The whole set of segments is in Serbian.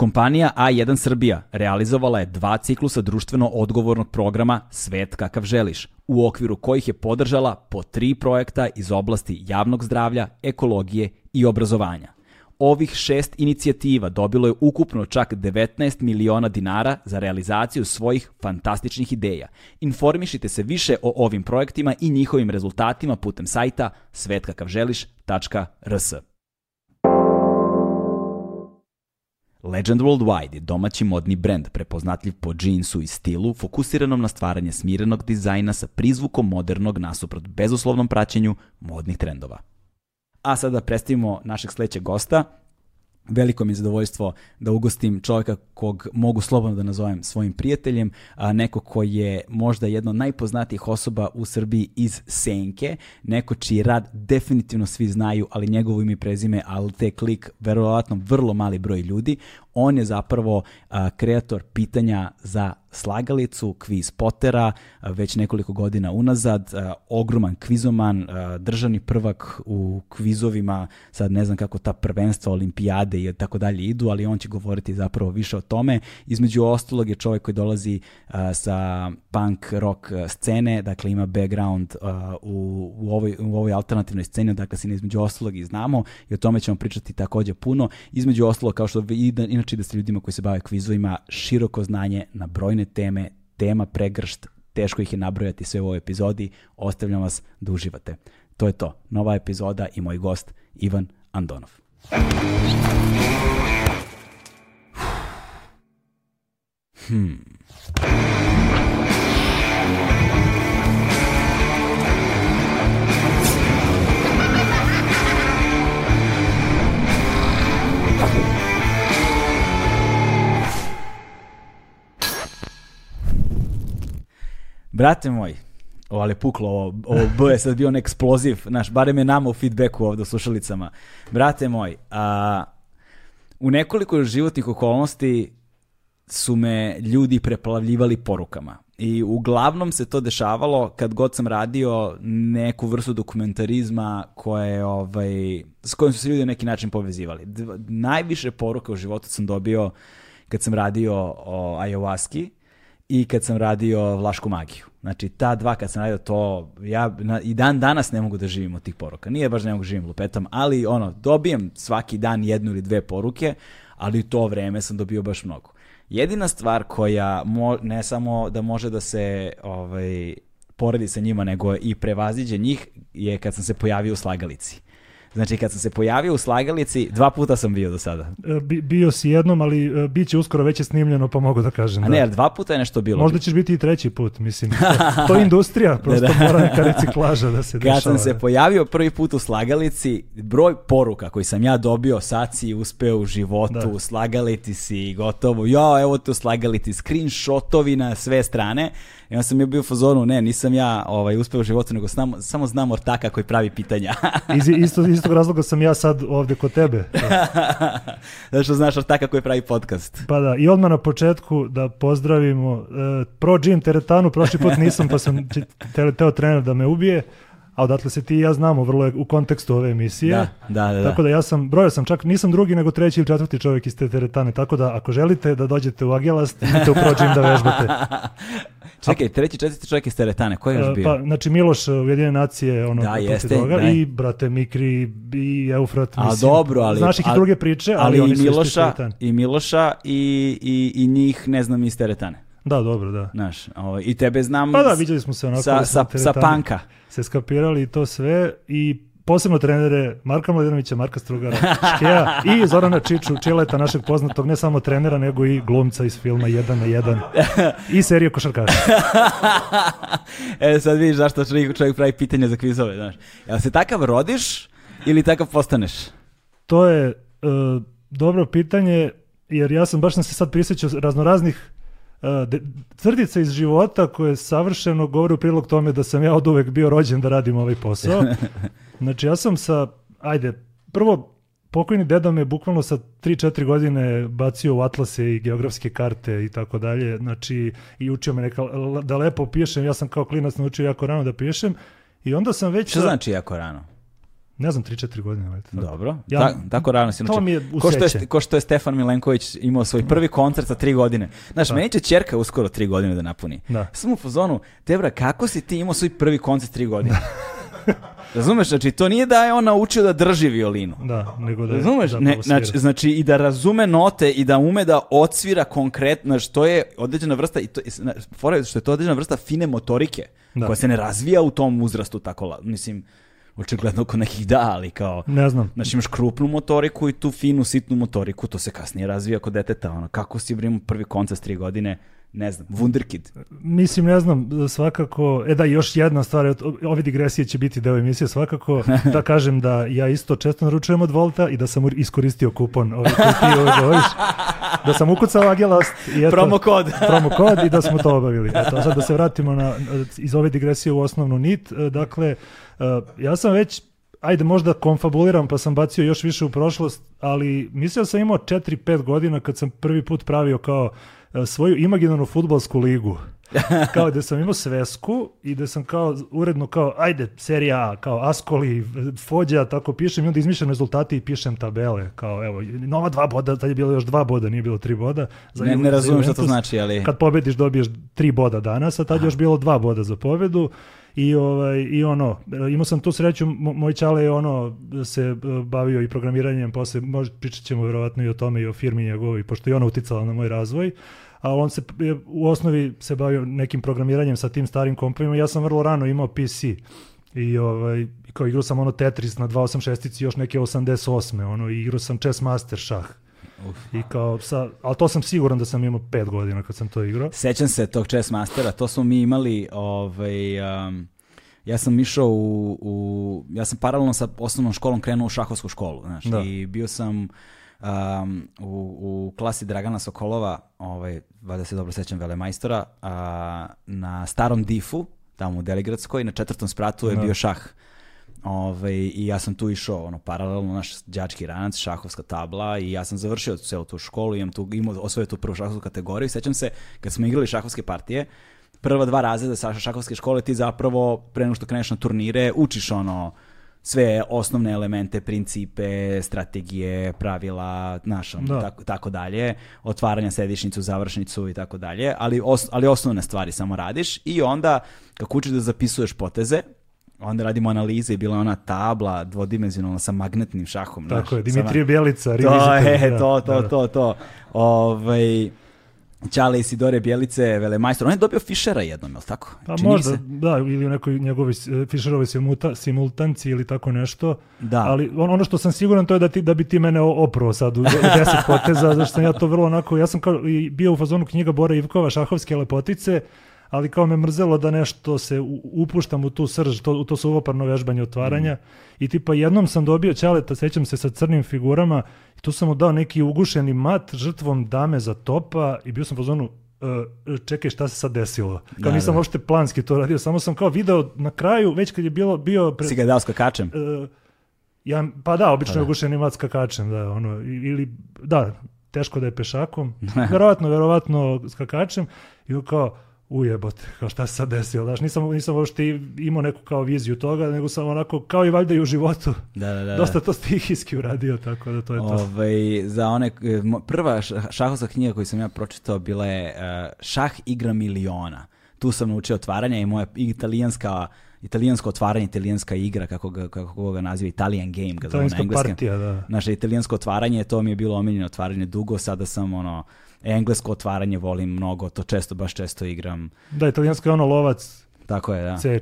Kompanija A1 Srbija realizovala je dva ciklusa društveno odgovornog programa Svet kakav želiš, u okviru kojih je podržala po tri projekta iz oblasti javnog zdravlja, ekologije i obrazovanja. Ovih šest inicijativa dobilo je ukupno čak 19 miliona dinara za realizaciju svojih fantastičnih ideja. Informišite se više o ovim projektima i njihovim rezultatima putem sajta svetkakavželiš.rs. Legend Worldwide je domaći modni brend prepoznatljiv po džinsu i stilu, fokusiranom na stvaranje smirenog dizajna sa prizvukom modernog nasuprot bezuslovnom praćenju modnih trendova. A sada predstavimo našeg sledećeg gosta. Veliko mi je zadovoljstvo da ugostim čovjeka kog mogu slobodno da nazovem svojim prijateljem, a neko ko je možda jedna od najpoznatijih osoba u Srbiji iz Senke, neko čiji rad definitivno svi znaju, ali njegovo ime i prezime, ali te klik, verovatno vrlo mali broj ljudi. On je zapravo kreator pitanja za slagalicu, kviz Potera, već nekoliko godina unazad, ogroman kvizoman, državni prvak u kvizovima, sad ne znam kako ta prvenstva, olimpijade i tako dalje idu, ali on će govoriti zapravo više o tome. Između ostalog je čovjek koji dolazi sa punk rock scene, dakle ima background u, u, ovoj, u ovoj alternativnoj sceni, dakle se između ostalog i znamo i o tome ćemo pričati takođe puno. Između ostalog, kao što vi, inače da ste ljudima koji se bave kvizovima, široko znanje na brojne teme, tema pregršt, teško ih je nabrojati sve u ovoj epizodi, ostavljam vas da uživate. To je to, nova epizoda i moj gost Ivan Andonov. Hmm. Brate moj, ovo ali puklo, ovo, ovo B je sad bio on eksploziv, znaš, barem je nama u feedbacku ovde u slušalicama. Brate moj, a, u nekoliko životnih okolnosti su me ljudi preplavljivali porukama. I uglavnom se to dešavalo kad god sam radio neku vrstu dokumentarizma koje, ovaj, s kojim su se ljudi na neki način povezivali. Dva, najviše poruka u životu sam dobio kad sam radio o ayahuaski i kad sam radio Vlašku magiju. Znači, ta dva kad sam radio to, ja na, i dan danas ne mogu da živim od tih poruka. Nije baš ne mogu da živim lupetam, ali ono, dobijem svaki dan jednu ili dve poruke, ali u to vreme sam dobio baš mnogo. Jedina stvar koja mo, ne samo da može da se ovaj, poredi sa njima, nego i prevaziđe njih je kad sam se pojavio u slagalici. Znači, kad sam se pojavio u slagalici, dva puta sam bio do sada. E, Bi, bio si jednom, ali e, bit će uskoro već je snimljeno, pa mogu da kažem. A da. ne, jer dva puta je nešto bilo. Možda ćeš biti i treći put, mislim. To, to je industrija, prosto Da, da. mora neka reciklaža da se dešava. Kad sam se pojavio prvi put u slagalici, broj poruka koji sam ja dobio, sad si uspeo u životu, Da. u slagalici si, gotovo, ja, evo te u slagalici, screenshotovi na sve strane. I onda sam je bio u fazonu, ne, nisam ja ovaj, uspeo u životu, nego samo, samo znam ortaka koji pravi pitanja. Iz isto, istog razloga sam ja sad ovde kod tebe. Zato što znaš ortaka koji pravi podcast. Pa da, i odmah na početku da pozdravimo uh, Pro Gym teretanu, prošli put nisam pa sam teo trener da me ubije, a odatle se ti i ja znamo vrlo je u kontekstu ove emisije. Da, da, da. da. Tako da ja sam, brojao sam čak, nisam drugi nego treći ili četvrti čovjek iz te teretane, tako da ako želite da dođete u Agelast, idite u Pro Gym da vežbate. Čekaj, treći, četvrti čovjek iz teretane, ko je još E, bio? Pa, znači Miloš uh, Ujedinjene nacije, ono, Da, jeste, da. i brate Mikri, i Eufrat, A mislim. dobro, ali... Znaš ih i druge priče, ali, ali oni i su iz Miloša, teretane. i Miloša i, i, i njih ne znam iz teretane. Da, dobro, da. Znaš, ovaj, i tebe znam Pa da, viđali smo se onako sa, da sa, sa panka. se skapirali i to sve i posebno trenere Marka Mladenovića, Marka Strugara, Škeja i Zorana Čiču, Čileta, našeg poznatog ne samo trenera, nego i glumca iz filma 1 na 1 i serije košarkaša. e, sad vidiš zašto čovjek, čovjek pravi pitanja za kvizove, znaš. Jel se takav rodiš ili takav postaneš? To je e, dobro pitanje, jer ja sam baš sam se sad prisjećao raznoraznih tvrdica iz života koje savršeno govore u prilog tome da sam ja od uvek bio rođen da radim ovaj posao. Znači ja sam sa, ajde, prvo pokojni deda me bukvalno sa 3-4 godine bacio u atlase i geografske karte i tako dalje, znači i učio me neka, da lepo pišem, ja sam kao klinac naučio jako rano da pišem i onda sam već... Što znači jako rano? Ne znam, 3-4 godine. valjda. Dobro, Ja- Ta- tako rano si. to znači, mi je ko što je, ko što je Stefan Milenković imao svoj prvi koncert sa tri godine. Znaš, Da. meni će čerka uskoro tri godine da napuni. Da. Sam u fazonu, Debra, kako si ti imao svoj prvi koncert tri godine? Razumeš, znači to nije da je on naučio da drži violinu. Da, nego da je Razumeš? zapravo Ne, znači, znači i da razume note i da ume da odsvira konkretno, što je određena vrsta, i to, fora što je to određena vrsta fine motorike, Da. koja se ne razvija u tom uzrastu tako, mislim, očigledno kod nekih da, ali kao, Ne znam. Znači imaš krupnu motoriku i tu finu, sitnu motoriku, to se kasnije razvija kod deteta. Ono, kako si bre imao prvi koncert s tri godine, ne znam, Wunderkid. Mislim, ne znam, svakako, e da, još jedna stvar, ove digresije će biti deo emisije, svakako, da kažem da ja isto često naručujem od Volta i da sam iskoristio kupon ovaj koji ti ovaj govoriš, da sam ukucao Agelast i eto, Promo kod. promo kod i da smo to obavili. Eto, sad da se vratimo na, iz ove digresije u osnovnu nit, e, dakle, e, ja sam već ajde možda konfabuliram pa sam bacio još više u prošlost, ali mislio sam imao 4-5 godina kad sam prvi put pravio kao e, svoju imaginarnu futbolsku ligu. kao da sam imao svesku i da sam kao uredno kao ajde serija A, kao Askoli, Fođa, tako pišem i onda izmišljam rezultate i pišem tabele kao evo nova dva boda, tad je bilo još dva boda, nije bilo tri boda. Za Ne, ne razumijem šta to znači, ali... Kad pobediš dobiješ tri boda danas, a tad je još bilo dva boda za pobedu. I, ovaj, I ono, imao sam tu sreću, mo- moj čale je ono, se e, bavio i programiranjem, posle možda pričat ćemo vjerovatno i o tome i o firmi njegovoj, pošto je ona uticala na moj razvoj, a on se je u osnovi se bavio nekim programiranjem sa tim starim kompovima, ja sam vrlo rano imao PC i ovaj, kao igrao sam ono Tetris na 286 i još neke 88. Ono, igrao sam Chess Master šah. I kao sa, ali to sam siguran da sam imao pet godina kad sam to igrao. Sećam se tog chess mastera, to smo mi imali, ovaj, um, ja sam išao u, u, ja sam paralelno sa osnovnom školom krenuo u šahovsku školu, znaš, Da. i bio sam um, u, u klasi Dragana Sokolova, ovaj, valjda se dobro sećam velemajstora, a, na starom difu, tamo u Deligradskoj, na četvrtom spratu je Da. bio šah. Ovaj, I ja sam tu išao ono, paralelno naš đački ranac, šahovska tabla i ja sam završio celu tu školu, imam tu, imao osvojio tu prvu šahovsku kategoriju. Sećam se kad smo igrali šahovske partije, prva dva razreda sa šahovske škole ti zapravo pre nego što kreneš na turnire učiš ono sve osnovne elemente, principe, strategije, pravila, znaš, ono, Da. tako, tako dalje, otvaranja sedišnicu, završnicu i tako dalje, ali, os, ali osnovne stvari samo radiš i onda kako učiš da zapisuješ poteze, onda radimo analize i bila ona tabla dvodimenzionalna sa magnetnim šahom. Tako znaš, je, Dimitrije Bjelica, to je, da, to, to, da. to, to. Ovaj, Ćale Isidore Bjelice, velemajstor. On je dobio Fišera jednom, je li tako? Pa Čini možda, se. da, ili u nekoj njegovoj e, simuta, simultanci ili tako nešto. Da. Ali on- ono što sam siguran to je da, ti, da bi ti mene oprao sad u, u deset poteza, zašto sam ja to vrlo onako, ja sam kao bio u fazonu knjiga Bora Ivkova, Šahovske lepotice, ali kao me mrzelo da nešto se upuštam u tu srž, to, u to suvoparno vežbanje otvaranja. I tipa jednom sam dobio ćaleta, sećam se sa crnim figurama, i tu sam mu dao neki ugušeni mat žrtvom dame za topa i bio sam u fazonu, "E, čekaj šta se sad desilo. Kao Da, nisam da. uopšte planski to radio, samo sam kao video na kraju, već kad je bilo, bio... Pre, Si ga dao skakačem? E, ja, pa da, obično Pa je da. ugušeni mat skakačem, da, ono, ili, da, teško da je pešakom, verovatno, verovatno skakačem, i kao, ujebote, kao šta se sad desilo, znaš, nisam, nisam uopšte imao neku kao viziju toga, nego sam onako, kao i valjda i u životu, Da, da, da. dosta to stihijski uradio, tako da to je to. Ovaj, za one, e, mo- prva šahovska knjiga koju sam ja pročitao bila je e, Šah igra miliona. Tu sam naučio otvaranje i moja italijanska italijansko otvaranje, italijanska igra, kako ga, kako ga naziva, Italian game, ga zove na Italijanska engleskom. partija, da. Naše italijansko otvaranje, to mi je bilo omiljeno otvaranje dugo, sada sam ono, englesko otvaranje volim mnogo, to često, baš često igram. Da, italijanska je ono lovac Tako je, da. C,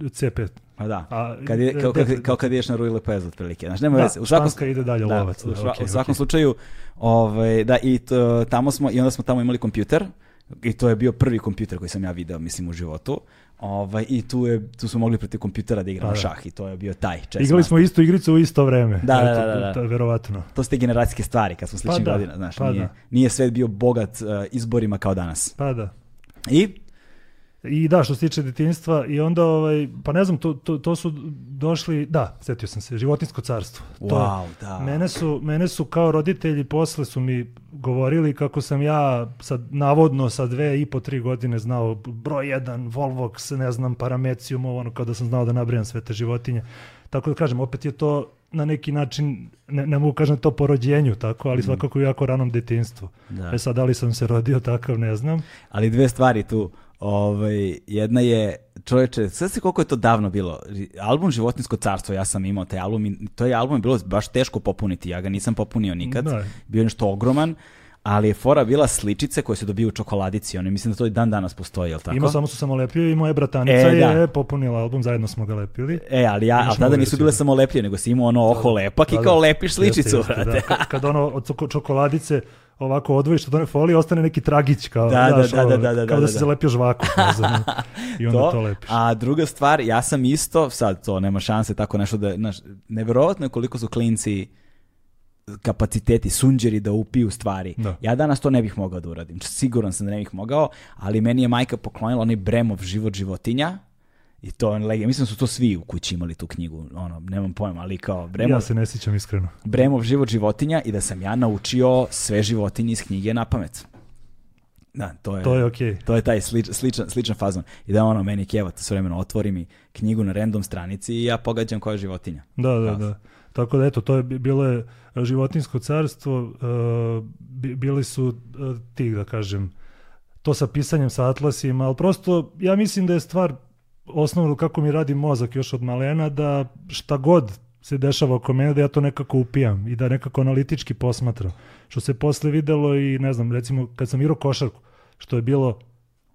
C5. Pa da. A, Kad je, kao, kao, de- kao kad ideš na Rui Lepez otprilike. Znaš, nema Da, veze. U svakom, španska ide dalje da, lovac. u, da, sva- okej, u svakom okej. slučaju, ovaj, da, i to, tamo smo, i onda smo tamo imali kompjuter, i to je bio prvi kompjuter koji sam ja video, mislim, u životu. Ovaj, I tu, je, tu smo mogli protiv kompjutera da igramo Pa da. šah i to je bio taj chess Igrali smo istu igricu u isto vreme. Da, da, Eto, da, da, da. To verovatno. To su te generacijske stvari kad smo sličnih da, godina, znaš, pa nije, da. nije svet bio bogat uh, izborima kao danas. Pa da. I I da, što se tiče detinjstva, i onda, ovaj, pa ne znam, to, to, to su došli, da, setio sam se, životinsko carstvo. To wow, da. Mene su, mene su kao roditelji posle su mi govorili kako sam ja sad navodno sa dve i po tri godine znao broj jedan, Volvox, ne znam, Paramecium, ovo ono kao da sam znao da nabrijam sve te životinje. Tako da kažem, opet je to na neki način, ne, ne mogu kažem to po rođenju tako, ali svakako i jako ranom detinstvu. Da. E sad, da li sam se rodio takav, ne znam. Ali dve stvari tu. Ovaj, jedna je, čoveče, sve se koliko je to davno bilo. Album Životinsko carstvo, ja sam imao taj album i to je album je bilo baš teško popuniti. Ja ga nisam popunio nikad. Da. Bio je nešto ogroman, ali je fora bila sličice koje se dobiju u čokoladici. Oni mislim da to i dan danas postoji, jel tako? Ima samo su samo lepio i moja bratanica E, da. je popunila album, zajedno smo ga lepili. E, ali ja, ali tada nisu bile da. samo lepljene, nego si imao ono oko lepak i Da, kao da. lepiš sličicu, Jeste, jeste, da. Kad, kad ono od čoko- čokoladice ovako odvojiš od one folije, ostane neki tragić kao, Da, da, da, da, da, da, kao da, da, si da. zalepio žvaku. I onda to, lepiš. A druga stvar, ja sam isto, sad to nema šanse tako nešto da, znaš, neverovatno je koliko su klinci kapaciteti, sunđeri da upiju stvari. Da. Ja danas to ne bih mogao da uradim. Siguran sam da ne bih mogao, ali meni je majka poklonila onaj Bremov život životinja i to je lege. Mislim da su to svi u kući imali tu knjigu, ono, nemam pojma, ali kao Bremov, Ja se ne sjećam iskreno. Bremov život životinja i da sam ja naučio sve životinje iz knjige na pamet. Da, to je, To je okej. to je taj slič, sličan, sličan fazon. I da ono, meni kjevat s vremeno otvori mi knjigu na random stranici i ja pogađam koja je životinja. Da, da, da. Tako da eto, to je bi- bilo je životinsko carstvo, uh, bi- bili su uh, ti, da kažem, to sa pisanjem sa atlasima, ali prosto ja mislim da je stvar osnovno kako mi radi mozak još od malena, da šta god se dešava oko mene, da ja to nekako upijam i da nekako analitički posmatram. Što se posle videlo i, ne znam, recimo kad sam igrao košarku, što je bilo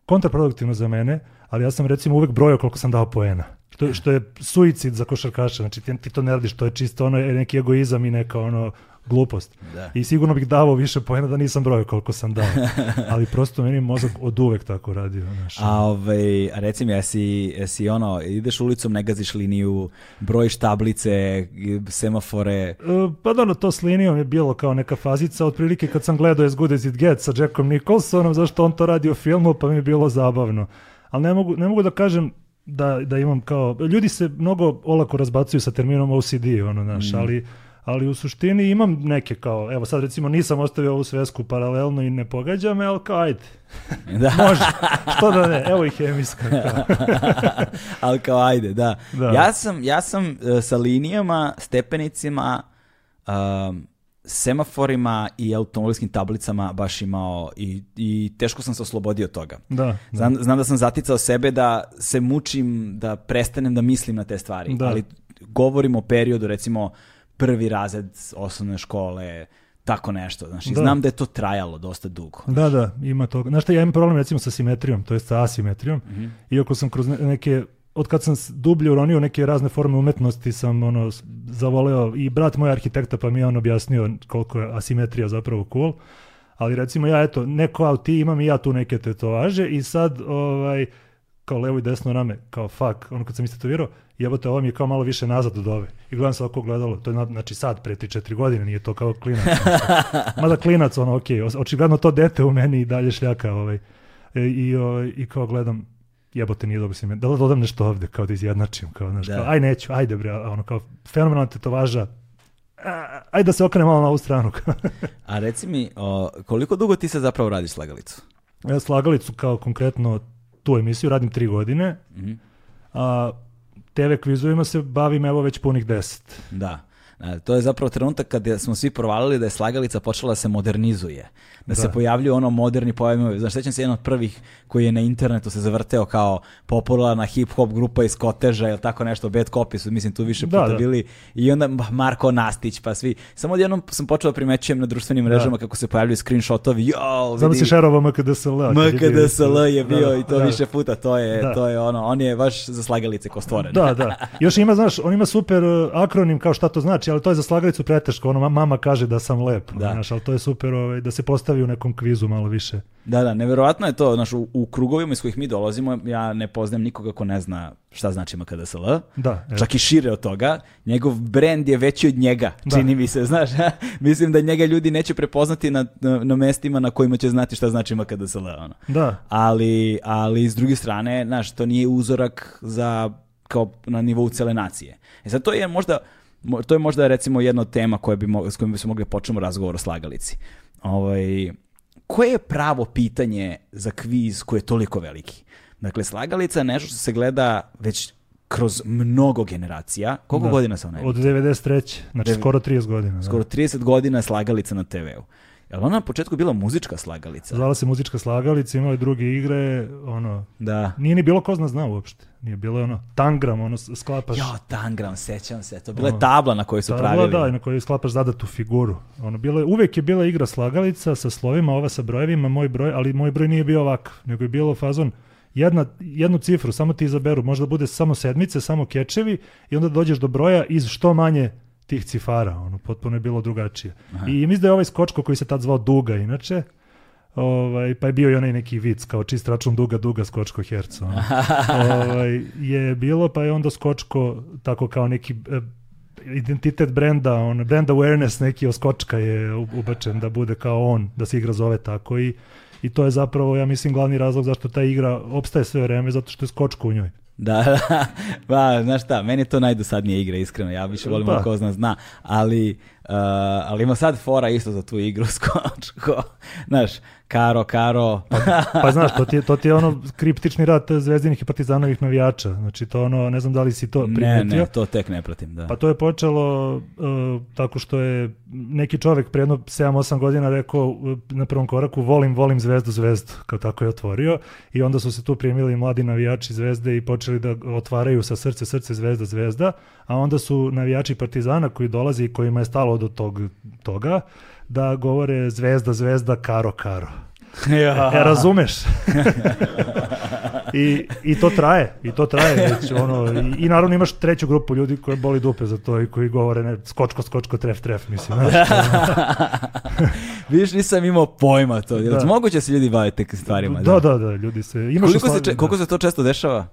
kontraproduktivno za mene, ali ja sam recimo uvek brojao koliko sam dao poena. Što, što je suicid za košarkaša, znači ti, ti to ne radiš, to je čisto ono, neki egoizam i neka ono glupost. Da. I sigurno bih davao više poena da nisam brojao koliko sam dao. ali prosto meni mozak od uvek tako radio. Znaš. A, ovaj, a reci mi, jesi, jesi ono, ideš ulicom, ne gaziš liniju, brojiš tablice, semafore, E, Pa da, ono, to s linijom je bilo kao neka fazica, otprilike kad sam gledao As Good As It Gets sa Jackom Nicholsonom, zašto on to radi u filmu, pa mi je bilo zabavno. Ali ne mogu, ne mogu da kažem da, da imam kao... Ljudi se mnogo olako razbacuju sa terminom OCD, ono, znaš, ali, ali u suštini imam neke kao, evo sad recimo nisam ostavio ovu svesku paralelno i ne pogađa me, ali kao ajde, da, može, što da ne, evo i hemijska. Kao. ali kao ajde, da. Da. Ja sam, ja sam e, sa linijama, stepenicima, um, semaforima i automobilskim tablicama baš imao i, i teško sam se oslobodio od toga. Da, Znam, znam da sam zaticao sebe da se mučim, da prestanem da mislim na te stvari, Da. ali govorim o periodu, recimo, prvi razred osnovne škole, tako nešto, znaš, i Da. znam da je to trajalo dosta dugo. Da, da, ima toga. Znaš šta, ja imam problem recimo sa simetrijom, to je sa asimetrijom. Iako sam kroz ne- neke, od kad sam dublje uronio neke razne forme umetnosti, sam ono, zavoleo, i brat moj arhitekta, pa mi je on objasnio koliko je asimetrija zapravo cool. Ali recimo ja, eto, neko kao ti, imam i ja tu neke tetovaže i sad, ovaj, kao levo i desno rame, kao fuck, ono kad sam istetovirao, jebote, ovo mi je kao malo više nazad od ove. I gledam se ovako gledalo, to je na- znači sad, pre 3-4 godine, nije to kao klinac. Mada klinac, ono, okej, okay, očigledno to dete u meni i dalje šljaka, ovaj. E, i, ovaj, I kao gledam, jebote, nije dobro si me, da li dodam nešto ovde, kao da izjednačim, kao, znaš, Da. kao, aj neću, ajde bre, ono, kao, fenomenalna tetovaža, a, ajde da se okrenem malo na ovu stranu. A reci mi, o, koliko dugo ti se zapravo radiš slagalicu? ja slagalicu kao konkretno tu emisiju radim tri godine, Mhm. a TV kvizovima se bavim evo već punih deset. Da. E, To je zapravo trenutak kad je- smo svi provalili da je slagalica počela da se modernizuje. Da, se Da. pojavljuju ono moderni pojmovi. Znaš, sećam se jedan od prvih koji je na internetu se zavrteo kao popularna hip-hop grupa iz Koteža ili tako nešto, Bad Copy su, mislim, tu više Da, puta da. bili. I onda Marko Nastić, pa svi. Samo odjednom sam počeo da primećujem na društvenim mrežama kako se pojavljuju screenshotovi. Jo, Znam da si šerovao MKDSL. MKDSL je bio Da, i to da. više puta. To je, Da. to je ono, on je baš za slagalice ko stvoren. Da, da. Još ima, znaš, on ima super uh, akronim kao šta to znači, ali to je za slagalicu preteško. Ono, ma- mama kaže da sam lep, Da. znaš, ali to je super ovaj, da se postavi u nekom kvizu malo više. Da, da, neverovatno je to, znaš, u, u krugovima iz kojih mi dolazimo, ja ne poznajem nikoga ko ne zna šta znači MKDSL, Da, čak i šire od toga, njegov brend je veći od njega, Da. čini mi se, znaš, mislim da njega ljudi neće prepoznati na, na, na mestima na kojima će znati šta znači MKDSL, ono. Da, Ali, ali s druge strane, znaš, to nije uzorak za, kao na nivou cele nacije. E sad, to je možda, mo- to je možda recimo jedna od tema koje bi, mo- s kojom bi se mogli počnemo razgovor o slagalici. ovaj, koje je pravo pitanje za kviz koji je toliko veliki? Dakle, slagalica je nešto što se gleda već kroz mnogo generacija. Koliko Da. godina se ona Od 93. Znači Devet- skoro 30 godina. da. Skoro 30 godina je slagalica na TV-u. Je li ona na početku bila muzička slagalica? Zvala se muzička slagalica, imala je druge igre, ono, Da. nije ni bilo ko zna zna uopšte. Nije bilo ono, tangram, ono, sklapaš. Jo, Tangram, sećam se. To je bila Ono, tabla na kojoj su tabla, pravili. Da, i na kojoj sklapaš zadatu figuru. Ono, bilo je, uvek je bila igra slagalica sa slovima, ova sa brojevima, moj broj, ali moj broj nije bio ovakav, nego je bilo fazon jedna, jednu cifru, samo ti izaberu, možda bude samo sedmice, samo kečevi i onda dođeš do broja iz što manje tih cifara, ono, potpuno je bilo drugačije. I mislim da je ovaj skočko koji se tad zvao Duga, inače, ovaj, pa je bio i onaj neki vic, kao čist račun Duga, Duga, Skočko, Herco. ovaj, je bilo, pa je onda Skočko tako kao neki e, identitet brenda, on, brand awareness neki oskočka je ubačen da bude kao on, da se igra zove tako i, i to je zapravo, ja mislim, glavni razlog zašto ta igra opstaje sve vreme, zato što je skočko u njoj. Da, da, ba, znaš šta, meni je to najdosadnija igra, iskreno, ja više volim Da. ko zna zna, ali, uh, ali ima sad fora isto za tu igru skočko, znaš, karo, karo, Pa znaš, to ti je, to ti je ono kriptični rat zvezdinih i partizanovih navijača, znači to ono, ne znam da li si to ne, primetio. ne, to tek ne pratim, da. Pa to je počelo uh, tako što je neki čovek pre jedno 7-8 godina rekao uh, na prvom koraku volim, volim zvezdu, zvezdu, kao tako je otvorio i onda su se tu primili mladi navijači zvezde i počeli da otvaraju sa srce, srce, zvezda, zvezda, a onda su navijači partizana koji dolaze i kojima je stalo do tog, toga, da govore zvezda, zvezda, karo, karo. Ja. E, razumeš? I, I to traje, i to traje već, ono, i, i naravno imaš treću grupu ljudi koji boli dupe za to i koji govore ne, skočko, skočko, tref, tref, mislim. znaš. Vidiš, nisam imao pojma to, Da. moguće se ljudi bave tek stvarima? da, da, da, ljudi se... Imaš Koliko, se, če- koliko se to često dešava?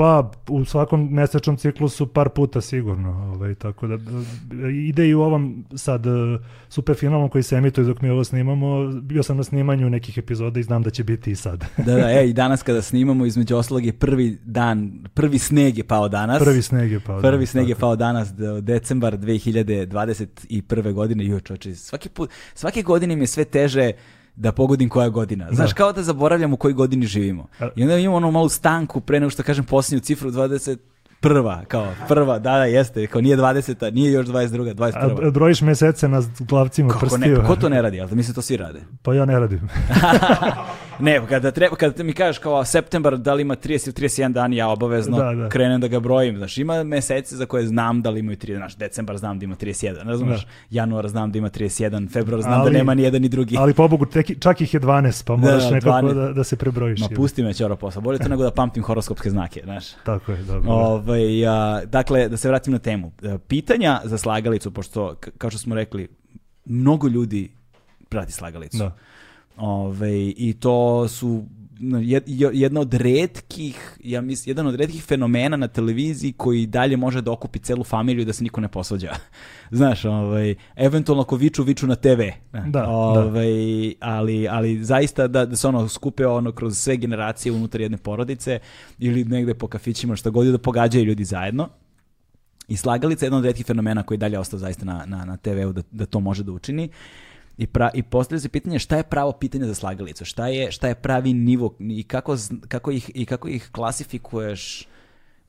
Pa, u svakom mesečnom ciklusu par puta sigurno. Ovaj, tako da, e, ide i u ovom sad e, superfinalom koji se emituje dok mi ovo snimamo. Bio sam na snimanju nekih epizoda i znam da će biti i sad. Da, da, e, i danas kada snimamo, između ostalog je prvi dan, prvi sneg je pao danas. Prvi sneg je pao. Prvi danas, sneg je pao danas, de- decembar 2021. godine. Joj, čoče, svaki put, svake godine mi je sve teže da pogodim koja godina. Znaš, Da. kao da zaboravljam u kojoj godini živimo. I onda imamo onu malu stanku pre nego što kažem posljednju cifru 20 prva, kao prva, da, da, jeste, kao nije 20, nije još 22, 21. A brojiš mesece na glavcima Kako prstiju. ne, ko to ne radi, ali mislim to svi rade. Pa ja ne radim. Ne, kada, treba, kada mi kažeš kao septembar da li ima 30 ili 31 dan, ja obavezno Da, da. krenem da ga brojim. Znaš, ima mesece za koje znam da li imaju 30, znaš, decembar znam da ima 31, razumeš? Da. Januar znam da ima 31, februar znam Ali- da nema ni jedan ni drugi. Ali pobogu, tek, čak ih je 12, pa moraš da, nekako 12. da, da se prebrojiš. Ma ili- pusti me ćoro posla, bolje to nego da pamtim horoskopske znake, znaš. Tako je, dobro. Ovaj, a, dakle, da se vratim na temu. E, Pitanja za slagalicu, pošto, kao što smo rekli, mnogo ljudi prati slagalicu. Da. Ove, I to su jedna od redkih, ja mislim, jedan od redkih fenomena na televiziji koji dalje može da okupi celu familiju da se niko ne posvađa. Znaš, ovaj, eventualno ako viču, viču na TV. Da, Ovaj, ali, ali zaista da, da se ono skupe ono kroz sve generacije unutar jedne porodice ili negde po kafićima što god da pogađaju ljudi zajedno. I slagalica je jedan od retkih fenomena koji dalje ostao zaista na, na, na TV-u da, da to može da učini. I, pra, i postavlja se pitanje šta je pravo pitanje za slagalicu, šta je, šta je pravi nivo i kako, kako, ih, i kako ih klasifikuješ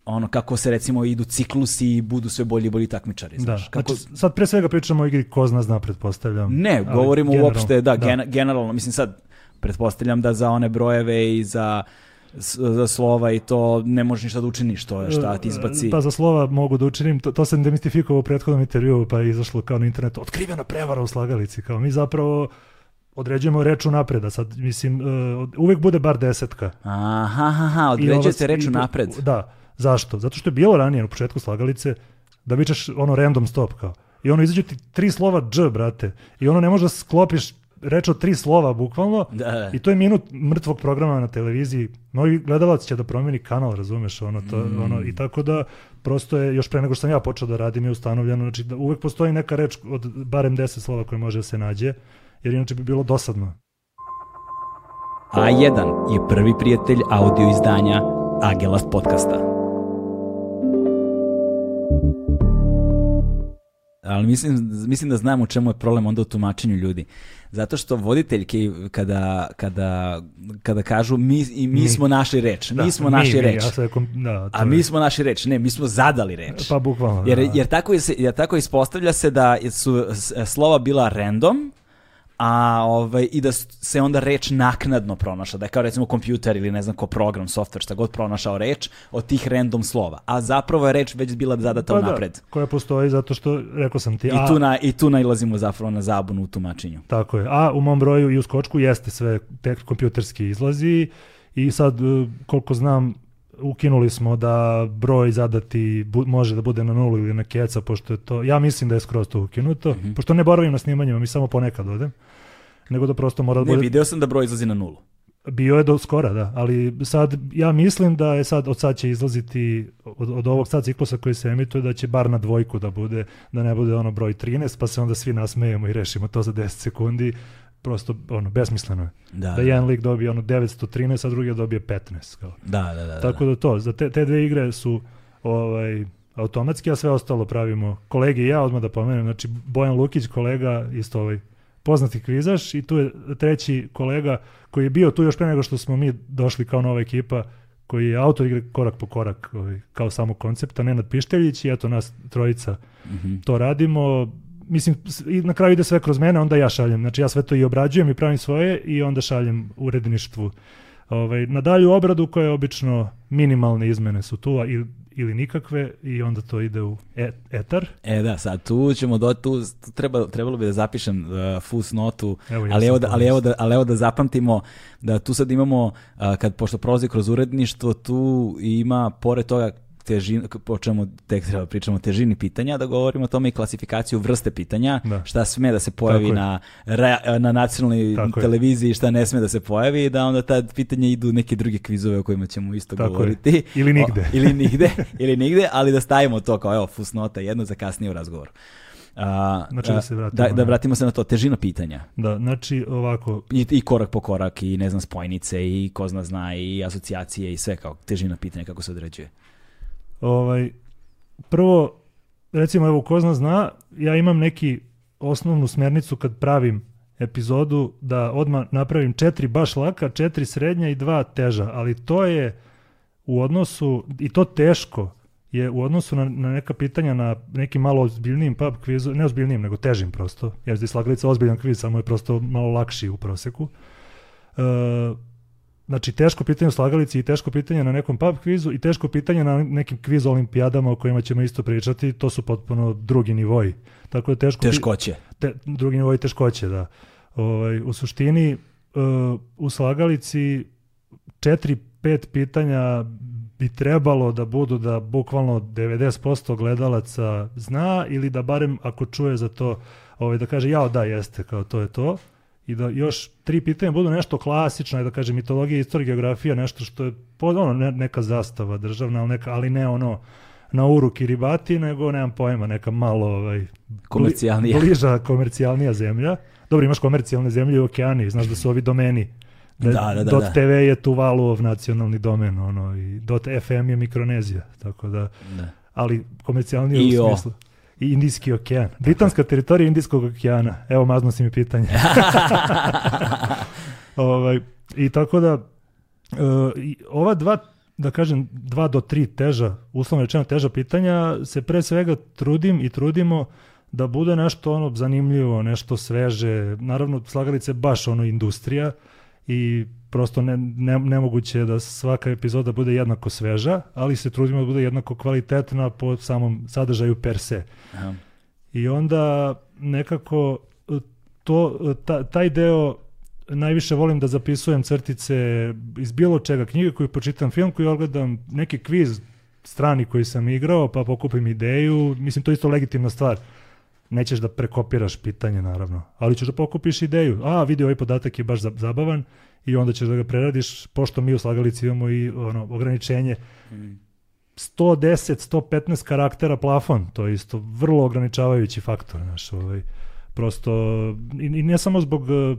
ono kako se recimo idu ciklusi i budu sve bolji i bolji takmičari. Da, Znaš, kako, znači sad pre svega pričamo o igri ko zna zna, pretpostavljam. ne, Ali govorimo generalno, uopšte, da, gena- generalno, mislim sad, pretpostavljam da za one brojeve i za, za slova i to ne možeš ništa da učiniš, to je šta ti izbaci. Pa za slova mogu da učinim, to, to sam demistifikovao u prethodnom intervjuu, pa je izašlo kao na internetu, otkrivena prevara u slagalici, kao mi zapravo određujemo reč unapred, a sad mislim, uh, uvek bude bar desetka. Aha, aha, određujete reč i- napred. Da, zašto? Zato što je bilo ranije u početku slagalice da vičeš ono random stop kao. I ono izađu ti tri slova dž, brate. I ono ne možeš da sklopiš reč od tri slova bukvalno. Da, da. I to je minut mrtvog programa na televiziji. Mnogi gledalac će da promeni kanal, razumeš, ono, to, Mm. ono, i tako da prosto je, još pre nego što sam ja počeo da radim je ustanovljeno, znači da uvek postoji neka reč od barem 10 slova koja može da se nađe, jer inače bi bilo dosadno. A1 je prvi prijatelj audio izdanja Agelast podcasta. Ali mislim, mislim da znam u čemu je problem onda u tumačenju ljudi. Zato što voditeljke kada, kada, kada kažu mi, i mi, Mi. smo našli reč, Da, mi smo našli mi, reč. ja kom- da, A mi je- smo naši reč, ne, mi smo zadali reč. Pa bukvalno. Jer, da. jer, tako, je jer tako ispostavlja se da su slova bila random, a ovaj, i da se onda reč naknadno pronašla, da je kao recimo kompjuter ili ne znam ko program, software, šta god pronašao reč od tih random slova, a zapravo je reč već bila zadata Pa da, unapred. koja postoji zato što, rekao sam ti, I a, tu, na, I tu nailazimo zapravo na zabunu u tumačenju. tako je, a u mom broju i u skočku jeste sve tek kompjuterski izlazi i sad, e, koliko znam, ukinuli smo da broj zadati bu- može da bude na nulu ili na keca, pošto je to, ja mislim da je skroz to ukinuto, Mhm. pošto ne boravim na snimanjima, mi samo ponekad odem, nego da prosto mora da Ne, bude... video sam da broj izlazi na nulu. Bio je do skora, da, ali sad ja mislim da je sad od sad će izlaziti od, od ovog sad ciklusa koji se emituje da će bar na dvojku da bude, da ne bude ono broj 13, pa se onda svi nasmejemo i rešimo to za 10 sekundi. Prosto ono besmisleno je. Da, Da jedan lik dobije ono 913, a drugi dobije 15 kao. da, da, da, da. Tako da to, za te, te dve igre su ovaj automatski, a sve ostalo pravimo kolege i ja odmah da pomenem, znači Bojan Lukić kolega isto ovaj poznati kvizaš i tu je treći kolega koji je bio tu još pre nego što smo mi došli kao nova ekipa koji je autor igre korak po korak ovaj, kao samo koncepta, Nenad Pišteljić i eto nas trojica Mhm. to radimo. Mislim, i na kraju ide sve kroz mene, onda ja šaljem. Znači ja sve to i obrađujem i pravim svoje i onda šaljem uredništvu. Ovaj, na dalju obradu koja je obično minimalne izmene su tu ili, ili nikakve i onda to ide u e- etar. E da, sad tu ćemo do tu, treba, trebalo bi da zapišem uh, fus notu, Evo, ja ali, evo da, ali, evo da, ali evo da zapamtimo da tu sad imamo, uh, kad pošto prolazi kroz uredništvo, tu ima, pored toga, težin, po čemu tek treba pričamo o težini pitanja, da govorimo o tome i klasifikaciju vrste pitanja, Da. šta sme da se pojavi Tako je. na, re- na nacionalnoj Tako je. televiziji, šta ne sme da se pojavi, da onda ta pitanja idu u neke druge kvizove o kojima ćemo isto Tako je. govoriti. Ili nigde. O, ili nigde, ili nigde, ali da stavimo to kao evo fusnota jedno za kasnije u razgovoru. A, Znači da se vratimo da, da vratimo se na to, težina pitanja. Da, znači ovako, I, I korak po korak, i ne znam, spojnice, i ko zna zna, i asocijacije, i sve kao težina pitanja kako se određuje. Ovaj, prvo, recimo evo ko zna zna, ja imam neki osnovnu smernicu kad pravim epizodu da odmah napravim četiri baš laka, četiri srednja i dva teža, ali to je u odnosu, i to teško, je u odnosu na, na neka pitanja na nekim malo ozbiljnijim pub kvizu, ne ozbiljnijim, nego težim prosto, jer je slagalica ozbiljan kviz, samo je prosto malo lakši u proseku. E, znači teško pitanje u slagalici i teško pitanje na nekom pub kvizu i teško pitanje na nekim kviz olimpijadama o kojima ćemo isto pričati, to su potpuno drugi nivoji. Tako da teško Teškoće. te, drugi nivoji teškoće, da. Ovaj, u suštini, uh, u slagalici četiri, pet pitanja bi trebalo da budu da bukvalno 90% gledalaca zna ili da barem ako čuje za to ovaj, da kaže jao da jeste, kao to je to i da još tri pitanja budu nešto klasično, da kaže mitologija, istorija, geografija, nešto što je ono, ne- neka zastava državna, ali, neka, ali ne ono na uru Kiribati, nego nemam pojma, neka malo ovaj, Komercijalnija. Bli, bliža komercijalnija zemlja. Dobro, imaš komercijalne zemlje u okeani, znaš da su ovi domeni. Da, da, da, dot da. TV je Tuvaluov nacionalni domen, ono, i dot FM je Mikronezija, tako da, Da. ali komercijalnije u smislu. I Indijski okean. Britanska teritorija Indijskog okeana. Evo, mazno si mi pitanje. ovaj, I tako da, i ova dva, da kažem, dva do tri teža, uslovno rečeno teža pitanja, se pre svega trudim i trudimo da bude nešto ono zanimljivo, nešto sveže. Naravno, slagalice baš ono industrija i prosto ne, ne, nemoguće je da svaka epizoda bude jednako sveža, ali se trudimo da bude jednako kvalitetna po samom sadržaju per se. Aha. I onda nekako e, to, e, ta, taj deo najviše volim da zapisujem crtice iz bilo čega, knjige koju počitam, film koji ogledam, neki kviz strani koji sam igrao, pa pokupim ideju, mislim to je isto legitimna stvar. Nećeš da prekopiraš pitanje, naravno, ali ćeš da pokupiš ideju. A, vidi, ovaj podatak je baš za- zabavan i onda ćeš da ga preradiš, pošto mi u slagalici imamo i ono, ograničenje. 110, 115 karaktera plafon, to je isto vrlo ograničavajući faktor, znaš, ovaj, prosto, i, i ne samo zbog uh,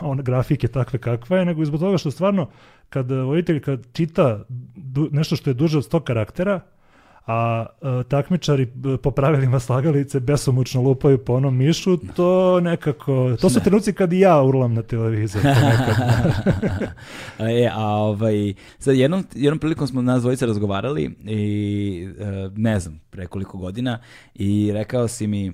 one grafike takve kakva je, nego i zbog toga što stvarno, kad uh, voditelj kad čita du, nešto što je duže od 100 karaktera, a e, takmičari e, po pravilima slagalice besomučno lupaju po onom mišu, to nekako, to su trenuci kad i ja urlam na televizor. e, a ovaj, sad jednom, jednom prilikom smo nas dvojica razgovarali i e, ne znam, pre koliko godina i rekao si mi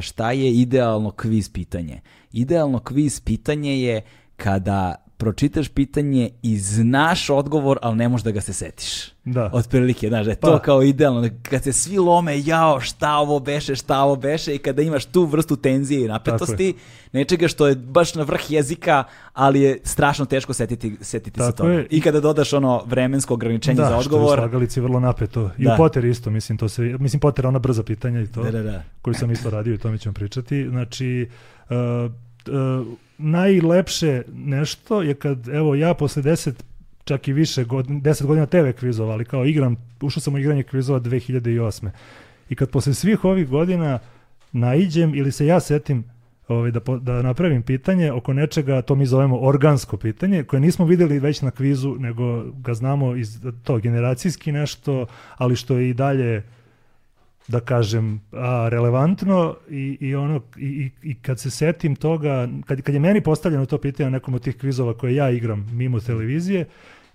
šta je idealno kviz pitanje. Idealno kviz pitanje je kada pročitaš pitanje i znaš odgovor, ali ne možeš da ga se setiš. Da. Otprilike, znaš, da je to Pa. kao idealno. Kad se svi lome, jao, šta ovo beše, šta ovo beše i kada imaš tu vrstu tenzije i napetosti, nečega što je baš na vrh jezika, ali je strašno teško setiti, setiti se Tako toga. je. I kada dodaš ono vremensko ograničenje za što je u odgovor. slagalici vrlo napeto. I Da. u Potter isto, mislim, to se, mislim, Potter ona brza pitanja i to. Da, da, da. koju sam isto radio i o tome ćemo pričati. Znači, uh, najlepše nešto je kad, evo, ja posle 10 čak i više godina, 10 godina TV kvizova, ali kao igram, ušao sam u igranje kvizova 2008. I kad posle svih ovih godina naiđem ili se ja setim ovaj, da, da napravim pitanje oko nečega, to mi zovemo organsko pitanje, koje nismo vidjeli već na kvizu, nego ga znamo iz to generacijski nešto, ali što je i dalje da kažem, a, relevantno i, i ono i, i, kad se setim toga, kad, kad je meni postavljeno to pitanje na nekom od tih kvizova koje ja igram mimo televizije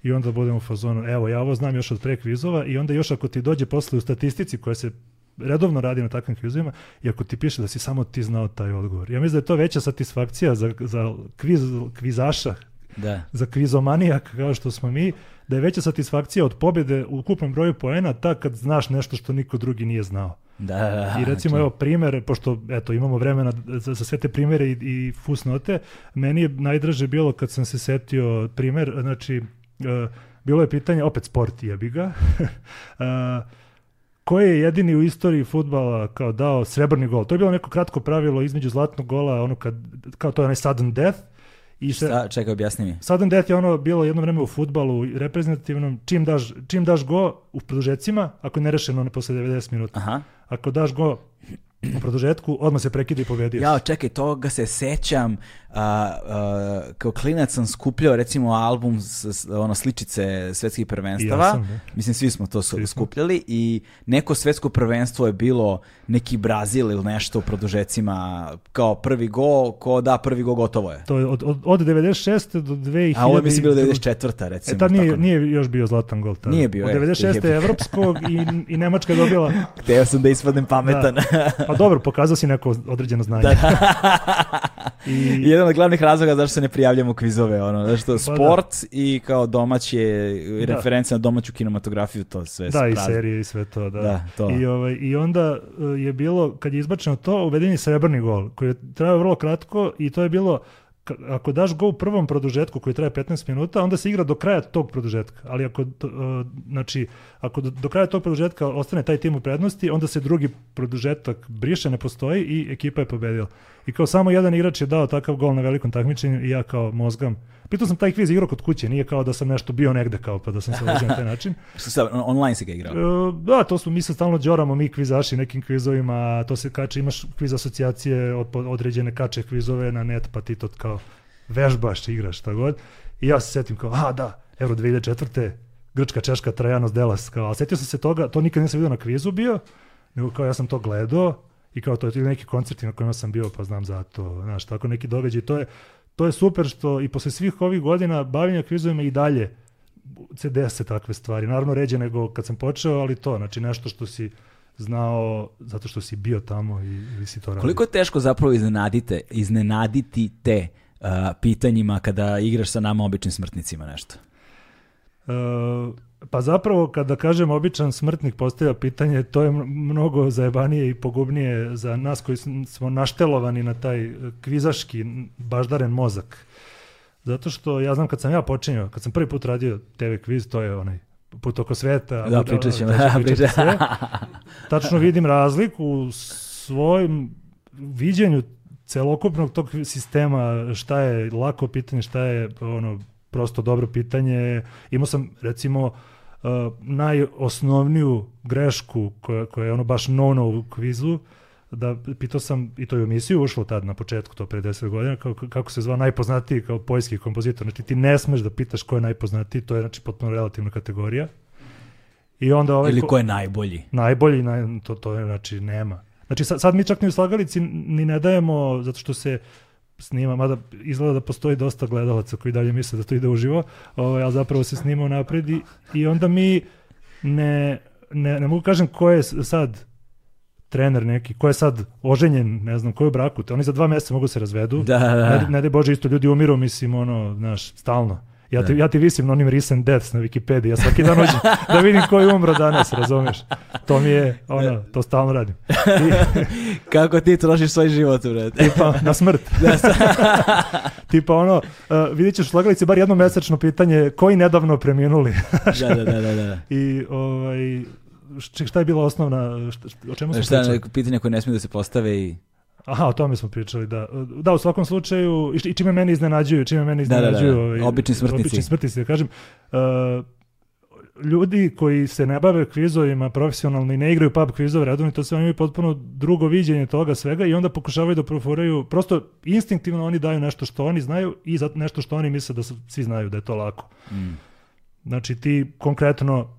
i onda budem u fazonu, evo ja ovo znam još od pre kvizova i onda još ako ti dođe posle u statistici koja se redovno radi na takvim kvizovima i ako ti piše da si samo ti znao taj odgovor. Ja mislim da je to veća satisfakcija za, za kviz, kvizaša, Da. za kvizomanijak kao što smo mi, da je veća satisfakcija od pobjede u ukupnom broju poena ta kad znaš nešto što niko drugi nije znao. Da, da. I recimo Znači, evo primer, pošto eto imamo vremena za, za sve te primere i, i fusnote, meni je najdraže bilo kad sam se setio primer, znači e, bilo je pitanje, opet sport jebi ga, e, ko je jedini u istoriji futbala kao dao srebrni gol? To je bilo neko kratko pravilo između zlatnog gola, ono kad, kao to je onaj sudden death, i se, Šta, čekaj, objasni mi. Sudden death je ono bilo jedno vreme u futbalu reprezentativnom, čim daš, čim daš go u produžecima, ako je nerešeno ne posle 90 minuta. Aha. Ako daš go u produžetku, odmah se prekida i pobedio. Ja, čekaj, toga se sećam, a, a, kao klinac sam skupljao recimo album s, ono sličice svetskih prvenstava. Ja sam, da. Mislim, svi smo to Svi smo. skupljali i neko svetsko prvenstvo je bilo neki Brazil ili nešto u produžecima kao prvi go, ko da prvi go gotovo je. To je od, od, od 96. do 2000. A ovo je mislim bilo 94. recimo. E, tad nije, tako. nije još bio zlatan gol. Tada. Nije bio, Od e, 96. je. evropskog i, i Nemačka je dobila... Hteo sam da ispadnem pametan. Pa dobro, pokazao si neko određeno znanje. I, Jedan od glavnih razloga zašto se ne prijavljamo u kvizove, ono, zato što Pa sport i kao domaće Da. referencije na domaću kinematografiju, to sve da, i serije i sve to, da. Da, to. I, ovaj, I onda e, je bilo, kad je izbačeno to, uveden je srebrni gol, koji je trajao vrlo kratko i to je bilo, ako daš go u prvom produžetku koji traje 15 minuta, onda se igra do kraja tog produžetka. Ali ako, e, znači, ako do kraja tog produžetka ostane taj tim u prednosti, onda se drugi produžetak briše, ne postoji i ekipa je pobedila. I kao samo jedan igrač je dao takav gol na velikom takmičenju i ja kao mozgam. Pitao sam taj kviz igrao kod kuće, nije kao da sam nešto bio negde kao pa da sam se vozio na taj način. Online si ga igrao. E, Da, to smo mi se stalno đoramo, mi kvizaši nekim kvizovima, to se kače, imaš kviz asocijacije, od, određene kače kvizove na net, pa ti to kao vežbaš, igraš, šta god. I ja se setim kao, a da, Euro 2004. Grčka, Češka, Trajanos, Delas, kao, a setio sam se toga, to nikad nisam vidio na kvizu bio, nego kao ja sam to gledao i kao to ili neki koncerti na kojima sam bio, pa znam za to, znaš, tako neki događaj, to je, to je super što i posle svih ovih godina bavljenja kvizovima i dalje se dese takve stvari. Naravno ređe nego kad sam počeo, ali to, znači nešto što si znao zato što si bio tamo i, ili si to radio. Koliko je teško zapravo iznenadite, iznenaditi te uh, pitanjima kada igraš sa nama običnim smrtnicima nešto? E, pa zapravo kada kažem običan smrtnik postavlja pitanje, to je mnogo zajebanije i pogubnije za nas koji sm- smo naštelovani na taj e, kvizaški baždaren mozak. Zato što ja znam kad sam ja počinjao, kad sam prvi put radio TV kviz, to je onaj put oko sveta. Da, pričat ćemo. Da, sve. Tačno vidim razliku u svojim viđenju celokupnog tog sistema, šta je lako pitanje, šta je ono prosto dobro pitanje. Imao sam recimo uh, najosnovniju grešku koja, koja je ono baš no-no u kvizu, da pitao sam, i to je u emisiju ušlo tad na početku, to pre 10 godina, kako, kako se zva najpoznatiji kao poljski kompozitor. Znači ti ne smeš da pitaš ko je najpoznatiji, to je znači potpuno relativna kategorija. I onda ovaj Ili ko- ko je najbolji? najbolji, naj, to, to je, znači, nema. Znači, sad, sad mi čak ni u slagalici ni ne dajemo, zato što se snima, mada izgleda da postoji dosta gledalaca koji dalje misle da to ide uživo, ovaj, ali zapravo se snima napred i, i onda mi ne, ne, ne mogu kažem ko je sad trener neki, ko je sad oženjen, ne znam, ko je u braku, oni za dva mjeseca mogu se razvedu. Da, da, Ne, da. ne daj Bože, isto ljudi umiru, mislim, ono, znaš, stalno. Ja ti, ja ti visim na onim recent deaths na Wikipediji, ja svaki dan uđem da vidim ko je umro danas, razumeš? To mi je, ono, to stalno radim. I, Kako ti trošiš svoj život, brate? tipa, na smrt. tipa, ono, uh, vidjet ćeš u slagalici bar jedno mesečno pitanje, koji nedavno preminuli? da, da, da, da, da. I, ovaj, šta je bila osnovna, šta, o čemu smo Šta je pričali? pitanje koje ne smije da se postave i... Aha, o tome smo pričali, da. Da, u svakom slučaju, i čime meni iznenađuju, čime meni Da, da, da, iznenađuju... da. Obični smrtnici. Obični smrtnici, da kažem. Uh, ljudi koji se ne bave kvizovima profesionalno i ne igraju pub kvizove redovno, to sve oni imaju potpuno drugo viđenje toga svega i onda pokušavaju da profuraju, prosto instinktivno oni daju nešto što oni znaju i za nešto što oni misle da su- svi znaju da je to lako. Mm. Znači ti konkretno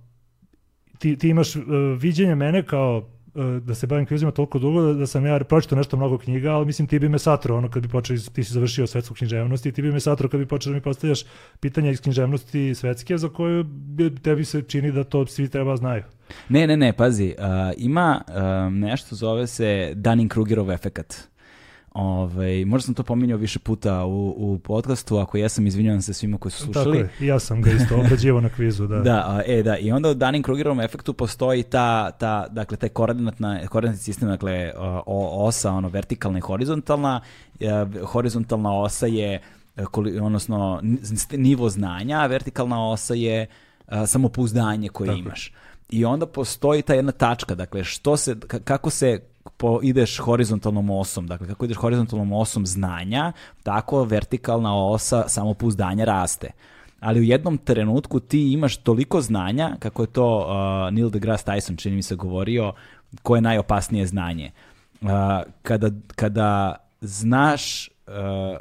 ti, ti imaš uh, viđenje mene kao da se bavim kvizima toliko dugo da, da sam ja pročitao nešto mnogo knjiga, ali mislim ti bi me satro ono kad bi počeo, ti si završio svetsku književnost i ti bi me satro kad bi počeo da mi postavljaš pitanja iz književnosti svetske za koju bi, tebi se čini da to svi treba znaju. Ne, ne, ne, pazi, uh, ima um, nešto zove se Dunning-Krugerov efekat. Ovaj, možda sam to pominjao više puta u, u podcastu, ako jesam, izvinjavam se svima koji su Tako slušali. je, i ja sam ga isto obrađivao na kvizu, da. Da, a, e, da, i onda u Dunning-Krugerovom efektu postoji ta, ta, dakle, taj koordinatna, koordinatni sistem, dakle, o, osa, ono, vertikalna i horizontalna. E, horizontalna osa je, e, koli- odnosno, nivo znanja, a vertikalna osa je a, samopouzdanje koje Tako je. imaš. I onda postoji ta jedna tačka, dakle, što se, ka- kako se po, ideš horizontalnom osom, dakle, kako ideš horizontalnom osom znanja, tako vertikalna osa samopouzdanja raste ali u jednom trenutku ti imaš toliko znanja, kako je to uh, Neil deGrasse Tyson čini mi se govorio, koje je najopasnije znanje. Uh, kada, kada znaš uh,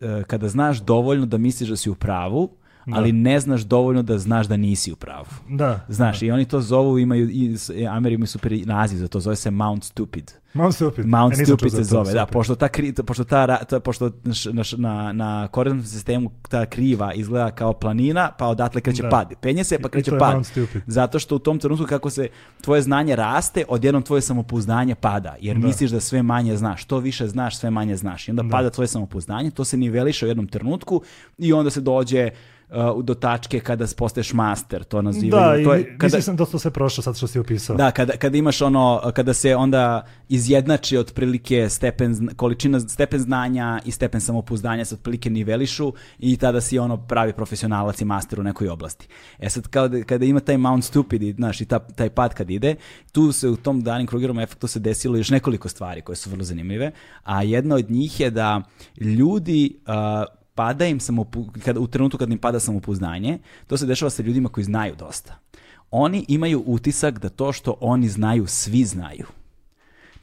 uh, kada znaš dovoljno da misliš da si u pravu. Ali ne znaš dovoljno da znaš da nisi u pravu. Da. Znaš, i oni to zovu, imaju, i, i Ameri imaju super naziv za to, zove se Mount Stupid. Mount Stupid. Mount E, Stupid se zove, da, pošto ta, kri, pošto ta, ta pošto naš, naš, na, na koordinatnom sistemu ta kriva izgleda kao planina, pa odatle kreće Da. pad. Penje se, pa I kreće je pad. Zato što u tom trenutku kako se tvoje znanje raste, odjednom tvoje samopouzdanje pada, jer Da. misliš da sve manje znaš. Što više znaš, sve manje znaš. I onda Da. pada tvoje samopouzdanje, to se niveliše u jednom trenutku i onda se dođe uh, do tačke kada postaješ master, to nazivaju. Da, i to je, kada, mislim da to sve prošlo sad što si opisao. da, kada, kada imaš ono, kada se onda izjednači otprilike stepen, količina, stepen znanja i stepen samopouzdanja se otprilike nivelišu i tada si ono pravi profesionalac i master u nekoj oblasti. E sad, kao da- kada ima taj Mount Stupid, i, znaš, i ta, taj pad kad ide, tu se u tom Dunning-Krugerovom efektu se desilo još nekoliko stvari koje su vrlo zanimljive, a jedna od njih je da ljudi uh, pada im samopou... kada, u trenutku kad im pada samopouzdanje, to se dešava sa ljudima koji znaju dosta. Oni imaju utisak da to što oni znaju, svi znaju.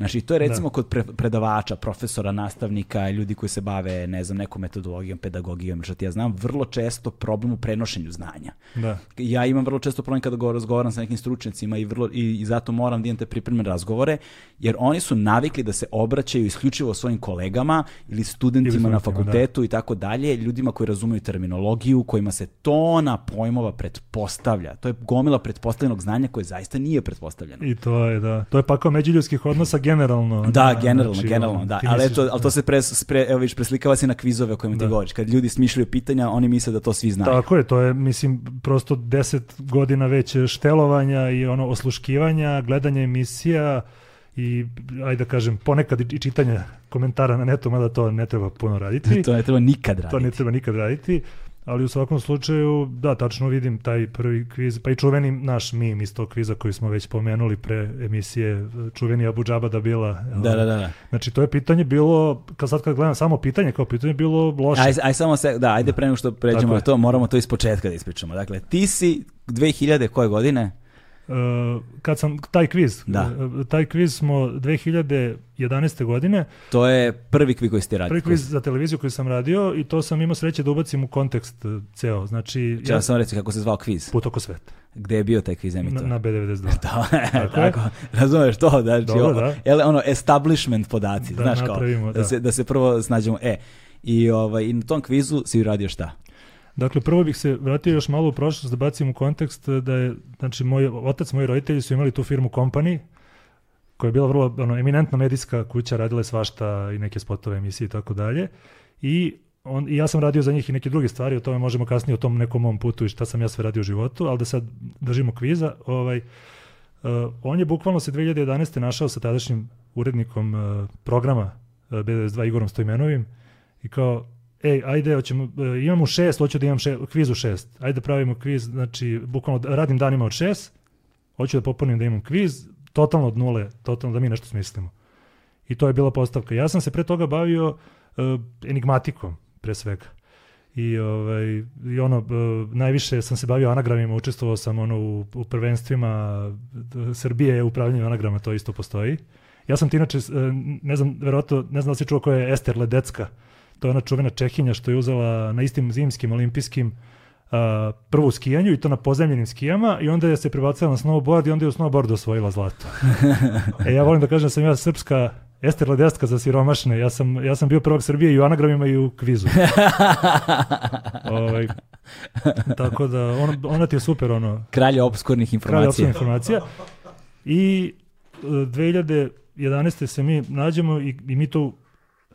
Znači, to je recimo kod pre- predavača, profesora, nastavnika, ljudi koji se bave, ne znam, nekom metodologijom, pedagogijom, što ti ja znam, vrlo često problem u prenošenju znanja. Da. Ja imam vrlo često problem kada go razgovaram sa nekim stručnjacima i, vrlo, i, i zato moram da imam te pripremne razgovore, jer oni su navikli da se obraćaju isključivo svojim kolegama ili studentima Ili na studentima, fakultetu i tako dalje, ljudima koji razumeju terminologiju, kojima se tona pojmova pretpostavlja. To je gomila pretpostavljenog znanja koje zaista nije pretpostavljeno. I to je, da. To je pakao međuljudskih odnosa generalno. Da, Na- generalno, znači, generalno, da. ti Ali, eto, ali to se pres, pre, evo viš, preslikava se na kvizove o kojima ti Da. govoriš. Kad ljudi smišljaju pitanja, oni misle da to svi znaju. Tako je, to je, mislim, prosto deset godina već štelovanja i ono osluškivanja, gledanja emisija i, ajde da kažem, ponekad i čitanja komentara na netu, mada to ne treba puno raditi. to ne treba nikad raditi. to ne treba nikad raditi. Ali u svakom slučaju, da, tačno vidim taj prvi kviz, pa i čuveni naš mim iz tog kviza koji smo već pomenuli pre emisije, čuveni Abu Džaba da bila. Da, da, da. da. Znači, to je pitanje bilo, kad sad kad gledam samo pitanje, kao pitanje je bilo loše. Aj, aj samo se, da, ajde pre nego što pređemo na to, moramo to iz početka da ispričamo. Dakle, ti si 2000 koje godine? Uh, kad sam, taj kviz, Da. uh, taj kviz smo 2011. godine, To je prvi kviz koji ste radili. prvi kviz za televiziju koji sam radio i to sam imao sreće da ubacim u kontekst uh, ceo. Znači, Če ja sam reći kako se zvao kviz. put oko sveta, Gde je bio taj kviz na, emitovan? na B92. Da, Tako tako, razumeš to, znači, Dobro, o- da. ele- ono, establishment podaci, Da znaš kao, da, da. se, da se prvo snađemo, e, i, ovaj, i na tom kvizu si uradio šta? Dakle, prvo bih se vratio još malo u prošlost da bacim u kontekst da je, znači, moj otac, moji roditelji su imali tu firmu Company, koja je bila vrlo ono, eminentna medijska kuća, radila je svašta i neke spotove emisije i tako dalje. I, on, I ja sam radio za njih i neke druge stvari, o tome možemo kasnije o tom nekom mom putu i šta sam ja sve radio u životu, ali da sad držimo kviza. Ovaj, uh, on je bukvalno se 2011. našao sa tadašnjim urednikom uh, programa uh, B92 Igorom Stojmenovim i kao, ej, ajde, hoćemo, e, imamo šest, hoću da imam še, kviz u šest. Ajde pravimo kviz, znači, bukvalno da- radim danima od šest, hoću da popunim da imam kviz, totalno od nule, totalno da mi nešto smislimo. I to je bila postavka. Ja sam se pre toga bavio e, enigmatikom, pre svega. I, ovaj, i ono, e, najviše sam se bavio anagramima, učestvovao sam ono u, u prvenstvima Srbije, upravljanju anagrama, to isto postoji. Ja sam ti inače, ne znam, verovatno, ne znam da si čuo ko je Ester Ledecka, to je ona čuvena Čehinja što je uzela na istim zimskim olimpijskim a, prvu skijanju i to na pozemljenim skijama i onda je se prebacila na snowboard i onda je u snowboardu osvojila zlato. e, ja volim da kažem da sam ja srpska Ester Ledecka za siromašne. Ja sam, ja sam bio prvog Srbije i u anagramima i u kvizu. ovaj, tako da, on, ona ti je super, ono, Kralj obskurnih informacija. opcija informacija. I e, 2011. se mi nađemo i, i mi tu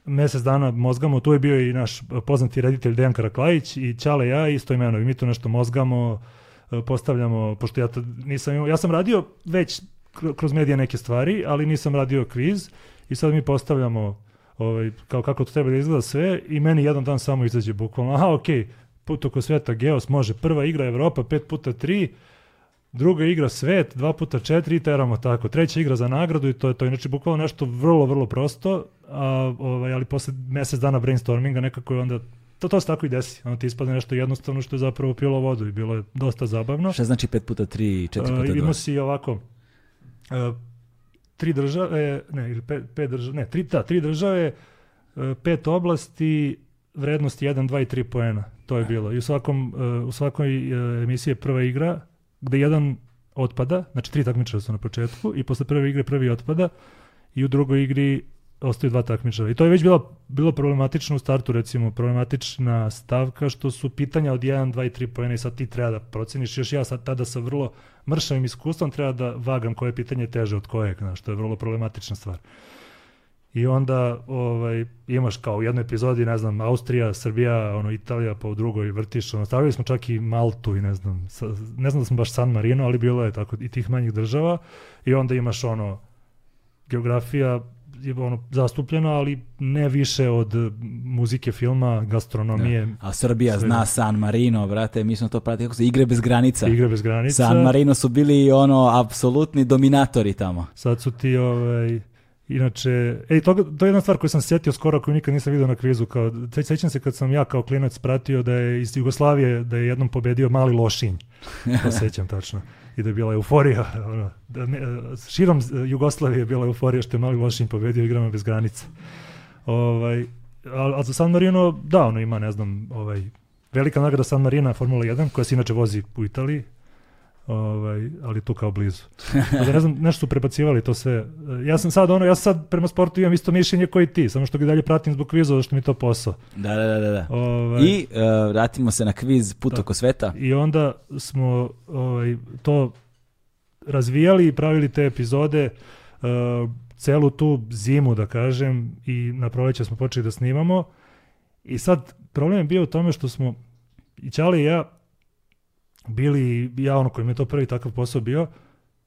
mesec dana mozgamo, tu je bio i naš poznati reditelj Dejan Karaklajić i Ćale ja i Stojmenovi, mi tu nešto mozgamo, e, postavljamo, pošto ja to nisam imao, ja sam radio već kr- kroz medije neke stvari, ali nisam radio kviz i sad mi postavljamo ovaj, kao kako to treba da izgleda sve i meni jedan dan samo izađe bukvalno, aha okej, put oko sveta Geos može, prva igra Evropa 5 puta 3, druga igra svet, 2 puta 4 i teramo tako. Treća igra za nagradu i to je to. Inače, bukvalno nešto vrlo, vrlo prosto, a, ovaj, ali posle mesec dana brainstorminga nekako je onda to, to se tako i desi. Ono ti ispadne nešto jednostavno što je zapravo pilo vodu i bilo je dosta zabavno. Šta znači 5 puta 3, 4 Uh, puta 2? imao si ovako uh, tri države, ne, ili pet, pet države, ne, tri, da, tri države, uh, pet oblasti, vrednost 1, 2 i 3 poena. To je bilo. I u, svakom, uh, u svakoj uh, emisiji je prva igra gde jedan otpada, znači tri takmičara su na početku i posle prve igre prvi otpada i u drugoj igri ostaju dva takmičara. I to je već bilo, bilo problematično u startu, recimo, problematična stavka što su pitanja od 1, 2 i 3 pojena i sad ti treba da proceniš. Još ja sad tada sa vrlo mršavim iskustvom treba da vagam koje pitanje je teže od kojeg, znaš, to je vrlo problematična stvar. I onda ovaj, imaš kao u jednoj epizodi, ne znam, Austrija, Srbija, ono, Italija, pa u drugoj vrtiš, ono, stavili smo čak i Maltu i ne znam, sa, ne znam da smo baš San Marino, ali bilo je tako i tih manjih država i onda imaš ono, geografija je ono zastupljena, ali ne više od muzike, filma, gastronomije, A Srbija Sve. zna San Marino, brate, mi smo to pratili kako se igre bez granica. igre bez granica. San Marino su bili ono apsolutni dominatori tamo. Sad su ti, ovaj, inače, ej, to, to je jedna stvar koju sam sjetio skoro, koju nikad nisam vidio na kvizu, kao, se- sećam se kad sam ja kao klinac pratio da je iz Jugoslavije, da je jednom pobedio mali lošinj, to sećam tačno, i da je bila euforija, ono, da ne, širom Jugoslavije je bila euforija što je mali lošinj pobedio igrama bez granica. Ovaj, a, a za San Marino, da, ono ima, ne znam, ovaj, velika nagrada San Marina Formula 1, koja se inače vozi u Italiji, ovaj, ali tu kao blizu. Da ne znam, nešto su prebacivali to sve. Ja sam sad ono, ja sam sad prema sportu imam isto mišljenje koji ti, samo što ga dalje pratim zbog kviza, što mi je to posao. Da, da, da, da. da. Ovaj, I uh, vratimo se na kviz Put Da. oko sveta. I onda smo ovaj, to razvijali i pravili te epizode uh, celu tu zimu, da kažem, i na proleće smo počeli da snimamo. I sad, problem je bio u tome što smo, i Ćale i ja, bili, ja ono koji mi je to prvi takav posao bio,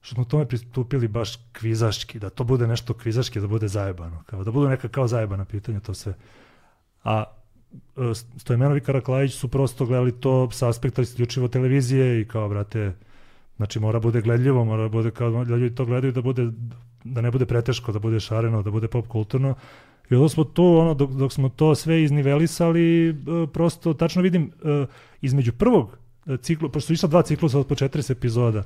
što smo tome pristupili baš kvizaški, da to bude nešto kvizaški, da bude zajebano, kao, da budu neka kao zajebana pitanja, to sve. A e, Stojmenov i Karaklajić su prosto gledali to sa aspekta isključivo televizije i kao, brate, znači mora bude gledljivo, mora bude kao da ljudi to gledaju da bude da ne bude preteško, da bude šareno, da bude pop kulturno. I onda smo tu, ono, dok, dok smo to sve iznivelisali, e, prosto, tačno vidim, e, između prvog ciklu, pošto su išla dva ciklusa od po 40 epizoda,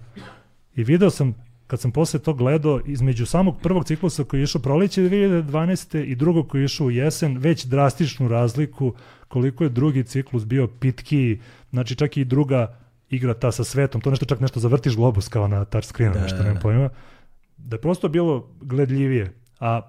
I video sam, kad sam posle to gledao, između samog prvog ciklusa koji je išao proleće 2012. i drugog koji je išao u jesen, već drastičnu razliku koliko je drugi ciklus bio pitki, znači čak i druga igra ta sa svetom, to nešto čak nešto zavrtiš globus kao na touch screenu, Da, nešto da, nemam da. pojma, da je prosto bilo gledljivije. A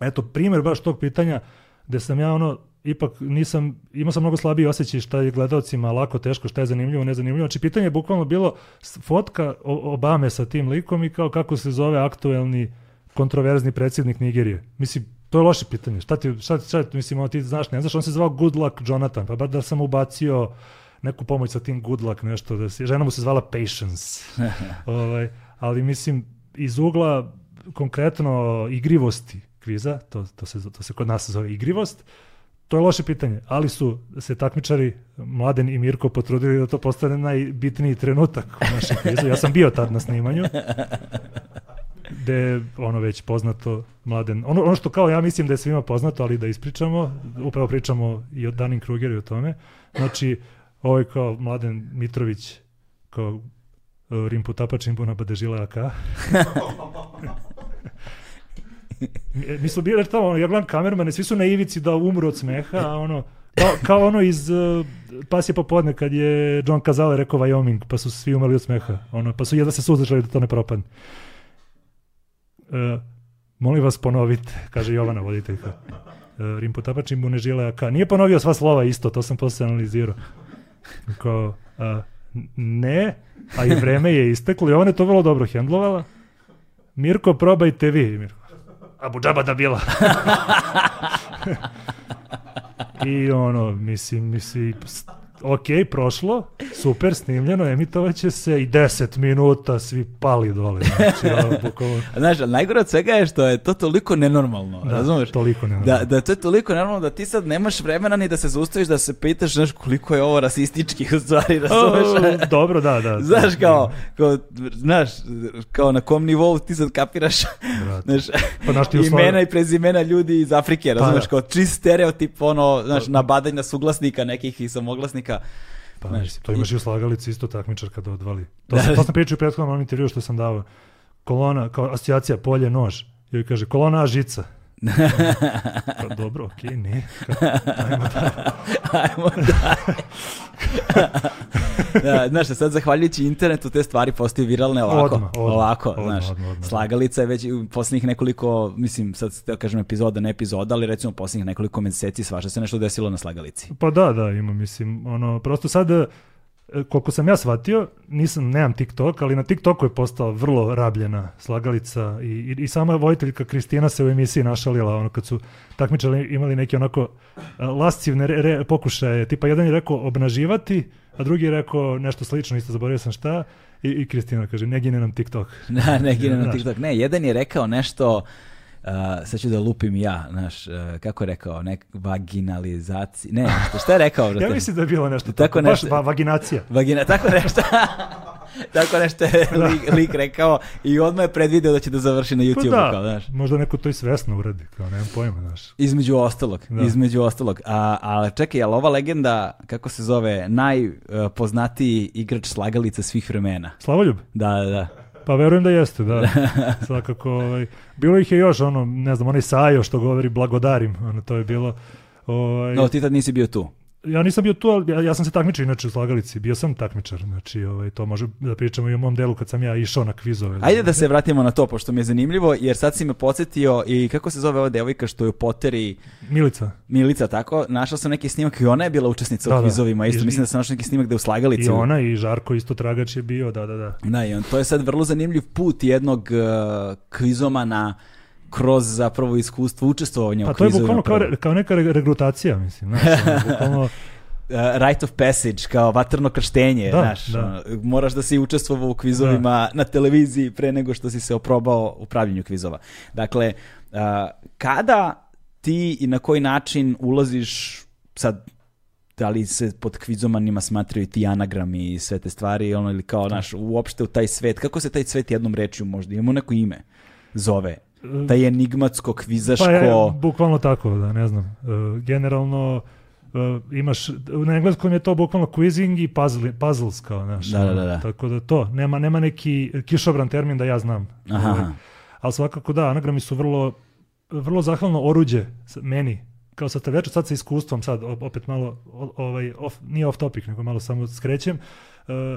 eto, primjer baš tog pitanja, gde sam ja ono, ipak nisam, imao sam mnogo slabiji osjećaj šta je gledalcima lako, teško, šta je zanimljivo, nezanimljivo. Znači, pitanje je bukvalno bilo fotka Obame sa tim likom i kao kako se zove aktuelni kontroverzni predsjednik Nigerije. Mislim, to je loše pitanje. Šta ti, šta, šta, mislim, ono, ti znaš, ne znaš, on se zvao Good Luck Jonathan, pa bar da sam ubacio neku pomoć sa tim Good Luck, nešto, da se, žena mu se zvala Patience. ovaj, ali mislim, iz ugla konkretno igrivosti kviza, to, to, se, to se kod nas zove igrivost, to je loše pitanje, ali su se takmičari Mladen i Mirko potrudili da to postane najbitniji trenutak u našem kvizu. Ja sam bio tad na snimanju, gde je ono već poznato Mladen. Ono, ono što kao ja mislim da je svima poznato, ali da ispričamo, upravo pričamo i o Danin Kruger i o tome. Znači, ovaj kao Mladen Mitrović, kao uh, Rimpu Tapač, Rimpu na Badežile AK. Mi- Mi smo bili tamo, ono, ja gledam kamermane, svi su na ivici da umru od smeha, a ono, kao, kao ono iz uh, Pasje popodne kad je John Cazale rekao Wyoming, pa su svi umrli od smeha, ono, pa su jedva se suzdržali da to ne propadne. E, molim vas ponovite, kaže Jovana voditeljka. E, Rim Potapač im ne žile AK. Nije ponovio sva slova isto, to sam posle analizirao. Kao, a, n- ne, a i vreme je isteklo i ona je to vrlo dobro hendlovala. Mirko, probajte vi. Mirko. Abu džaba da bila. I ono, mislim, mislim, ok, prošlo, super, snimljeno, emitovaće se i 10 minuta svi pali dole. Znači, ono, bukvalno, Znaš, najgore od svega je što je to toliko nenormalno, da, razumeš? toliko ne. Da, da to je toliko nenormalno da ti sad nemaš vremena ni da se zaustaviš da se pitaš znaš, koliko je ovo rasistički u stvari, razumeš? O, dobro, da, da. Znaš kao, kao, znaš, kao na kom nivou ti sad kapiraš znaš, Pa znaš ti imena i prezimena ljudi iz Afrike, razumeš, da. kao čist stereotip, ono, znaš, nabadanja suglasnika nekih i samoglasnika. Pa, Znaš, to imaš i u slagalici isto takmičar kada odvali. To, Da. sam, to sam pričao u prethodnom intervju što sam dao. Kolona, kao asocijacija polje, nož. I joj kaže, kolona žica. Kao, dobro, okej, ne. Kao, ajmo dalje. Ajmo dalje. da, znaš, sad zahvaljujući internetu te stvari postaju viralne ovako. Odmah, odmah, ovako, odmah, znaš. odmah, odmah. Slagalica je već u posljednjih nekoliko, mislim, sad da kažem epizoda, ne epizoda, ali recimo posljednjih nekoliko meseci svašta se nešto desilo na slagalici. Pa da, da, ima, mislim, ono, prosto sad, koliko sam ja shvatio, nisam, nemam TikTok, ali na TikToku je postala vrlo rabljena slagalica i, i, i sama vojiteljka Kristina se u emisiji našalila, ono, kad su takmičari imali neke onako e, lascivne re, re- pokušaje, tipa jedan je rekao obnaživati, a drugi je rekao nešto slično, isto zaboravio sam šta, i, i Kristina kaže, ne gine nam TikTok. Da, ne gine na Znaš. TikTok. Ne, jedan je rekao nešto, uh, sad ću da lupim ja, znaš, uh, kako je rekao, nek vaginalizaciji, ne, šta, šta je rekao? Ja mislim da je bilo nešto Tako tako, baš nešto. va, vaginacija. Vagina, tako nešto. tako nešto je lik, lik rekao i odmah je predvideo da će da završi na Pa YouTube, da, kao, znaš. možda neko to i svesno uradi, kao nemam pojma, znaš. Između ostalog, Da. između ostalog. A, a čekaj, ali ova legenda, kako se zove, najpoznatiji igrač slagalica svih vremena. Slavoljub? Da, da, da. Pa verujem da jeste, da. Svakako, ovaj, bilo ih je još, ono, ne znam, onaj Sajo što govori blagodarim, ono, to je bilo, ovaj, No, ti tad nisi bio tu. Ja nisam bio tu, ali ja, ja sam se takmičio inače u slagalici, bio sam takmičar, znači, ovaj, to može da pričamo i o mom delu kad sam ja išao na kvizove. Ajde da se vratimo na to, pošto mi je zanimljivo, jer sad si me podsjetio i kako se zove ova devojka što je u Poteri Milica. Milica, tako, našao sam neki snimak i ona je bila učesnica Da, u da. kvizovima, isto I- mislim da sam našao neki snimak da je u slagalici. I ona i Žarko isto tragač je bio, da, da, da. Da, i on, to je sad vrlo zanimljiv put jednog uh, kvizomana kroz zapravo iskustvo učestvovanja Pa u to je bukvalno kao, kao neka re- regrutacija, mislim, znaš, ono, bukvalno, Uh, rite of passage, kao vatrno krštenje, Da, znaš, da. moraš da si učestvovao u kvizovima na televiziji pre nego što si se oprobao u pravljenju kvizova. Dakle, uh, kada ti i na koji način ulaziš sad da li se pod kvizomanima smatraju ti anagrami i sve te stvari, ono, ili kao, naš, uopšte u taj svet, kako se taj svet jednom rečju možda, imamo neko ime, zove, taj enigmatsko, kvizaško, Pa je, bukvalno tako, da, ne znam. E, generalno, e, imaš, na engleskom je to bukvalno quizzing i puzzle, puzzles kao, znaš. Da, da, da, da. Tako da to, nema, nema neki kišobran termin da ja znam. Aha, Ovaj, ali svakako da, anagrami su vrlo, vrlo zahvalno oruđe meni, kao sa večer, sad sa iskustvom, sad opet malo, ovaj, off, nije off topic, nego malo samo skrećem, e,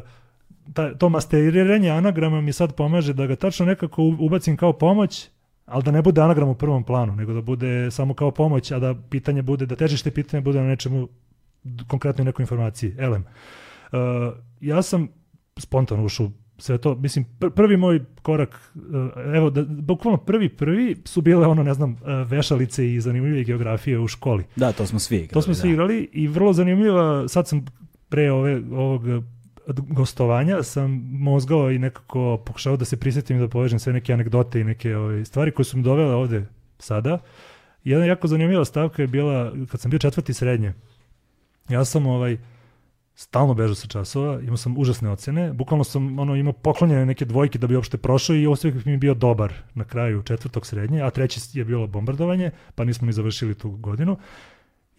ta, to masteriranje anagrama mi sad pomaže da ga tačno nekako ubacim kao pomoć, ali da ne bude anagram u prvom planu, nego da bude samo kao pomoć, a da pitanje bude, da težište pitanja bude na nečemu konkretnoj nekoj informaciji, elem. Uh, ja sam spontano ušao sve to, mislim, pr- prvi moj korak, uh, evo, da, bukvalno prvi, prvi su bile ono, ne znam, uh, vešalice i zanimljive geografije u školi. Da, to smo svi igrali. To smo svi da. igrali i vrlo zanimljiva, sad sam pre ove, ovog gostovanja sam mozgao i nekako pokušao da se prisjetim i da povežem sve neke anegdote i neke ove, stvari koje su mi dovele ovde sada. Jedna jako zanimljiva stavka je bila kad sam bio četvrti srednje. Ja sam ovaj stalno bežao sa časova, imao sam užasne ocene, bukvalno sam ono imao poklonjene neke dvojke da bi uopšte prošao i osvijek mi bio dobar na kraju četvrtog srednje, a treći je bilo bombardovanje, pa nismo ni završili tu godinu.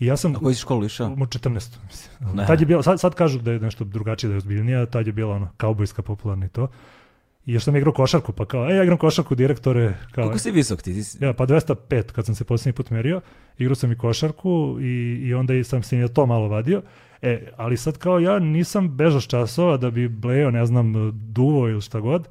I ja sam A koji si školu išao? u 14. mislim. Da. Tad je bilo, sad, sad kažu da je nešto drugačije, da je ozbiljnija, tad je bila ono, kaubojska popularna i to. I još sam igrao košarku, pa kao, e, ja igram košarku, direktore, kao, Koliko si visok ti? Ti si- ja, pa 205 kad sam se posljednji put merio, igrao sam i košarku i, i onda sam se i na to malo vadio. E, ali sad kao ja nisam bežao s časova da bi bleo, ne znam, duvo ili šta god,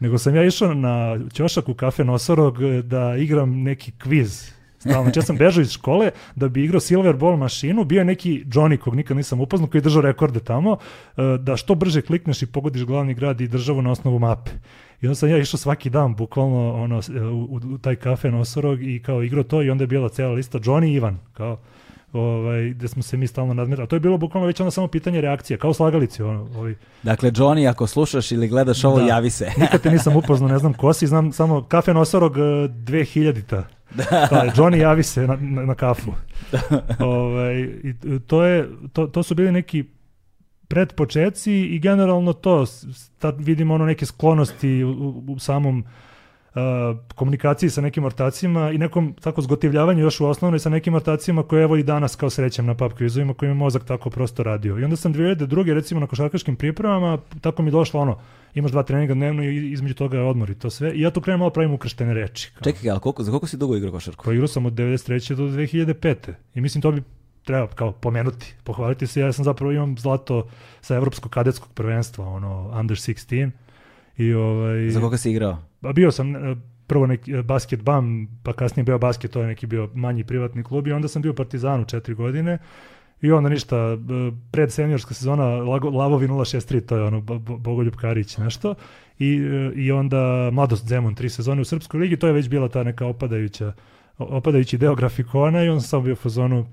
nego sam ja išao na ćošak u kafe Nosorog e, da igram neki kviz. Stalno. Znači ja sam bežao iz škole da bi igrao Silver Ball mašinu, bio je neki Johnny kog nikad nisam upoznao koji je držao rekorde tamo, e, da što brže klikneš i pogodiš glavni grad i državu na osnovu mape. I onda sam ja išao svaki dan, bukvalno ono, s- u, u, taj kafe Nosorog i kao igrao to i onda je bila cijela lista Johnny i Ivan, kao ovaj, gde smo se mi stalno nadmerali. A to je bilo bukvalno već onda samo pitanje reakcije, kao slagalici. Ono, ovaj, Dakle, Johnny, ako slušaš ili gledaš ovo, Da. javi se. Nikad te nisam upoznao, ne znam ko si, znam samo kafe Nosorog eh, 2000-ta. Da. Johnny javi se na, na, na kafu. ovaj, i to, je, to, to su bili neki predpočetci i generalno to, tad vidimo ono neke sklonosti u, u, u samom komunikaciji sa nekim ortacima i nekom tako zgotivljavanju još u osnovnoj sa nekim ortacima koje evo i danas kao srećem na pub kvizovima kojima je mozak tako prosto radio. I onda sam 2002. recimo na košarkaškim pripremama, tako mi došlo ono, imaš dva treninga dnevno i između toga je odmor i to sve. I ja tu krenem malo pravim ukrštene reči. Kao. Čekaj, ali koliko, za koliko si dugo igrao košarku? Koji igrao sam od 93. do 2005. I mislim to bi treba kao pomenuti, pohvaliti se. Ja sam zapravo imam zlato sa evropskog kadetskog prvenstva, ono under 16. I ovaj Za koga si igrao? A bio sam e, prvo neki e, basket bam, pa kasnije bio basket, to je neki bio manji privatni klub i onda sam bio u Partizanu četiri godine. I onda ništa, e, pred seniorska sezona Lavovi 063, to je ono Bo- Bo- Bogoljub Karić nešto. I, I onda Mladost Zemun, tri sezone u Srpskoj ligi, to je već bila ta neka opadajuća, opadajući deo grafikona i onda sam bio u fazonu,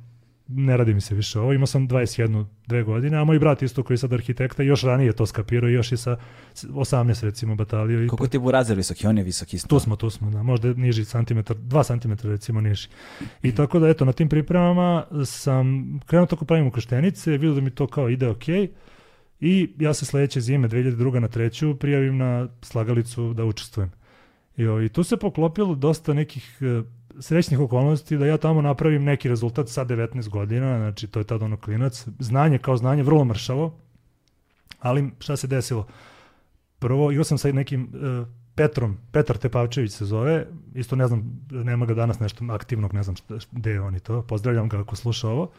ne radi mi se više ovo, imao sam 21, dve godine, a moj brat isto koji je sad arhitekta još ranije to skapirao, još i sa s- 18 recimo batalio. Koliko ti je Burazer visoki? On je visok isto. tu smo, tu smo, da, možda niži centimetar, dva centimetra recimo niži. I tako da, eto, na tim pripremama sam krenuo tako pravim ukrštenice, vidio da mi to kao ide ok i ja se sledeće zime, 2002. na treću, prijavim na slagalicu da učestvujem. I, I tu se poklopilo dosta nekih e, srećnih okolnosti da ja tamo napravim neki rezultat sa 19 godina, znači to je tad ono klinac, znanje kao znanje, vrlo mršavo, ali šta se desilo? Prvo, igrao sam sa nekim e, Petrom, Petar Tepavčević se zove, isto ne znam, nema ga danas nešto aktivnog, ne znam gde je on i to, pozdravljam ga ako sluša ovo.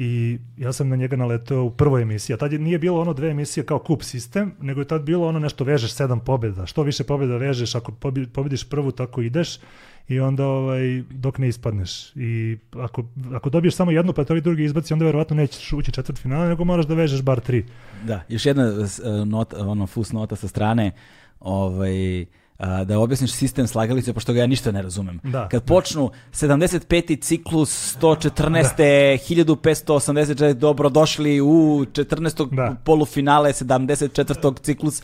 I ja sam na njega naleteo u prvoj emisiji, a tad je, nije bilo ono dve emisije kao kup sistem, nego je tad bilo ono nešto vežeš sedam pobjeda. Što više pobjeda vežeš, ako pobediš prvu, tako ideš i onda ovaj, dok ne ispadneš. I ako, ako dobiješ samo jednu, pa te ovi drugi izbaci, onda verovatno nećeš ući četvrt finale, nego moraš da vežeš bar tri. Da, još jedna s- e, nota, ono fus nota sa strane, ovaj, da objasniš sistem slagalice, pošto ga ja ništa ne razumem. Da, Kad počnu 75. ciklus 114. 1584, dobrodošli u 14. Da. polufinale 74. ciklus.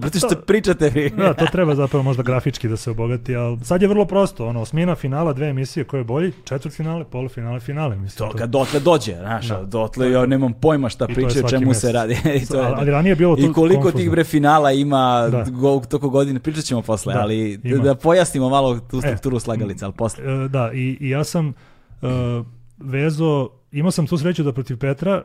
Brate, što pričate vi? Da, to treba zapravo možda grafički da se obogati, ali sad je vrlo prosto, ono, osmina finala, dve emisije, ko je bolji, četvrt finale, polufinale, finale, mislim. To kad dotle dođe, znaš, Da. dotle ja nemam pojma šta to pričaju, o čemu se mesec. radi. I, to je, ali, ranije je bilo I to koliko konfuzno. tih bre finala ima Da. go, toko godine, pričat ćemo posle, Da, ali ima. da pojasnimo malo tu strukturu slagalica, ali posle. E, Da, i, i ja sam uh, vezo imao sam tu sreću da protiv Petra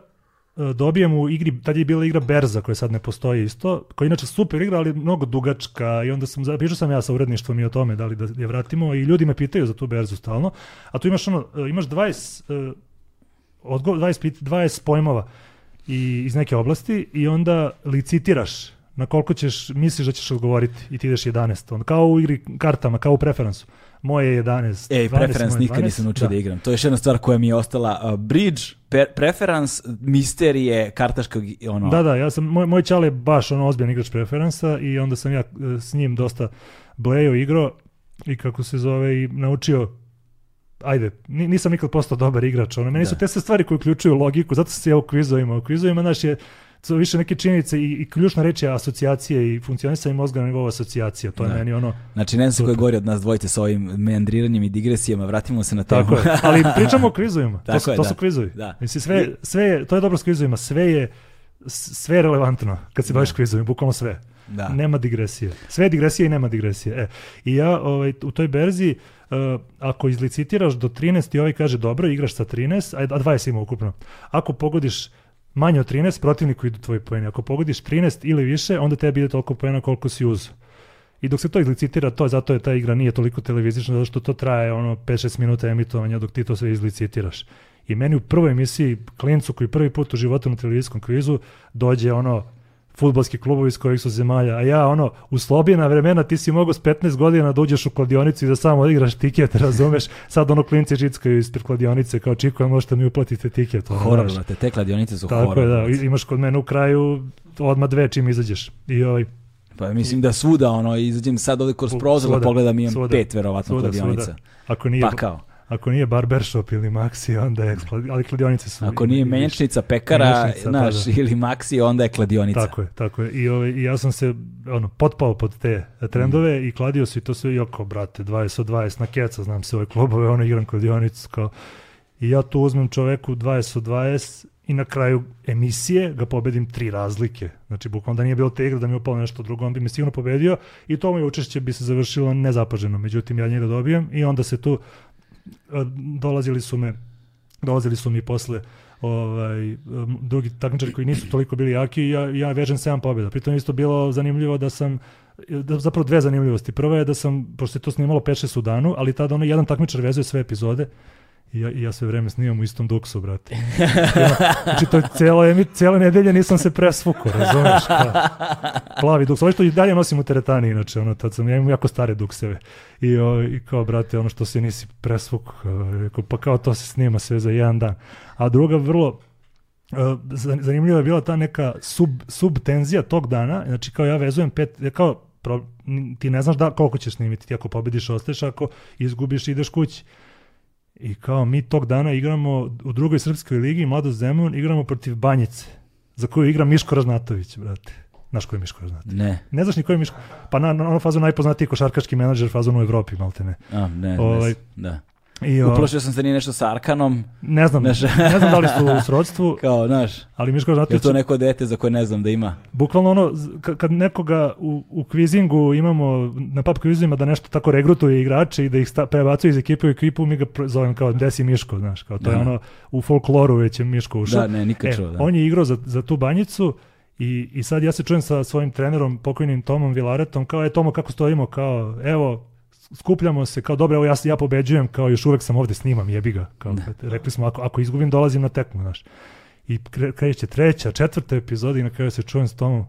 e, dobijem u igri, tad je bila igra Berza koja sad ne postoji isto, koja je inače super igra, ali mnogo dugačka i onda sam, pričao sam ja sa uredništvom i o tome da li da je vratimo i ljudi me pitaju za tu Berzu stalno, a tu imaš ono, e, imaš 20, odgo, 20, 20 pojmova i, iz neke oblasti i onda licitiraš na koliko ćeš, misliš da ćeš odgovoriti i ti ideš 11. Onda kao u igri kartama, kao u preferensu. Moje je 11. Ej, preference nikad nisam naučio da. da. igram. To je još jedna stvar koja mi je ostala. Uh, bridge, pre preference, misterije, kartaškog, ono... Da, da, ja sam, moj, moj čal je baš ono ozbiljan igrač preferensa i onda sam ja uh, s njim dosta blejo igro i kako se zove i naučio ajde, nisam nikad postao dobar igrač, ono, meni da. su te sve stvari koje uključuju logiku, zato sam se ja u kvizovima, u kvizovima, znaš, je, to više neke činjenice i, i ključna reč je asocijacije i funkcionisanje mozga na nivou asocijacija. To da. je meni ono... Znači, ne znam ko je gori od nas dvojice sa ovim meandriranjem i digresijama, vratimo se na temu. Tako je, ali pričamo o kvizovima. to, su, je, to da. su kvizovi. Da. Mislim, sve, sve je, to je dobro s kvizovima, sve je, sve je relevantno kad se baviš da. kvizovima, bukvalno sve. Da. Nema digresije. Sve je digresija i nema digresije. E, I ja ovaj, u toj berziji, uh, ako izlicitiraš do 13 i ovaj kaže dobro, igraš sa 13, a 20 ima ukupno. Ako pogodiš manje od 13, protivniku idu tvoji poeni. Ako pogodiš 13 ili više, onda tebi ide toliko poena koliko si uzeo. I dok se to izlicitira, to je zato je ta igra nije toliko televizična, zato što to traje ono 5-6 minuta emitovanja dok ti to sve izlicitiraš. I meni u prvoj emisiji, klincu koji prvi put u životu na televizijskom kvizu, dođe ono futbolski klubovi iz kojih su zemalja, a ja ono, u slobijena vremena ti si mogao s 15 godina da uđeš u kladionicu i da samo odigraš tiket, razumeš, sad ono klinci žickaju ispred kladionice, kao čiko, možete mi uplatite tiket. Ono, horor, te, te kladionice su Tako horor. Tako je, da, imaš kod mene u kraju odmah dve čim izađeš. I ovaj, Pa mislim da svuda ono izađem sad ovde kroz prozor da pogledam imam svuda, pet verovatno svuda, kladionica. Svuda. Ako nije, pa kao. Ako nije barbershop ili Maxi, onda je, ali kladionice su... Ako nije menjačnica, pekara, naš, pa da. ili Maxi, onda je kladionica. Tako je, tako je. I, ovaj, i ja sam se ono, potpao pod te trendove mm. i kladio se i to sve, joko, brate, 20 od 20 na keca, znam se ove klubove, ono, igram kladionicu, kao... I ja tu uzmem čoveku 20 od 20 i na kraju emisije ga pobedim tri razlike. Znači, bukvalno da nije bilo te igre, da mi je upalo nešto drugo, on bi me sigurno pobedio i to moje učešće bi se završilo nezapaženo. Međutim, ja njega dobijem i onda se tu dolazili su me dolazili su mi posle ovaj, drugi takmičari koji nisu toliko bili jaki ja, ja vežem 7 pobjeda. Pritom isto bilo zanimljivo da sam da, zapravo dve zanimljivosti. Prva je da sam, pošto se to snimalo 5-6 u danu, ali tada ono jedan takmičar vezuje sve epizode I ja, ja sve vreme snimam u istom duksu, brate. znači, to je cijela, cijela nedelja nisam se presvukao, razumeš? Ka, plavi duks. Ovo što i dalje nosim u teretani, inače, ono, tad sam, ja imam jako stare dukseve. I, o, i kao, brate, ono što se nisi presvukao, pa kao to se snima sve za jedan dan. A druga, vrlo, zanimljiva je bila ta neka sub, subtenzija tog dana, znači kao ja vezujem pet, kao, pro, ti ne znaš da koliko ćeš snimiti, ti ako pobediš ostaješ, ako izgubiš ideš kući. I kao mi tog dana igramo u drugoj srpskoj ligi, Mlado Zemun, igramo protiv Banjice, za koju igra Miško Raznatović, brate. Znaš ko je Miško Raznatović? Ne. Ne znaš ni ko je Miško? Pa na, na ono fazu najpoznatiji košarkaški menadžer fazonu u Evropi, malte ne. A, ne, ovaj, ne, da. I, o, Uplašio sam se nije nešto sa Arkanom. Ne znam, neš... ne znam da li su u srodstvu. Kao, znaš, ali Miško Žnatović... Je to neko dete za koje ne znam da ima? Bukvalno ono, kad nekoga u, u kvizingu imamo, na pub kvizima da nešto tako regrutuje igrače i da ih sta, prebacuje iz ekipe u ekipu, mi ga zovem kao Desi Miško, znaš, kao to da. je ono, u folkloru već je Miško ušao. Da, ne, nikad e, da. On je igrao za, za tu banjicu i, i sad ja se čujem sa svojim trenerom, pokojnim Tomom Vilaretom, kao je Tomo kako stojimo, kao evo, skupljamo se kao dobro, evo ja, ja pobeđujem, kao još uvek sam ovde snimam, jebi ga. Kao, ne. rekli smo, ako, ako izgubim, dolazim na tekmu, znaš. I kreće treća, četvrta epizoda i na kraju se čujem s tomom.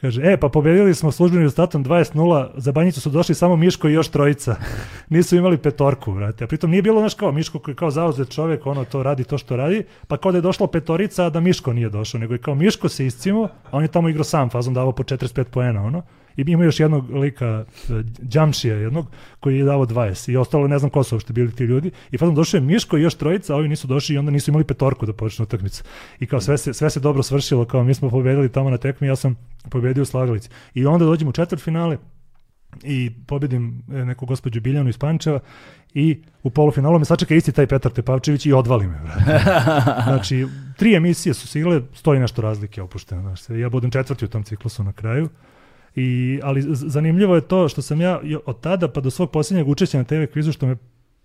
Kaže, e, pa pobedili smo službenim rezultatom 20-0, za banjicu su došli samo Miško i još trojica. Nisu imali petorku, brate. A pritom nije bilo, znaš, kao Miško koji kao zauzet čovjek, ono to radi to što radi, pa kao da je došlo petorica, a da Miško nije došao, nego je kao Miško se iscimo, a on je tamo igrao sam, fazom davao po 45 poena, ono. I ima još jednog lika, Đamšija jednog, koji je davo 20 i ostalo ne znam ko su uopšte bili ti ljudi. I potom došao je Miško i još trojica, a ovi nisu došli i onda nisu imali petorku da počne utakmicu. I kao sve se, sve se dobro svršilo, kao mi smo pobedili tamo na tekmi, ja sam pobedio u Slagalici. I onda dođemo u četvrt finale, i pobedim e, neku gospođu Biljanu iz Pančeva i u polufinalu me sačeka isti taj Petar Tepavčević i odvali me. znači, tri emisije su sigle, stoji nešto razlike opušteno. Znači, ja budem četvrti u tom ciklusu na kraju. I, ali zanimljivo je to što sam ja od tada pa do svog posljednjeg učešća na TV kvizu što me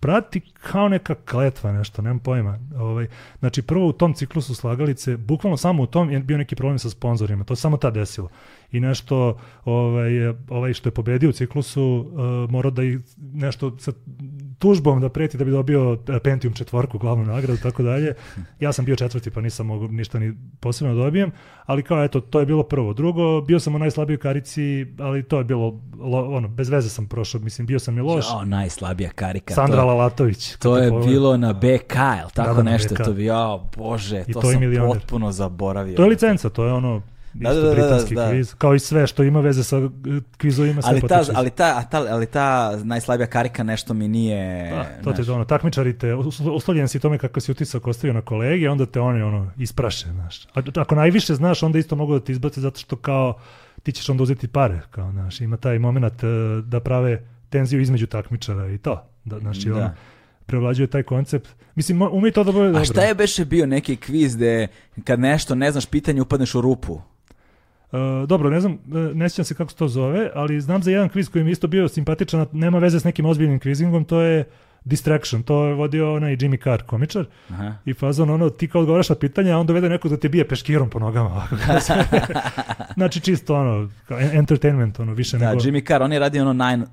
prati kao neka kletva nešto, nemam pojma. Ovaj, znači prvo u tom ciklusu slagalice, bukvalno samo u tom je bio neki problem sa sponzorima, to se samo tad desilo i nešto ovaj, ovaj što je pobedio u ciklusu uh, mora da i nešto sa tužbom da preti da bi dobio eh, Pentium četvorku glavnu nagradu tako dalje. Ja sam bio četvrti pa nisam mogu ništa ni posebno da dobijem, ali kao eto to je bilo prvo. Drugo, bio sam u najslabijoj karici, ali to je bilo lo, ono bez veze sam prošao, mislim bio sam i loš. O, najslabija karika. Sandra to, Lalatović. To je bilo na BK, ili tako da, da, nešto, to bi, ja, bože, I to, to sam potpuno zaboravio. To je licenca, to je ono Da, isto da, da, britanski da. kviz, kao i sve što ima veze sa kvizovima, sve ali ta, ali, ta, a ta, ali ta najslabija karika nešto mi nije... Da, to ti znaš, je ono, takmičari te, uslo- uslovljen si tome kako si utisak ostavio na kolege, onda te oni ono, ispraše, znaš. A, ako najviše znaš, onda isto mogu da ti izbace zato što kao ti ćeš onda uzeti pare, kao, znaš, ima taj moment e, da prave tenziju između takmičara i to. Da, znači, Da. ono, prevlađuje taj koncept. Mislim, ume i to da bude dobro. A šta je beše bio neki kviz gde kad nešto ne znaš pitanje upadneš u rupu? E, dobro, ne znam, e, ne sjećam se kako se to zove, ali znam za jedan kviz koji mi je isto bio simpatičan, a nema veze s nekim ozbiljnim kvizingom, to je Distraction, to je vodio onaj Jimmy Carr, komičar, Aha. i fazon ono, ti kao odgovaraš na pitanja, a on dovede nekog da te bije peškirom po nogama. ovako. znači čisto ono, entertainment, ono, više Da, nego... Jimmy Carr, on je radio ono 9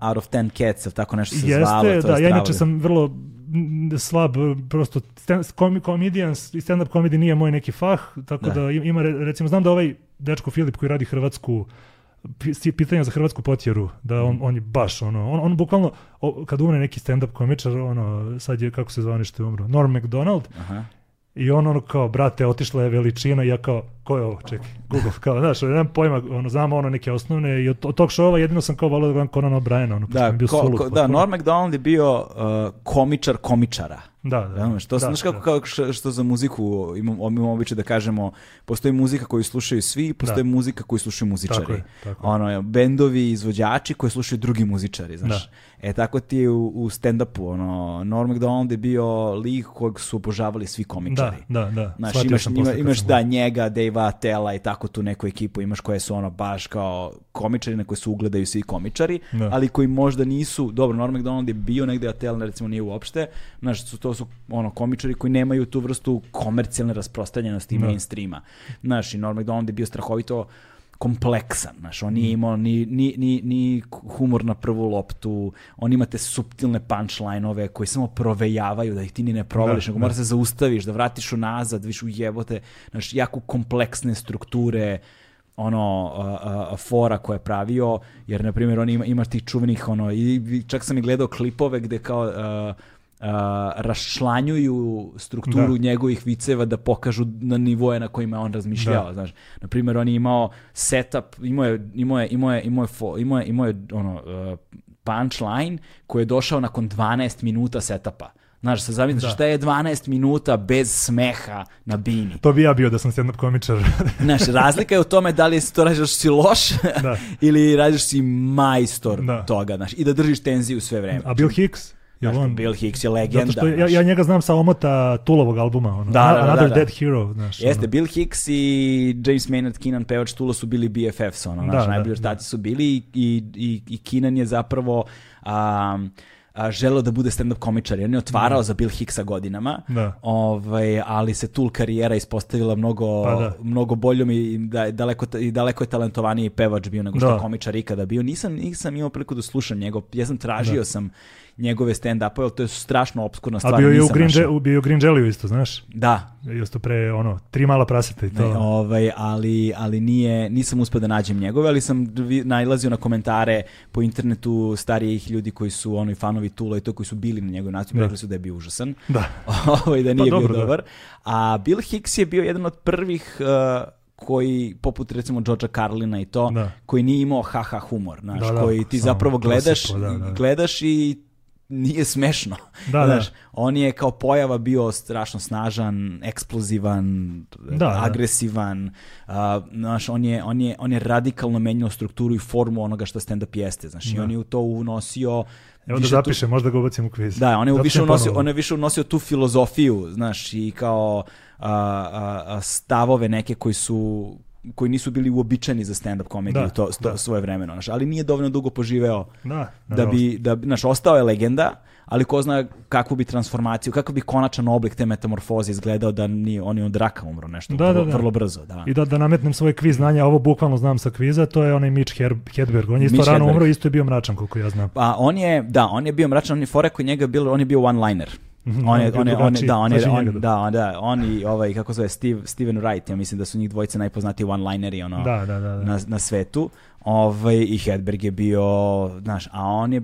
out of 10 cats, ili tako nešto se Jeste, zvalo. to je da, ja inače sam vrlo slab, prosto stand, komi, comedians i stand-up comedy nije moj neki fah, tako Da. da. ima, re- recimo, znam da ovaj dečko Filip koji radi hrvatsku pitanja za hrvatsku potjeru, da on, on je baš ono, on, on bukvalno, kad umre neki stand-up komičar, ono, sad je, kako se zvane što je umro, Norm MacDonald, Aha. I on ono kao, brate, otišla je veličina, i ja kao, ko je ovo, čekaj, Google, kao, znaš, nemam pojma, ono, znam ono neke osnovne, i od, od tog šova jedino sam kao volio da gledam Conan O'Brien, ono, Da, bio ko, ko, da. Norm MacDonald je bio uh, komičar komičara. Da, da. Razumeš, to da, znaš kako, da. kao što, što za muziku imamo, imamo običaj da kažemo, postoji muzika koju slušaju svi, postoji muzika koju slušaju muzičari. Tako je, tako je. Ono, bendovi, izvođači koji slušaju drugi muzičari, znaš. E, tako ti je u, u stand-upu, ono, Norm MacDonald je bio lik kojeg su obožavali svi komičari. Da, da, da. Znaš, imaš, ima, imaš da njega, Dave Attella i tako tu neku ekipu imaš koje su ono baš kao komičari na koje se ugledaju svi komičari, Da. ali koji možda nisu, dobro, Norm MacDonald je bio negde, Attella recimo nije uopšte, znaš, su, to su ono komičari koji nemaju tu vrstu komercijalne rasprostranjenosti Da. mainstreama. Znaš, i Norm MacDonald je bio strahovito kompleksan, znaš, on nije imao ni, ni, ni, ni humor na prvu loptu, on ima te suptilne punchline-ove koji samo provejavaju da ih ti ni ne provališ, Da, nego da. moraš se zaustaviš, da vratiš unazad, viš ujebote, znaš, jako kompleksne strukture, ono a, a, a, fora koje je pravio, jer na primjer on ima, ima tih čuvenih ono i čak sam i gledao klipove gde kao a, a, raščlanjuju strukturu Da. njegovih viceva da pokažu na nivoje na kojima je on razmišljao, Da. znaš. Na primjer, on je imao setup, imao je, imao je, imao je, imao je, imao je, imao je ono, uh, punchline koji je došao nakon 12 minuta setupa. Znaš, zamisliš Da. šta je 12 minuta bez smeha na bini. To bi ja bio da sam stand-up komičar. Znaš, razlika je u tome da li si to radiš da si loš Da. ili radiš si majstor Da. toga, znaš, i da držiš tenziju sve vreme. A Bill Hicks? Je Znaš, on? Bill Hicks je legenda. Zato što ja, ja njega znam sa omota Tulovog albuma. Ono. Da, da, da, Another da. Dead Hero. Znaš, Jeste, ono. Bill Hicks i James Maynard Keenan, pevač Tula su bili BFFs, ono, Da, naš, da, najbolji da. ortaci su bili i, i, i, Keenan je zapravo um, a, želeo da bude stand-up komičar, on je otvarao za Bill Hicksa godinama, Da. ovaj, ali se Tool karijera ispostavila mnogo, Pa da. mnogo boljom i, da, daleko, i daleko je talentovaniji pevač bio nego što Da. komičar ikada bio. Nisam, nisam imao priliku da slušam njegov, ja sam tražio sam njegove stand-upove, ali to je strašno obskurna stvar. A bio je u Green, našao. Bio je u Green Jelly isto, znaš? Da, Isto pre, ono, tri mala praseta i to. Ne, ovaj, ali, ali nije, nisam uspio da nađem njegove, ali sam nailazio na komentare po internetu starijih ljudi koji su ono, fanovi Tula i to koji su bili na njegovoj nastupu, Da. rekli su da je bio užasan, Da. ovaj, da nije dobro, bio da. dobar. A Bill Hicks je bio jedan od prvih uh, koji, poput recimo Georgea Carlina i to, Da. koji nije imao haha humor, znaš, Da, da, koji ti zapravo gledaš, da, da. gledaš i nije smešno. Da, znaš, da. on je kao pojava bio strašno snažan, eksplozivan, Da, da. agresivan. a, znaš, on je, on, je, on je radikalno menjao strukturu i formu onoga što stand-up jeste. Znaš, i Da. on je u to unosio... Evo da više tu- zapišem, možda ga ubacim u kviz. da, on je, Zapišem više unosio, on je više unosio tu filozofiju, znaš, i kao a, a, a, stavove neke koji su koji nisu bili uobičajeni za stand-up komediju Da, to, to da. svoje vremeno, znaš, ali nije dovoljno dugo poživeo Da, da bi, da, znaš, ostao je legenda, ali ko zna kakvu bi transformaciju, kako bi konačan oblik te metamorfoze izgledao da nije, on je od raka umro nešto, Da, vrlo, da, da. vrlo brzo, da. I da, da nametnem svoj kviz znanja, ovo bukvalno znam sa kviza, to je onaj Mitch Her- Hedberg. On je isto Mitch rano Hedberg. umro, isto je bio mračan, koliko ja znam. Pa on je, da, on je bio mračan, on je fore koji njega bio, on je bio one-liner. Mhm, On je, on je, on je, da, on je, on, njega da, on, da, on i ovaj, kako zove, Steve, Steven Wright, ja mislim da su njih dvojice najpoznatiji one-lineri, ono, Da, da, da. da. na, na svetu. Ovaj, I Hedberg je bio, znaš, a on je,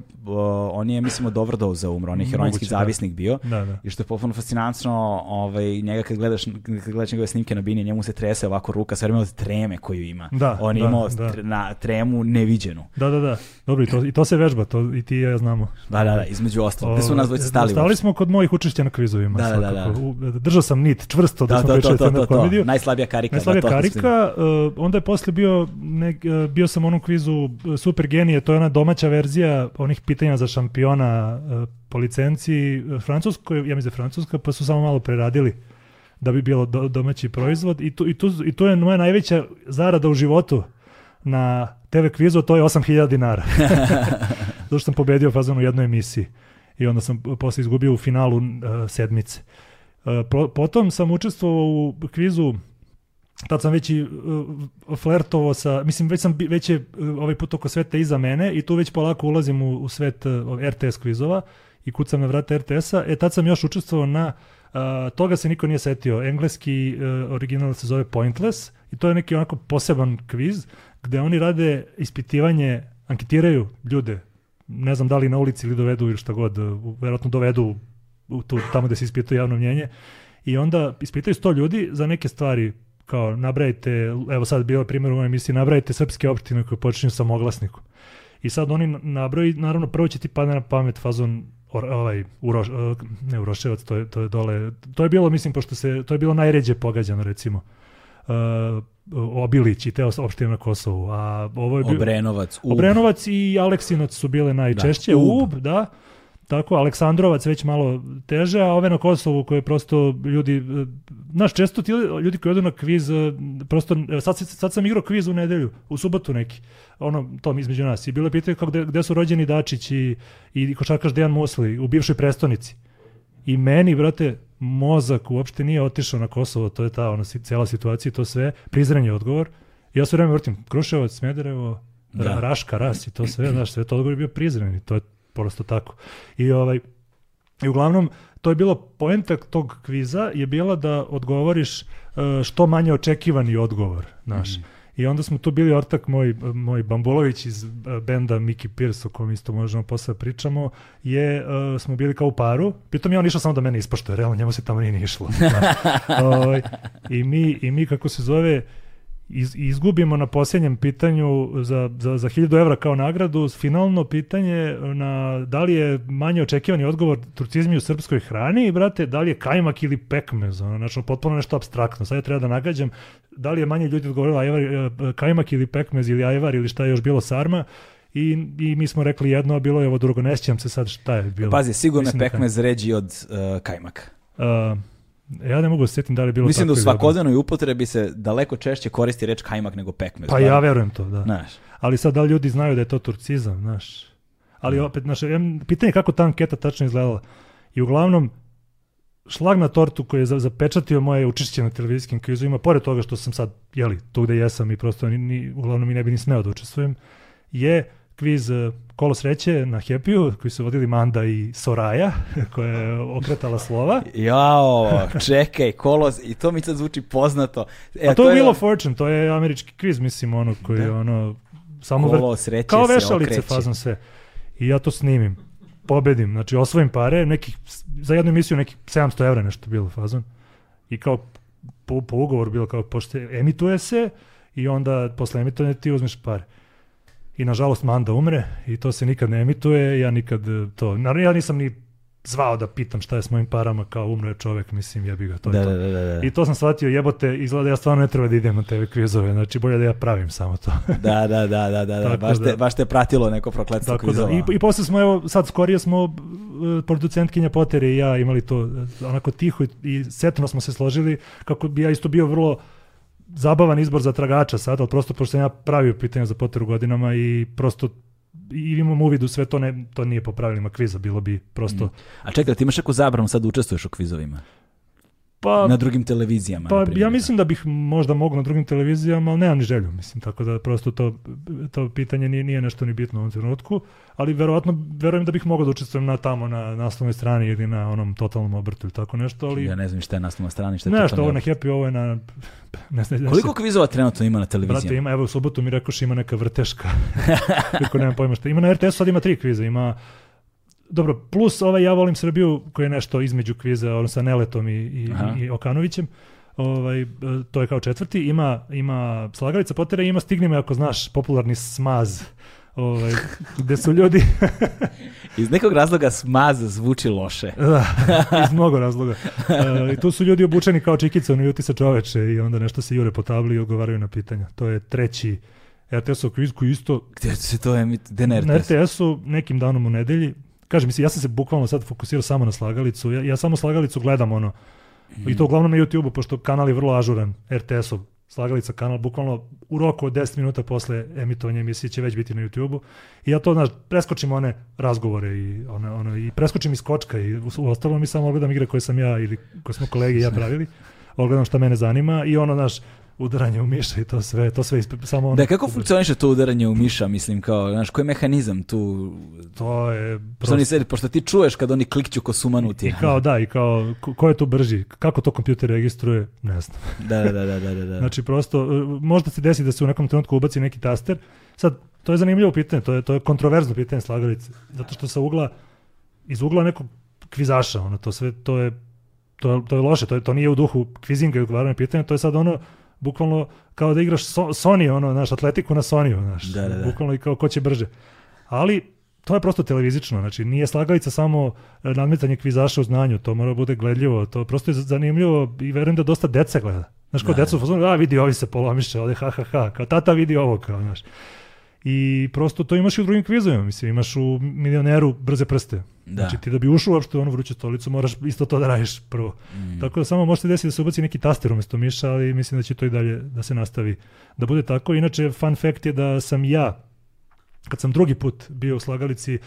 on je, mislim, od overdose umro, on je heroinski Moguće, da. zavisnik bio. Da, da. I što je potpuno fascinantno, ovaj, njega kad gledaš, kad gledaš njegove snimke na bini, njemu se trese ovako ruka, sve vreme od treme koju ima. Da, on je da, imao da. tre- na tremu neviđenu. Da, da, da. Dobro, i to, i to se vežba, to i ti i ja znamo. Da, da, da, između ostalog. Gde su nas dvojice stali? Stali uopšte? smo kod mojih učešća na kvizovima. Da, da, da, da. Držao sam nit čvrsto da, Da, smo pričali stand-up to, to. komediju. Najslabija karika. Najslabija da, smo stigli. karika, uh, onda je posle bio, nek, uh, bio sam u onom kvizu uh, Super genije, to je ona domaća verzija onih pitanja za šampiona uh, po licenciji uh, francuskoj, ja mislim da francuska, pa su samo malo preradili da bi bilo do, domaći proizvod i tu, i, tu, i tu je moja najveća zarada u životu na TV kvizu, to je 8000 dinara. Zato što sam pobedio fazon u jednoj emisiji i onda sam posle izgubio u finalu uh, sedmice. Uh, pro- potom sam učestvovao u kvizu tad sam već i uh, flertovao sa, mislim već sam već je uh, ovaj put oko sveta iza mene i tu već polako ulazim u, u svet uh, RTS kvizova i kucam na vrata RTS-a, e tad sam još učestvovao na uh, toga se niko nije setio. Engleski uh, original se zove Pointless i to je neki onako poseban kviz gde oni rade ispitivanje, anketiraju ljude, ne znam da li na ulici ili dovedu ili šta god, verovatno dovedu u tu, tamo gde se ispituje javno mnjenje i onda ispitaju 100 ljudi za neke stvari kao nabrajte, evo sad bio je primjer u mojoj emisiji, nabrajte srpske opštine koje počinju sa moglasnikom. I sad oni nabroji, naravno prvo će ti padne na pamet fazon or, ovaj Uroš, uh, ne Uroševac, to je, to je dole, to je bilo mislim pošto se, to je bilo najređe pogađano recimo. Uh, Obilić i te opštine na Kosovu, a ovo je bio, Obrenovac, Ub. Obrenovac i Aleksinac su bile najčešće, Da, Ub. Ub. da. Tako, Aleksandrovac već malo teže, a ove na Kosovu koje prosto ljudi, e, znaš, često ti ljudi koji odu na kviz, e, prosto, sad, sad sam igrao kviz u nedelju, u subotu neki, ono, to između nas, i bilo je pitanje kako, gde, gde su rođeni Dačić i, i košarkaš Dejan Musli u bivšoj prestonici. I meni, brate, mozak uopšte nije otišao na Kosovo, to je ta ona, si- cela situacija i to sve, prizren je odgovor. Ja sve vreme vrtim, Kruševac, Smederevo, Da. Ra- Raška, Ras i to sve, znaš, sve to odgovor je bio prizren i to je prosto tako. I ovaj, i uglavnom, to je bilo poenta tog kviza je bila da odgovoriš e, što manje očekivani odgovor, znaš. I onda smo tu bili ortak moj, moj Bambulović iz e, benda Mickey Pierce, o kom isto možemo posle da pričamo, je, e, smo bili kao u paru, pritom je on išao samo da mene ispoštuje, realno njemu se tamo nije ni išlo. znaš. Ovaj, I mi, I mi, kako se zove, iz, izgubimo na posljednjem pitanju za, za, za 1000 evra kao nagradu finalno pitanje na da li je manje očekivani odgovor turcizmi u srpskoj hrani brate, da li je kajmak ili pekmez, ono, znači potpuno nešto abstraktno, sad je treba da nagađam da li je manje ljudi odgovorilo ajvar, e, kajmak ili pekmez ili ajvar ili šta je još bilo sarma i, i mi smo rekli jedno, a bilo je ovo drugo, ne sjećam se sad šta je bilo. Pazi, sigurno je da je pekmez ređi od uh, kajmaka. Uh, ja ne mogu da se sjetim da li je bilo Mislim da u tako ili obratno. svakodnevnoj upotrebi se daleko češće koristi reč kajmak nego pekmez. Pa ja verujem to, da. Znaš, Ali sad da li ljudi znaju da je to turcizam, znaš. Ali opet, znaš, pitanje je kako ta anketa tačno izgledala. I uglavnom, šlag na tortu koji je za- zapečatio moje učešće na televizijskim kvizovima, pored toga što sam sad, jeli, tu gde jesam i prosto ni, ni, uglavnom i ne bi ni smeo da učestvujem, je kviz eh, Kolo sreće na Happy-u, koji su vodili Manda i Soraja, koja je okretala slova. Jao, čekaj, kolos, i to mi sad zvuči poznato. E, A to je je Wheel of Fortune, to je američki kviz, mislim, ono, koji je Da. ono, samo vrt, Kolo sreće kao vešalice fazom sve. I ja to snimim, pobedim, znači osvojim pare, nekih, za jednu emisiju nekih 700 evra nešto bilo fazon. I kao po, po ugovoru bilo kao, pošto emituje se i onda posle emitovanja ti uzmeš pare. I nažalost Manda umre i to se nikad ne emituje, ja nikad eh, to, naravno ja nisam ni zvao da pitam šta je s mojim parama, kao umro je čovek, mislim, jebi ga, to je Da, to. da, da, da, da. I to sam shvatio, jebote, izgleda ja stvarno ne treba da idem na TV kvizove, znači bolje da ja pravim samo to. Da, da, da, da, da, da. Baš, da. te, baš te pratilo neko prokletstvo Tako da, kvizova. i, i posle smo, evo, sad skorije smo uh, producentkinja Potere i ja imali to uh, onako tiho i, i setno smo se složili kako bi ja isto bio vrlo zabavan izbor za tragača sad, ali prosto pošto sam ja pravio pitanja za poteru godinama i prosto i imam uvid u sve to, ne, to nije po pravilima kviza, bilo bi prosto... Mm. A čekaj, ti imaš neku zabranu sad učestvuješ u kvizovima? Pa, na drugim televizijama? pa ja mislim da bih možda mogao na drugim televizijama, ali nemam ni želju, mislim, tako da prosto to, to pitanje nije, nije nešto ni bitno u ovom trenutku, ali verovatno, verujem da bih mogao da učestvujem na tamo, na naslovnoj strani ili na onom totalnom obrtu ili tako nešto, ali... Ja ne znam šta je naslovna strana, šta je Nešto, ovo na Happy, ovo je na... Ne znam, ne Koliko kvizova trenutno ima na televiziji? Brate, ima, evo u subotu mi rekoš ima neka vrteška. Kako nemam pojma šta. Ima na RTS sad ima tri kviza, ima Dobro, plus ovaj Ja volim Srbiju koji je nešto između kviza ono sa Neletom i, i, Aha. i Okanovićem. Ovaj, e, to je kao četvrti. Ima, ima Slagalica Potera i ima Stigni me ako znaš, popularni smaz. Ovaj, gde su ljudi Iz nekog razloga smaz zvuči loše. Da, iz mnogo razloga. E, I tu su ljudi obučeni kao čikice, oni ljuti se čoveče i onda nešto se jure po tabli i odgovaraju na pitanja. To je treći RTS-ov kviz koji isto Gde se to je, gde na na RTS? RTS-u nekim danom u nedelji. Kažem, mislim, ja sam se bukvalno sad fokusirao samo na slagalicu. Ja, ja samo slagalicu gledam ono. I to uglavnom na YouTube-u, pošto kanal je vrlo ažuran, RTS-ov. Slagalica kanal, bukvalno u roku od 10 minuta posle emitovanja emisije će već biti na YouTube-u. I ja to, znaš, preskočim one razgovore i, one, ono, i preskočim iz kočka i u, u ostalom mi samo ogledam igre koje sam ja ili koje smo kolege i ja pravili. Ogledam šta mene zanima i ono, znaš, udaranje u miša i to sve, to sve ispe, samo ono. Da, kako funkcioniše to udaranje u miša, mislim, kao, znaš, koji je mehanizam tu? To je Pošto, oni se, pošto ti čuješ kad oni klikću ko sumanuti. I kao da, i kao ko, ko je tu brži, kako to kompjuter registruje, ne znam. Da, da, da, da, da, da. Znači prosto, e, možda se desi da se u nekom trenutku ubaci neki taster. Sad, to je zanimljivo pitanje, to je, to je kontroverzno pitanje slagalice, zato što sa ugla, iz ugla nekog kvizaša, ono, to sve, to je, to je, to je loše, to, je, to nije u duhu kvizinga i odgovaranja pitanja, to je sad ono, bukvalno kao da igraš so, Sony, ono, naš atletiku na Sony, znaš, Da, da, da. bukvalno i kao ko će brže. Ali, to je prosto televizično, znači nije slagalica samo e, nadmetanje kvizaša u znanju, to mora bude gledljivo, to prosto je zanimljivo i verujem da dosta deca gleda. Znaš, kao Da. deca u fazonu, a vidi, ovi se polomiše, ovde ha, ha, ha, kao tata vidi ovo, kao, znaš. I prosto to imaš i u drugim kvizovima, mislim, imaš u milioneru brze prste. Da. Znači ti da bi ušao uopšte u onu vruću stolicu, moraš isto to da radiš prvo. Mm. Tako da samo može se desiti da se ubaci neki taster umjesto miša, ali mislim da će to i dalje da se nastavi da bude tako. Inače, fun fact je da sam ja, kad sam drugi put bio u slagalici,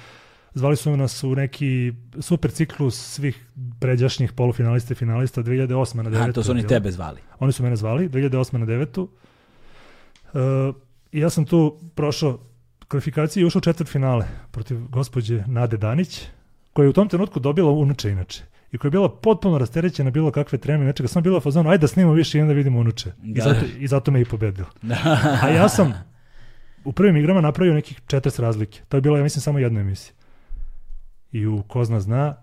zvali su nas u neki super ciklus svih pređašnjih polufinalista i finalista 2008. na 9. A, to su oni tebe zvali. Oni su mene zvali 2008. na 9. Uh, I ja sam tu prošao kvalifikacije i ušao u četvrt finale protiv gospođe Nade Danić, koja je u tom trenutku dobila unuče inače i koja je bila potpuno rasterećena bilo kakve treme, kad sam bila fazonu, ajde da snimamo više i onda vidimo unuče. I, Da. zato, I zato me i pobedila. A ja sam u prvim igrama napravio nekih 40 razlike. To je bila, ja mislim, samo jedna emisija. I u Ko zna zna,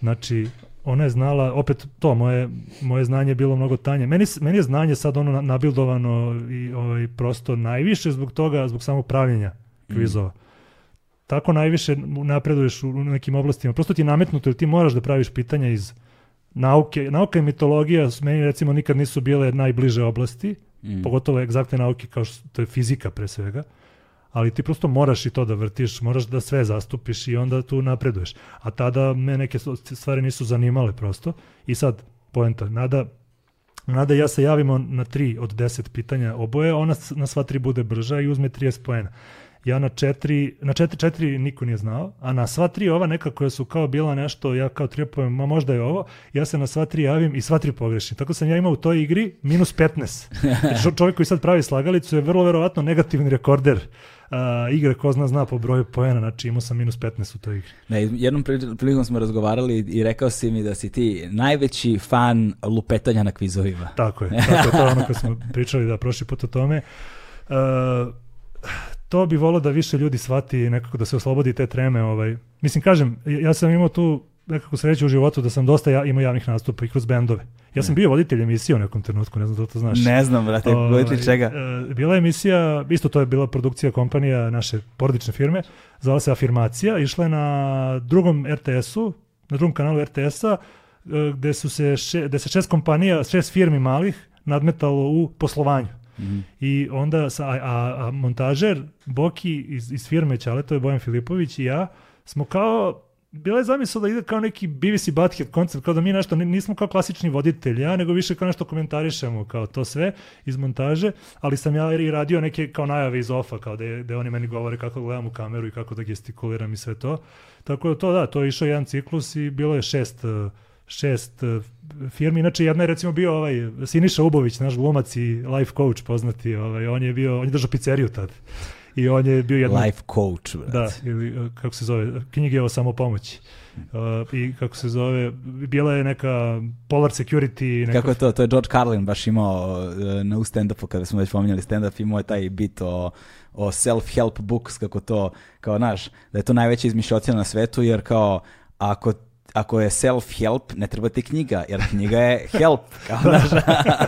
znači, ona je znala, opet to, moje, moje znanje je bilo mnogo tanje. Meni, meni je znanje sad ono na- nabildovano i ovaj, prosto najviše zbog toga, zbog samog pravljenja kvizova. Tako najviše napreduješ u nekim oblastima. Prosto ti je nametnuto jer ti moraš da praviš pitanja iz nauke. Nauka i mitologija meni recimo nikad nisu bile najbliže oblasti, Mm. pogotovo egzaktne nauke kao što to je fizika pre svega, ali ti prosto moraš i to da vrtiš, moraš da sve zastupiš i onda tu napreduješ. A tada me neke stvari nisu zanimale prosto. I sad, poenta, nada, nada ja se javimo na tri od deset pitanja oboje, ona na sva tri bude brža i uzme 30 poena. Ja na četiri, na četiri, četiri niko nije znao, a na sva tri ova neka koja su kao bila nešto, ja kao tripujem, ma možda je ovo, ja se na sva tri javim i sva tri pogrešim. Tako sam ja imao u toj igri minus 15. Znači, čo- čovjek koji sad pravi slagalicu je vrlo verovatno negativni rekorder a, igre ko zna zna po broju poena, znači imao sam minus 15 u toj igri. Ne, jednom pri- prilikom smo razgovarali i rekao si mi da si ti najveći fan lupetanja na kvizovima. Tako je, tako je, to je ono kad smo pričali da prošli put o tome. E, to bi volio da više ljudi shvati nekako da se oslobodi te treme. Ovaj. Mislim, kažem, ja sam imao tu nekako sreću u životu da sam dosta ja, imao javnih nastupa i kroz bendove. Ja sam bio voditelj emisije u nekom trenutku, ne znam da li to znaš. Ne znam, brate, Ovaj, voditelj čega? e, bila je emisija, isto to je bila produkcija kompanija naše porodične firme, zvala se Afirmacija, išla je na drugom RTS-u, na drugom kanalu RTS-a, e, gde su se, še, gde se šest kompanija, šest firmi malih nadmetalo u poslovanju. Mhm. I onda, sa, a, a, montažer Boki iz, iz firme Ćale, to je Bojan Filipović i ja, smo kao bila je zamisla da ide kao neki i Butthead koncept, kao da mi nešto, nismo kao klasični voditelji, ja, nego više kao nešto komentarišemo, kao to sve iz montaže, ali sam ja i radio neke kao najave iz ofa, kao da, je, da oni meni govore kako gledam u kameru i kako da gestikuliram i sve to. Tako da to da, to je išao jedan ciklus i bilo je šest, šest firmi. Inače, jedna je recimo bio ovaj Siniša Ubović, naš glumac i life coach poznati, ovaj, on je bio, on je držao pizzeriju tad i on je bio jedan... Life coach, brat. Da, ili uh, kako se zove, knjige o samopomoći. Uh, I kako se zove, bila je neka Polar Security... Neka... Kako je to? To je George Carlin baš imao uh, na u stand-upu, kada smo već pominjali stand-up, imao je taj bit o, o self-help books, kako to, kao naš, da je to najveća izmišljotina na svetu, jer kao ako ako je self-help, ne treba ti knjiga, jer knjiga je help, kao naš,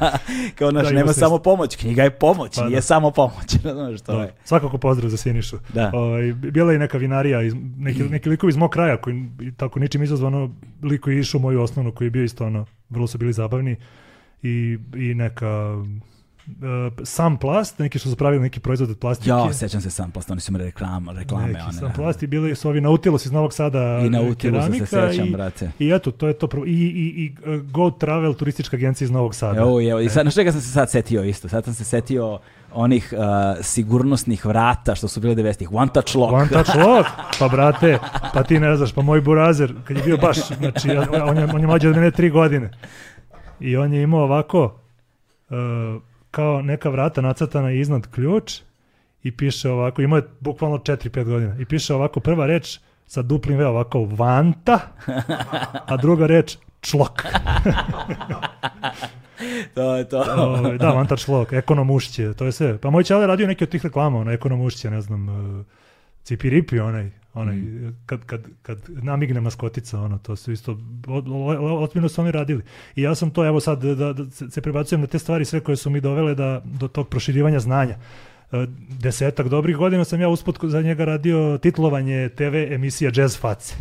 kao naš, da, nema samo pomoć, knjiga je pomoć, pa, nije da. samo pomoć, znaš što da. je. Svakako pozdrav za Sinišu. Da. O, ovaj, bila je neka vinarija, iz, neki, neki likovi iz mog kraja, koji tako ničim izazvano, liko je išao moju osnovnu, koji je bio isto ono, vrlo su bili zabavni, i, i neka sam plast, neki što su pravili neki proizvod od plastike. Ja, sećam se sam plast, oni su imali reklama, reklame. Neki one, sam da. plast i bili su ovi Nautilus iz Novog Sada I Nautilus se sećam, i, brate. I eto, to je to. I, i, i uh, Go Travel, turistička agencija iz Novog Sada. Evo, evo, i sad, na čega sam se sad setio isto? Sad sam se setio onih uh, sigurnosnih vrata što su bile 90-ih. One touch lock. One touch lock? Pa brate, pa ti ne znaš, pa moj burazer, kad je bio baš, znači, on je, on je mlađe od mene tri godine. I on je imao ovako, uh, kao neka vrata nacrtana iznad ključ i piše ovako, imao je bukvalno 4-5 godina, i piše ovako prva reč sa duplim V ovako vanta, a druga reč člok. to je to. O, ovaj, da, vanta člok, ekonomušće, to je sve. Pa moj čale radio neki od tih reklama, ono, ekonomušće, ne znam, uh, cipiripi onaj, onaj, mm. kad, kad, kad namigne maskotica, ono, to su isto, otmino su oni radili. I ja sam to, evo sad, da, da se prebacujem na te stvari sve koje su mi dovele da, do tog proširivanja znanja. E, desetak dobrih godina sam ja usput za njega radio titlovanje TV emisija Jazz Face.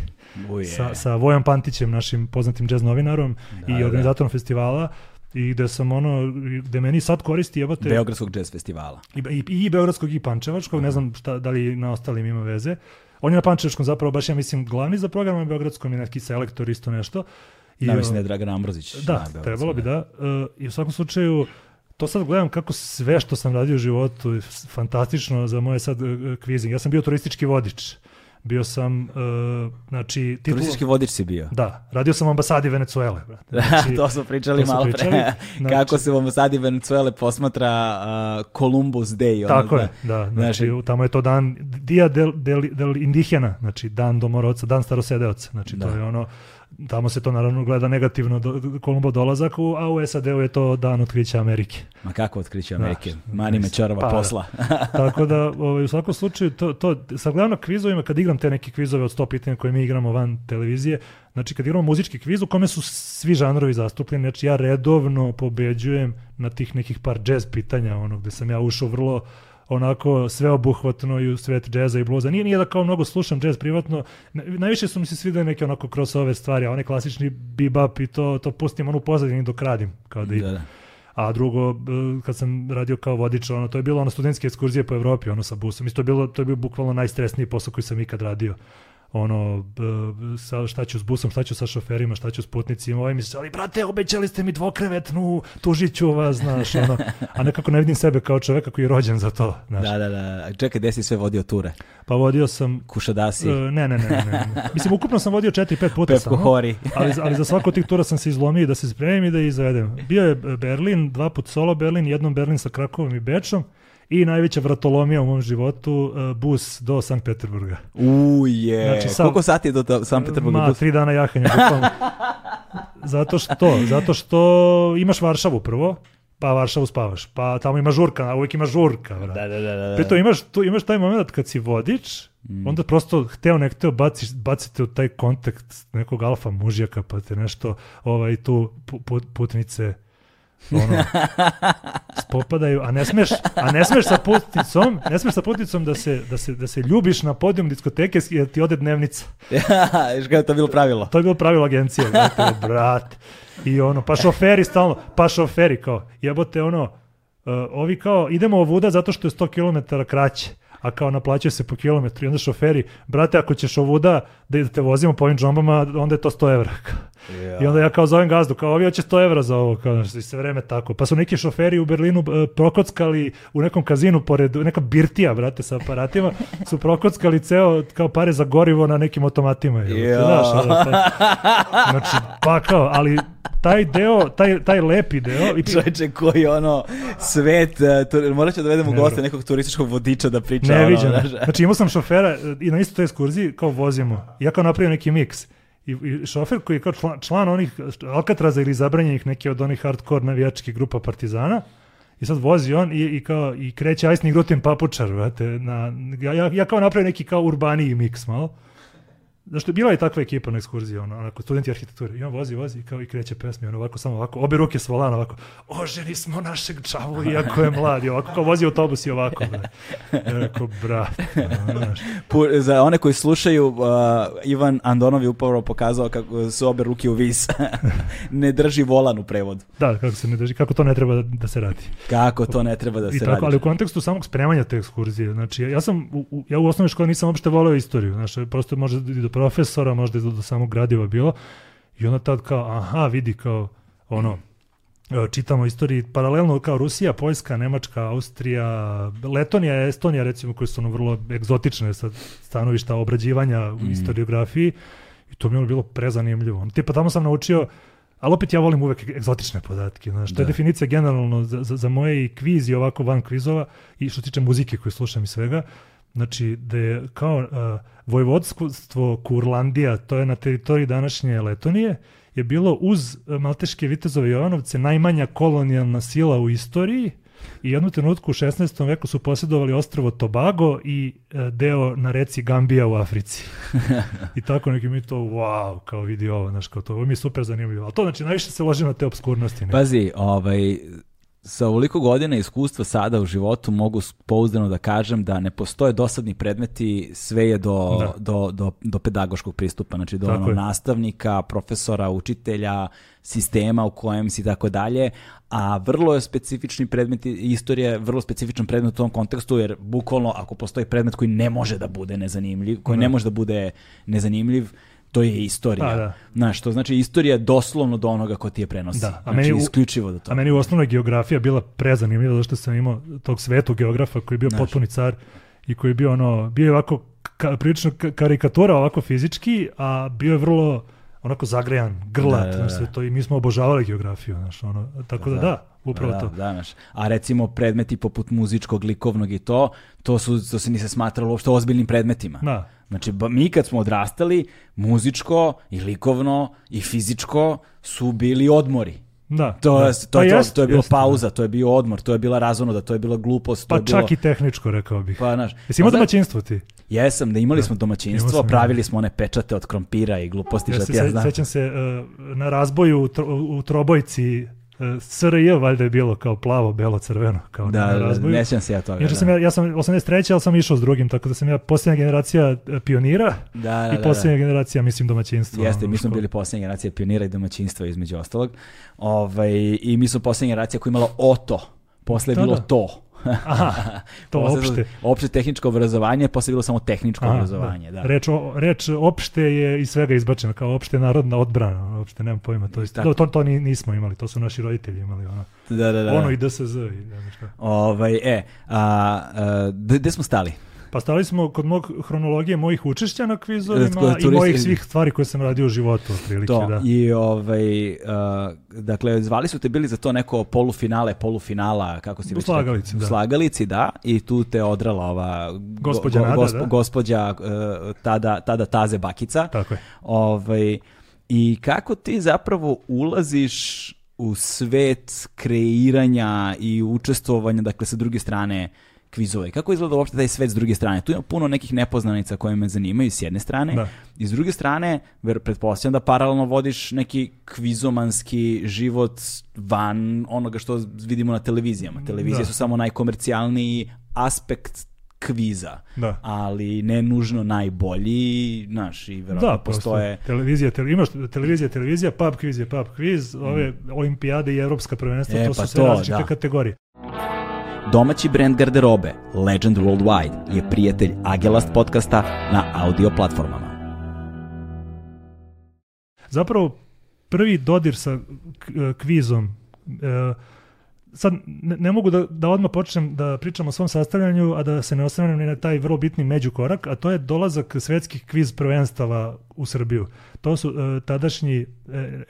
Uje. Sa, sa Vojom Pantićem, našim poznatim jazz novinarom da, i da. organizatorom da. festivala i gde sam ono, gde meni sad koristi jebate... Beogradskog jazz festivala. I, i, i Beogradskog i Pančevačkog, ne znam šta, da li na ostalim ima veze. On je na Pančevačkom zapravo baš, ja mislim, glavni za program, na Beogradskom je neki selektor isto nešto. I, da, mislim da je Dragan Ambrozić. Da, trebalo bi da. Uh, I u svakom slučaju, to sad gledam kako sve što sam radio u životu je fantastično za moje sad uh, kvizing. Ja sam bio turistički vodič. Bio sam, uh, znači... Titul... Turistički vodič si bio? Da, radio sam u ambasadi Venecuele. Znači, to smo pričali to malo pre. Znači, Kako se u ambasadi Venecuele posmatra uh, Columbus Day. Tako je, da. Znači, znači, tamo je to dan Dia del, del, del Indigena, znači dan domorodca, dan starosedeoca. Znači, da. to je ono tamo se to naravno gleda negativno do, Kolumbo dolazak, u, a u SAD-u je to dan otkrića Amerike. Ma kako otkriće Amerike? Da, Mani me čarova pa, posla. tako da, ovaj, u svakom slučaju, to, to, sad gledam na kvizovima, kad igram te neke kvizove od 100 pitanja koje mi igramo van televizije, znači kad igramo muzički kviz u kome su svi žanrovi zastupljeni, znači ja redovno pobeđujem na tih nekih par jazz pitanja, ono gde sam ja ušao vrlo onako sveobuhvatno i u svet džeza i bluza. Nije, nije da kao mnogo slušam džez privatno, najviše su mi se svidele neke onako kroz ove stvari, a one klasični bebop i to, to pustim onu pozadini dok radim, kao da, da, da. A drugo, kad sam radio kao vodič, ono, to je bilo ono studentske ekskurzije po Evropi, ono sa busom. Isto je bilo, to je bio bukvalno najstresniji posao koji sam ikad radio ono, sa, šta ću s busom, šta ću sa šoferima, šta ću s putnicima, ovaj mi se, ali brate, obećali ste mi dvokrevetnu, tužit ću vas, znaš, ono, a nekako ne vidim sebe kao čoveka koji je rođen za to, znaš. Da, da, da, čekaj, gde si sve vodio ture? Pa vodio sam... Kušadasi? Uh, ne, ne, ne, ne, ne. Mislim, ukupno sam vodio 4-5 puta Pepko samo, Hori. ali, ali za svako tih tura sam se izlomio da se spremim i da izvedem. Bio je Berlin, dva put solo Berlin, jednom Berlin sa Krakovom i Bečom, i najveća vratolomija u mom životu, uh, bus do Sankt Peterburga. Uje, znači, sam, koliko sati je do Sankt Peterburga? Ma, bus? tri dana jahanja. zato što, zato što imaš Varšavu prvo, pa Varšavu spavaš, pa tamo ima žurka, a uvijek ima žurka. Vrat. Da, da, da, da. Pritom imaš, tu, imaš taj moment kad si vodič, mm. onda prosto hteo nek hteo baciš, bacite u taj kontakt nekog alfa mužjaka, pa te nešto ovaj, tu put, putnice ono, spopadaju, a ne smeš, a ne smeš sa putnicom, ne smeš sa putnicom da se, da se, da se ljubiš na podijum diskoteke jer ti ode dnevnica. Ja, što je to bilo pravilo? To je bilo pravilo agencije, brate, brat. I ono, pa šoferi stalno, pa šoferi kao, jebote ono, uh, ovi kao, idemo ovuda zato što je 100 km kraće a kao naplaćuje se po kilometru i onda šoferi, brate, ako ćeš ovuda da te vozimo po ovim džombama, onda je to 100 evra. I onda ja kao zovem gazdu, kao ovi hoće 100 evra za ovo, kao znači, sve vreme tako. Pa su neki šoferi u Berlinu uh, prokockali u nekom kazinu pored, neka birtija, brate, sa aparatima, su prokockali ceo kao pare za gorivo na nekim automatima. Ja. Znaš, znači, pa kao, ali taj deo, taj, taj lepi deo... I, Čovječe, koji ono svet, uh, morat ću da vedem u Ne, goste nekog turističkog vodiča da priča. ne ono, viđem. znaš. Znači imao sam šofera e, i na isto toj ekskurziji kao vozimo. Ja kao napravio neki miks. I, i šofer koji je kao član, član onih Alcatraza ili zabranjenih neke od onih hardcore navijačkih grupa Partizana i sad vozi on i, i kao i kreće ajsni grutin papučar, vrate, na, ja, ja, ja kao napravio neki kao urbaniji miks malo. Je bila je takva ekipa na ekskurziji, ono, onako, studenti arhitekture. I on vozi, vozi i kao i kreće pesmi, ono ovako, samo ovako, obe ruke s volana, ovako, oženi smo našeg čavu, iako je mlad, i ovako, kao vozi autobus i ovako, bre. Ja rekao, brat, znaš. Za one koji slušaju, uh, Ivan Andonov je upravo pokazao kako su obe ruke u vis. ne drži volan u prevodu. Da, kako se ne drži, kako to ne treba da, da se radi. Kako to ne treba da I se tako, radi. ali u kontekstu samog spremanja te ekskurzije, znači ja sam, u, u- ja u osnovnoj školi nisam uopšte voleo istoriju, znači prosto možda i profesora, možda i do, do samog gradiva bilo, i onda tad kao, aha, vidi kao, ono, e, čitamo istoriji paralelno kao Rusija, Poljska, Nemačka, Austrija, Letonija, Estonija recimo koje su ono vrlo egzotične sa stanovišta obrađivanja u Mm. historiografiji i to mi je ono bilo prezanimljivo. Tipa tamo sam naučio ali opet ja volim uvek egzotične podatke, znaš, to je Da. definicija generalno za, za, za moje i kviz i ovako van kvizova i što se tiče muzike koju slušam i svega, znači da je kao uh, vojvodstvo Kurlandija, to je na teritoriji današnje Letonije, je bilo uz uh, Malteške vitezove Jovanovce najmanja kolonijalna sila u istoriji i jednu trenutku u 16. veku su posjedovali ostrvo Tobago i e, deo na reci Gambija u Africi. I tako neki mi to, wow, kao vidi ovo, znaš, kao to, ovo mi je super zanimljivo. Ali to znači, najviše se loži na te obskurnosti. Ne? Pazi, ovaj, sa ovoliko godina iskustva sada u životu mogu pouzdano da kažem da ne postoje dosadni predmeti, sve je do, Da. do, do, do pedagoškog pristupa, znači do ono, nastavnika, profesora, učitelja, sistema u kojem si i tako dalje, a vrlo je specifični predmet, istorija je vrlo specifičan predmet u tom kontekstu, jer bukvalno ako postoji predmet koji ne može da bude nezanimljiv, koji Da. ne može da bude nezanimljiv, to je istorija. Pa, da. Znaš, to znači istorija je doslovno do onoga ko ti je prenosi. Da, a znači, meni u- isključivo do toga. A meni u osnovnoj geografija bila prezanimljiva zato što sam imao tog svetu geografa koji je bio Znaš. potpuni car i koji je bio ono, bio je ovako ka, prilično ka- karikatura ovako fizički, a bio je vrlo onako zagrejan, grlat, Da, da, da. sve to i mi smo obožavali geografiju, znaš, ono, tako da, Da. da, upravo da, to. Da, znaš. A recimo predmeti poput muzičkog, likovnog i to, to, su, to se nije se smatralo uopšte ozbiljnim predmetima. Da, Znači, ba, mi kad smo odrastali, muzičko i likovno i fizičko su bili odmori. da. To, da. to, Pa je to, jest, to je bilo jest, da. pauza, to je bio odmor, to je bila razonoda, to je bila glupost. to Pa je bilo, čak i tehničko, rekao bih. Pa, znaš, Jesi imao pa, domaćinstvo ti? Jesam, da imali Da. smo Imao domaćinstvo, sam, pravili da. smo one pečate od krompira i gluposti, Ja se ja znam. sećam se uh, na razboju u, tro- u Trobojci SRJ valjda je bilo kao plavo, belo, crveno kao Da, na da, razboju. ne sjećam se ja toga. Inače da. sam ja, ja sam 83. ali sam išao s drugim, tako da sam ja posljednja generacija e, pionira Da, da, i da, posljednja generacija, mislim, domaćinstva. Jeste, mi smo bili posljednja generacija pionira i domaćinstva između ostalog. Ovaj, I mi smo posljednja generacija koja je imala oto. Posle je Da, bilo da. to. Aha, to opšte. Opšte tehničko obrazovanje, posle bilo samo tehničko Aha, obrazovanje. Da. Reč, o, reč opšte je iz svega izbačena, kao opšte narodna odbrana, opšte nemam pojma, to, je, Tako. to, to, to ni- nismo imali, to su naši roditelji imali, ono, Da, da, da. ono i DSZ i znam šta. Ovaj, e, a, a, gde smo stali? Pa stali smo kod mog hronologije mojih učešća na kvizovima kod i mojih svih stvari koje sam radio u životu, otprilike, To, da. i ovaj, a, dakle, zvali su te bili za to neko polufinale, polufinala, kako si U već slagalici, da. slagalici, da, i tu te odrala ova go- Gospođa go- Nada, da. gospođa e, tada, tada Taze Bakica. Tako je. Ovaj, I kako ti zapravo ulaziš u svet kreiranja i učestvovanja, dakle, sa druge strane kvizova. I kako izgleda uopšte taj svet s druge strane? Tu ima puno nekih nepoznanica koje me zanimaju s jedne strane. Da. I s druge strane, ver, pretpostavljam da paralelno vodiš neki kvizomanski život van onoga što vidimo na televizijama. Televizije Da. su samo najkomercijalniji aspekt kviza, Da. ali ne nužno najbolji, znaš, i verovatno Da, postoje... postoje. Televizija, tele, imaš televizija, televizija, pub kviz je pub kviz, ove olimpijade i evropska prvenstva, Mm. E, to su pa sve to, različite da. kategorije. Domaći brend garderobe Legend Worldwide je prijatelj Agelast podcasta na audio platformama. Zapravo, prvi dodir sa kvizom, e, sad ne, ne mogu da, da odmah počnem da pričam o svom sastavljanju, a da se ne osvrnem ni na taj vrlo bitni međukorak, a to je dolazak svetskih kviz prvenstava u Srbiju. To su e, tadašnji e,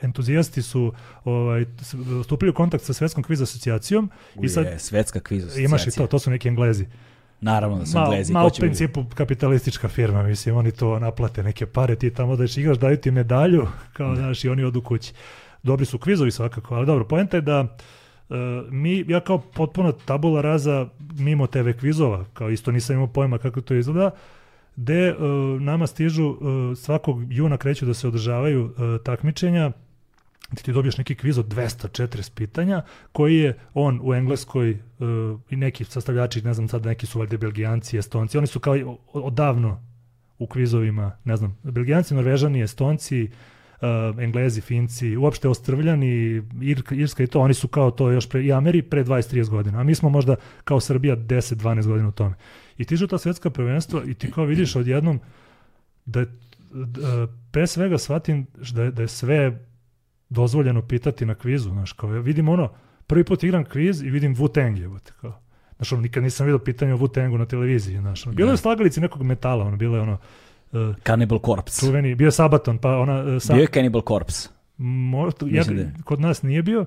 entuzijasti su ovaj, stupili u kontakt sa svetskom kviz asocijacijom i sad svetska kviz asocijacija. imaš i to, to su neki englezi. Naravno da su Malo, englezi. ko u će biti? principu kapitalistička firma, mislim, oni to naplate neke pare, ti tamo da igraš, daju ti medalju, kao znaš, i oni odu kući. Dobri su kvizovi svakako, ali dobro, poenta je da mi, ja kao potpuno tabula raza mimo TV kvizova, kao isto nisam imao pojma kako to izgleda, gde e, nama stižu e, svakog juna kreću da se održavaju e, takmičenja ti ti dobiješ neki kviz od 240 pitanja, koji je on u Engleskoj e, i neki sastavljači, ne znam sad, neki su valjda Belgijanci, Estonci, oni su kao odavno u kvizovima, ne znam, Belgijanci, Norvežani, Estonci, e, Englezi, Finci, uopšte Ostrvljani, Irka, Irska i to, oni su kao to još pre, i Ameri pre 20-30 godina, a mi smo možda kao Srbija 10-12 godina u tome. I tižu ta svetska prvenstva i ti kao vidiš odjednom da je, da, pre svega shvatim da je, da je sve dozvoljeno pitati na kvizu, znaš, kao ja vidim ono, prvi put igram kviz i vidim Wu-Tang jebote, kao. Znaš, ono, nikad nisam vidio pitanje o Wu-Tangu na televiziji, znaš, ono, bilo je slagalici nekog metala, ono, bilo je ono, uh, Cannibal Corpse. čuveni, bio Sabaton, pa ona, uh, sa, Bio je Cannibal Corpse. možda, ja, da kod nas nije bio,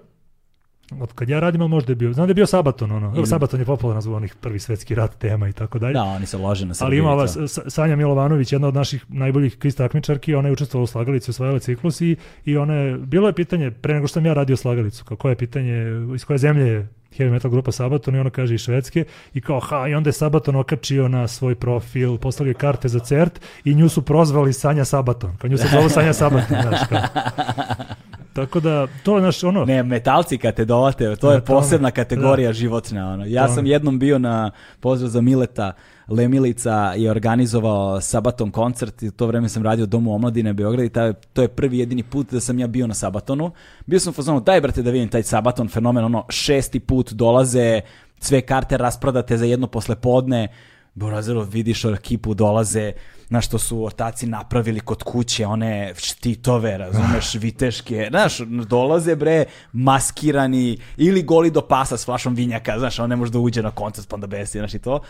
od kad ja radim, ali možda je bio, znam da je bio Sabaton, ono, Ili- Sabaton je popularan zbog onih prvi svetski rat tema i tako dalje. Da, oni se lože na Srbiju. Ali ima i ova Sanja Milovanović, jedna od naših najboljih kviz takmičarki, ona je učestvovala u slagalici, osvajala ciklus i, i ona je, bilo je pitanje, pre nego što sam ja radio slagalicu, kao koje je pitanje, iz koje zemlje je heavy metal grupa Sabaton i ona kaže iz Švedske i kao ha i onda je Sabaton okačio na svoj profil, poslali je karte za CERT i nju su prozvali Sanja Sabaton, kao nju se zovu Sanja Sabaton, znaš kao. Tako da, to je naš ono, Ne, metalci kad te dolate, to je tome, posebna kategorija životna. Ono. Ja sam jednom bio na pozdrav za Mileta, Lemilica je organizovao Sabaton koncert i to vreme sam radio u Domu omladine Beograd i taj, to je prvi jedini put da sam ja bio na Sabatonu. Bio sam u fazonu, daj brate da vidim taj Sabaton fenomen, ono šesti put dolaze, sve karte rasprodate za jedno poslepodne, Borazero, vidiš ekipu dolaze, na što su ortaci napravili kod kuće, one štitove, razumeš, viteške, znaš, dolaze bre, maskirani, ili goli do pasa s flašom vinjaka, znaš, on ne može da uđe na koncert, pa onda besi, znaš, i to.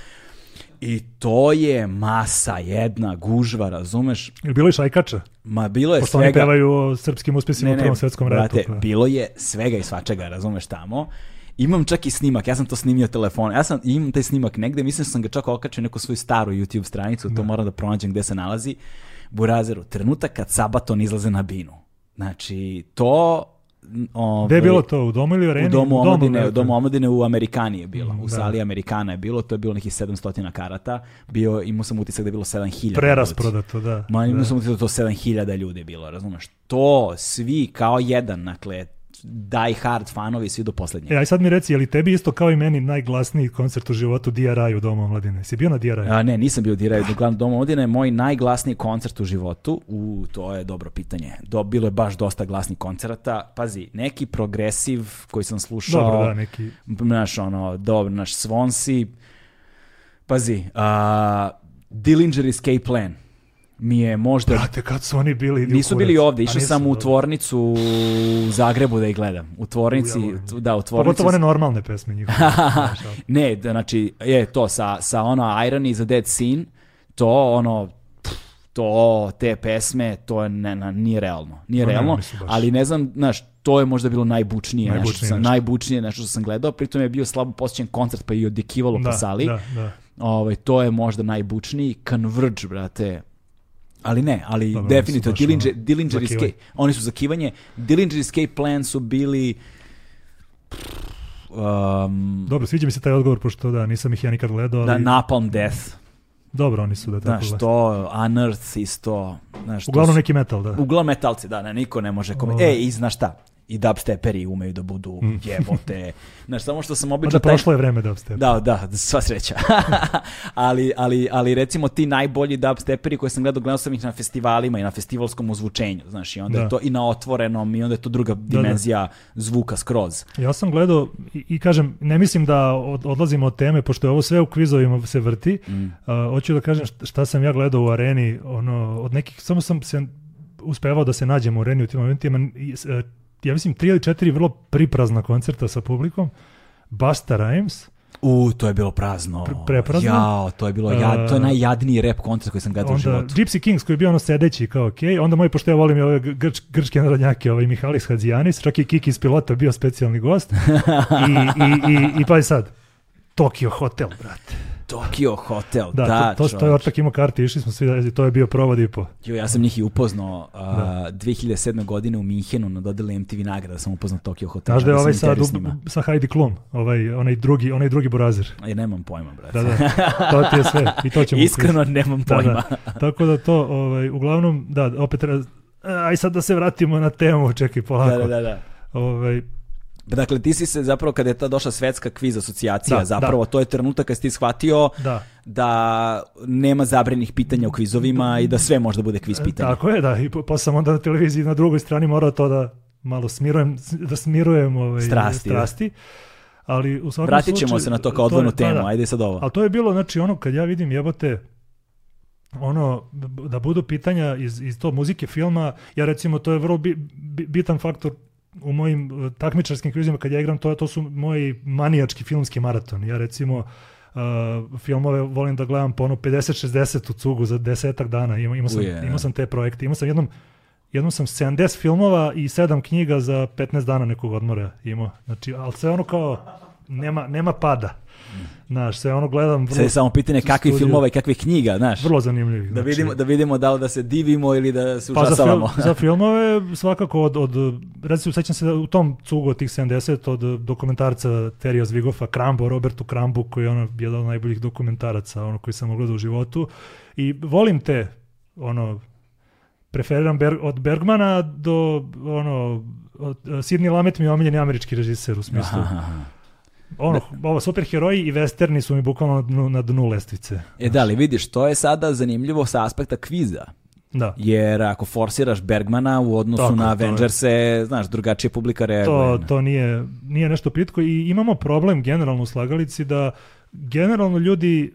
I to je masa jedna, gužva, razumeš? je bilo i šajkača, Ma bilo je pošto oni svega... pevaju o srpskim uspjesima u Prvom svetskom ratu. brate, pa. bilo je svega i svačega, razumeš tamo. Imam čak i snimak, ja sam to snimio telefon. Ja sam imam taj snimak negde, mislim da sam ga čak okačio neku svoju staru YouTube stranicu, to moram da pronađem gde se nalazi. Burazeru, trenutak kad Sabaton izlaze na binu. Znači, to... Ovaj, Gde je bilo to, u domu ili u areni? U domu omladine, u domu omladine u Amerikani je bilo. U da. sali Amerikana je bilo, to je bilo nekih 700 karata. Bio, imao sam utisak da je bilo 7000 ljudi. Prerasprodato, da. Ma imao da. sam utisak da to 7000 ljudi je bilo, razumeš? To svi kao jedan, dakle, die hard fanovi svi do poslednjeg. E, aj sad mi reci, je li tebi isto kao i meni najglasniji koncert u životu DRI u Domu omladine? Si bio na DRI? A, ne, nisam bio diraj do glavnog doma omladine, moj najglasniji koncert u životu. U, to je dobro pitanje. Do, bilo je baš dosta glasnih koncerata. Pazi, neki progresiv koji sam slušao. Dobro, da, neki... Naš, ono, dobro, naš Swansea. Pazi, a, Dillinger Escape Plan mi je možda... Brate, kad su oni bili? Nisu bili ovde, išao nisu, sam u tvornicu u Zagrebu da ih gledam. U tvornici, U, da, u tvornici. Pogotovo one normalne pesme njihove. ali- ne, da, znači, je to sa, sa ono Irony is a Dead Scene, to ono, to, te pesme, to je ne, na, nije realno. Nije ne, realno, baš- ali ne znam, znaš, to je možda bilo najbučnije, nešto, Najbučnije što sam, nešto. najbučnije nešto što sam gledao, pritom je bio slabo posjećen koncert pa i odjekivalo po da, sali. da, da. Ovaj, to je možda najbučniji. Converge, brate, ali ne, ali Dobro, definitivno Dillinger, Dillinger. Escape, oni su zakivanje. Dillinger Escape Plan su bili um, Dobro, sviđa mi se taj odgovor, pošto da, nisam ih ja nikad gledao, ali da Napalm Death. dobro oni su da tako Znaš, to, Unearth isto. Znaš, to Uglavnom su- neki metal, da. Uglavnom metalci, da, ne, niko ne može kome... Ovaj. E, i znaš šta? I dubsteperi umeju da budu jebote. Znaš, samo što sam obično... Onda prošlo je vreme dubstep. Da, da, sva sreća. ali, ali, ali recimo ti najbolji dubsteperi koje sam gledao, gledao sam ih na festivalima i na festivalskom ozvučenju, znaš, i onda Da. je to i na otvorenom i onda je to druga dimenzija zvuka skroz. Ja sam gledao i, i kažem, ne mislim da od, odlazimo od teme, pošto je ovo sve u kvizovima se vrti. Mm. A, hoću da kažem šta, sam ja gledao u areni, ono, od nekih, samo sam se uspevao da se nađem u areni u tim momentima. I, e, ja mislim, tri ili četiri vrlo priprazna koncerta sa publikom. Busta Rhymes, U, to je bilo prazno. Pre- preprazno? Jao, to je bilo jad, to je najjadniji rap koncert koji sam gledao u onda životu. Gypsy Kings koji je bio ono sedeći kao ok, onda moj, pošto ja volim i ove grč, grčke narodnjake, ovaj Mihalis Hadzijanis, čak i Kiki iz pilota bio specijalni gost. I, i, i, i pa sad, Tokyo Hotel, brate. Tokyo Hotel, Da, da, to, to, to je ortak imao karti, išli smo svi, da- to je bio provod i po. Jo, ja sam njih i upoznao uh, 2007. godine u Minhenu na dodeli MTV nagrada sam upoznao Tokyo Hotel. Znaš da je ovaj sam sad sa Heidi Klum, ovaj, onaj drugi, onaj drugi burazir. Ja nemam pojma, brate. Da, da, to ti je sve. I to ćemo Iskreno nemam Da, pojma. da. Tako da to, ovaj, uglavnom, da, opet aj sad da se vratimo na temu, čekaj polako. Da, da, da, da. Ovaj, Dakle, ti si se zapravo, kada je ta došla svetska kviz asocijacija, Da, zapravo to je trenutak kad si ti shvatio da. da nema zabrenih pitanja u kvizovima i da sve može da bude kviz pitanje. Tako je, da. I pa sam onda na televiziji na drugoj strani morao to da malo smirujem, da smirujem ovaj, Strasti, da. strasti. Ali u svakom Vratit ćemo slučaju, se na to kao odvojnu da, temu, da. ajde sad ovo. Ali to je bilo, znači, ono kad ja vidim jebote, ono, da budu pitanja iz, iz to muzike, filma, ja recimo, to je vrlo bi- bitan faktor u mojim uh, takmičarskim kvizima kad ja igram, to, to su moji manijački filmski maratoni. Ja recimo uh, filmove volim da gledam po ono 50-60 u cugu za desetak dana. Ima, imao, sam, da. imao sam te projekte. Imao sam jednom Jednom sam 70 filmova i 7 knjiga za 15 dana nekog odmora imao. Znači, ali sve ono kao, nema, nema pada. Znaš, sve ono gledam vrlo, Sad je samo pitanje kakvih studiju. filmova i kakvih knjiga, znaš. vrlo zanimljivih. Da vidimo, da vidimo da li da se divimo ili da se Pa za, užasavamo. za filmove svakako od, od recimo sećam se da u tom cugu od tih 70 od dokumentarca Terija Zvigofa Krambo, Robertu Krambu koji je ono jedan od najboljih dokumentaraca ono koji sam ogledao u životu i volim te ono preferiram Ber, od Bergmana do ono od, Sidney Lamet mi je omiljeni američki režiser u smislu Aha, aha. Ono, ovo superheroji i westerni su mi bukvalno na dnu, na dnu lestvice E da, ali vidiš, to je sada zanimljivo sa aspekta kviza. da Jer ako forsiraš Bergmana u odnosu Tako, na. Avengers-e, znaš, drugačija publika reaguje. to, to nije, nije nešto pitko i imamo problem generalno u slagalici da generalno ljudi e,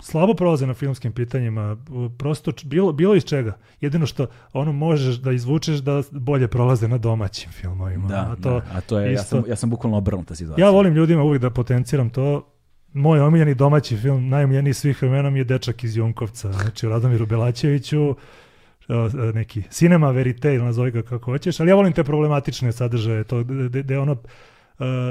slabo prolaze na filmskim pitanjima, e, prosto č- bilo, bilo iz čega. Jedino što ono možeš da izvučeš da bolje prolaze na domaćim filmovima. Da, a to, da, a to je, ja isto- sam, ja sam bukvalno obrnuta situacija. ja volim ljudima uvijek da potenciram to. Moj omiljeni domaći film, najomiljeniji svih vremena mi je Dečak iz Junkovca, znači Radomiru Belačeviću, e, e, neki Cinema Verite ili nazovi ga kako hoćeš, ali ja volim te problematične sadržaje, to gde ono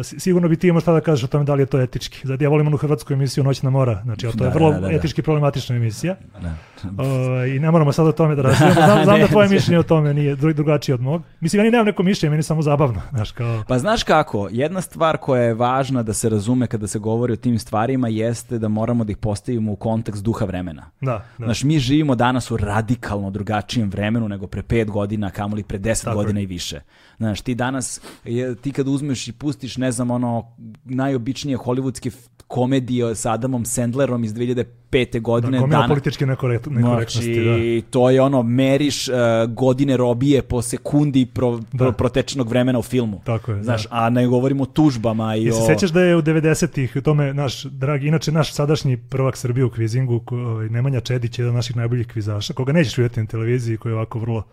si- sigurno bi ti imao šta da kažeš o tome da li je to etički. Zato ja volim onu hrvatsku emisiju Noćna mora, znači to je Da, vrlo da, da, da. etički problematična emisija. Da. Ovaj, I ne moramo sad o tome da razvijemo. Znam, znam Ne. da tvoje mišljenje o tome nije dru- drugačije od mog. Mislim, ja ni nemam neko mišljenje, meni je samo zabavno. Znaš, kao, Pa znaš kako, jedna stvar koja je važna da se razume kada se govori o tim stvarima jeste da moramo da ih postavimo u kontekst duha vremena. da, da. Znaš, mi živimo danas u radikalno drugačijem vremenu nego pre pet godina, kamoli pre deset Tako godina je. i više. Znaš, ti danas, je, ti kad uzmeš i pustiš, ne znam, ono, najobičnije hollywoodske komedije sa Adamom Sandlerom iz 2005. da, godine, gomila dana, političke nekorekt, nekorektnosti. da. Znači, to je ono, meriš uh, godine robije po sekundi pro, pro- Da. protečenog vremena u filmu. Tako je, Znaš, da. a ne govorimo o tužbama i se o... sećaš da je u 90-ih u tome naš dragi, inače naš sadašnji prvak Srbije u kvizingu, ko- ovaj, Nemanja Čedić, jedan od naših najboljih kvizaša, koga nećeš vidjeti na televiziji, koji je ovako vrlo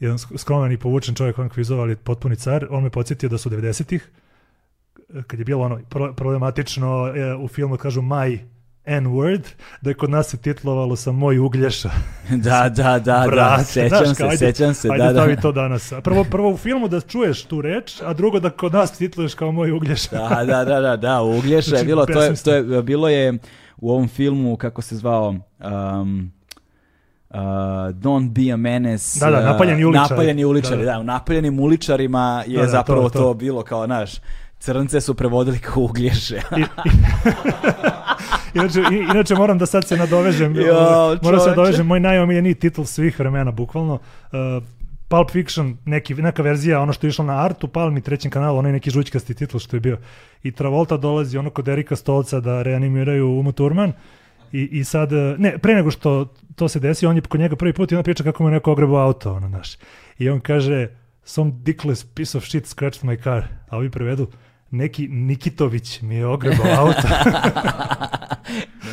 jedan sk- skroman i povučen čovjek van kvizova, ali potpuni car, on me podsjetio da su 90-ih, kad je bilo ono pro- problematično e, u filmu, kažu my N-word, da je kod nas se titlovalo sa moj uglješa. Da, da, da, da, Brate, sećam znaš, se, ajde- sećam se, Ajde da, da. stavi to danas. Prvo, prvo u filmu da čuješ tu reč, a drugo da kod nas titluješ kao moj uglješa. Da, da, da, da, da, Uglješa je Znači, bilo, to je, to je, bilo je u ovom filmu, kako se zvao, um, uh, Don't be a menace. Da, da, uh, napaljeni uličari. Napaljeni uličari, Da, da, da. u napaljenim uličarima je Da, da, zapravo to, to, to. bilo kao, naš, crnce su prevodili kao uglješe. I- i- inače, inače moram da sad se nadovežem. Jo, ovaj, moram se nadovežem, moj najomiljeniji titl svih vremena, bukvalno. Uh, Pulp Fiction, neki, neka verzija, ono što je išlo na Artu, Palmi, trećem kanalu, onaj neki žućkasti titl što je bio. I Travolta dolazi ono kod Erika Stolca da reanimiraju Umu Turman. I, I sad, e, ne, pre nego što to se desi, on je kod njega prvi put i on priča kako mu je neko ogrebao auto, ono, znaš. I on kaže, some dickless piece of shit scratched my car. A ovi prevedu, neki Nikitović mi je ogrebao auto.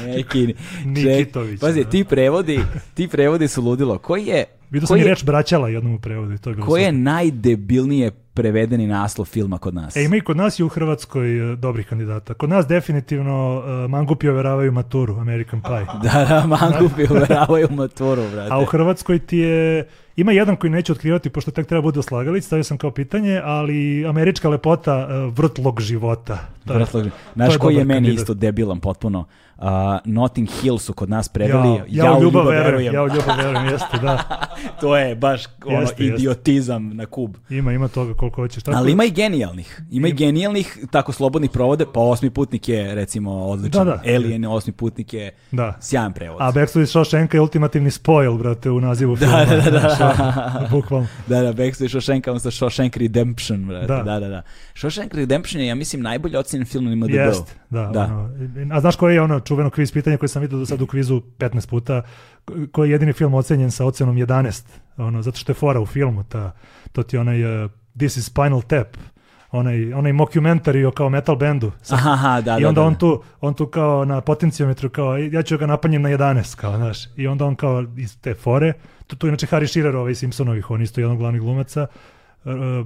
Neki, Nikitović, Pazi, da. ti prevodi, ti prevodi su ludilo. Koji je, Vidio sam i reč braćala jednom u prevodu to je bilo koji je najdebilnije prevedeni naslov filma kod nas? E, ima i kod nas i u Hrvatskoj e, dobrih kandidata. Kod nas definitivno e, mangupi overavaju maturu, American Pie. Da, da, mangupi uveravaju maturu, brate. A u Hrvatskoj ti je... Ima jedan koji neću otkrivati, pošto tek treba bude slagalić, stavio sam kao pitanje, ali američka lepota e, vrtlog života. Vrtlog- Znaš je koji je meni kandidat. isto debilan potpuno? Uh, Notting Hill su kod nas preveli Ja, ja, u ljubav verujem, verujem. ja u ljubav verujem, jeste, da. to je baš ono Jeste, jeste. idiotizam na kub. Ima, ima toga koliko hoćeš. Tako, Ali ima i genijalnih. Ima i genijalnih, tako slobodnih provode, pa osmi putnik je recimo odličan. Da, da. Alien, osmi putnik je Da. sjajan prevod. A Backstreet Shawshank je ultimativni spoil, brate, u nazivu Da, filma. da, da, da. Ono, Bukvalno. Da, da, Backstreet Shawshank, on sa Shawshank Redemption, brate. Da. Da. da, da, da. Shawshank Redemption je, ja mislim, najbolje ocjenjen film na IMDb-u. Jest, da. Da. Ono, a znaš koje je ono čuveno kviz pitanje koje sam vidio do sad u kvizu 15 puta, koji je jedini film ocenjen sa ocenom 11, ono, zato što je fora u filmu, ta, to ti onaj uh, This is Spinal Tap, onaj, onaj mockumentary o kao metal bendu. Sa- Aha, da, I da, onda da. on tu, on tu kao na potencijometru kao, ja ću ga napanjem na 11, kao, znaš. I onda on kao iz te fore, tu, tu inače Harry Shearer, ovaj Simpsonovih, on isto jedan od glavnih glumaca,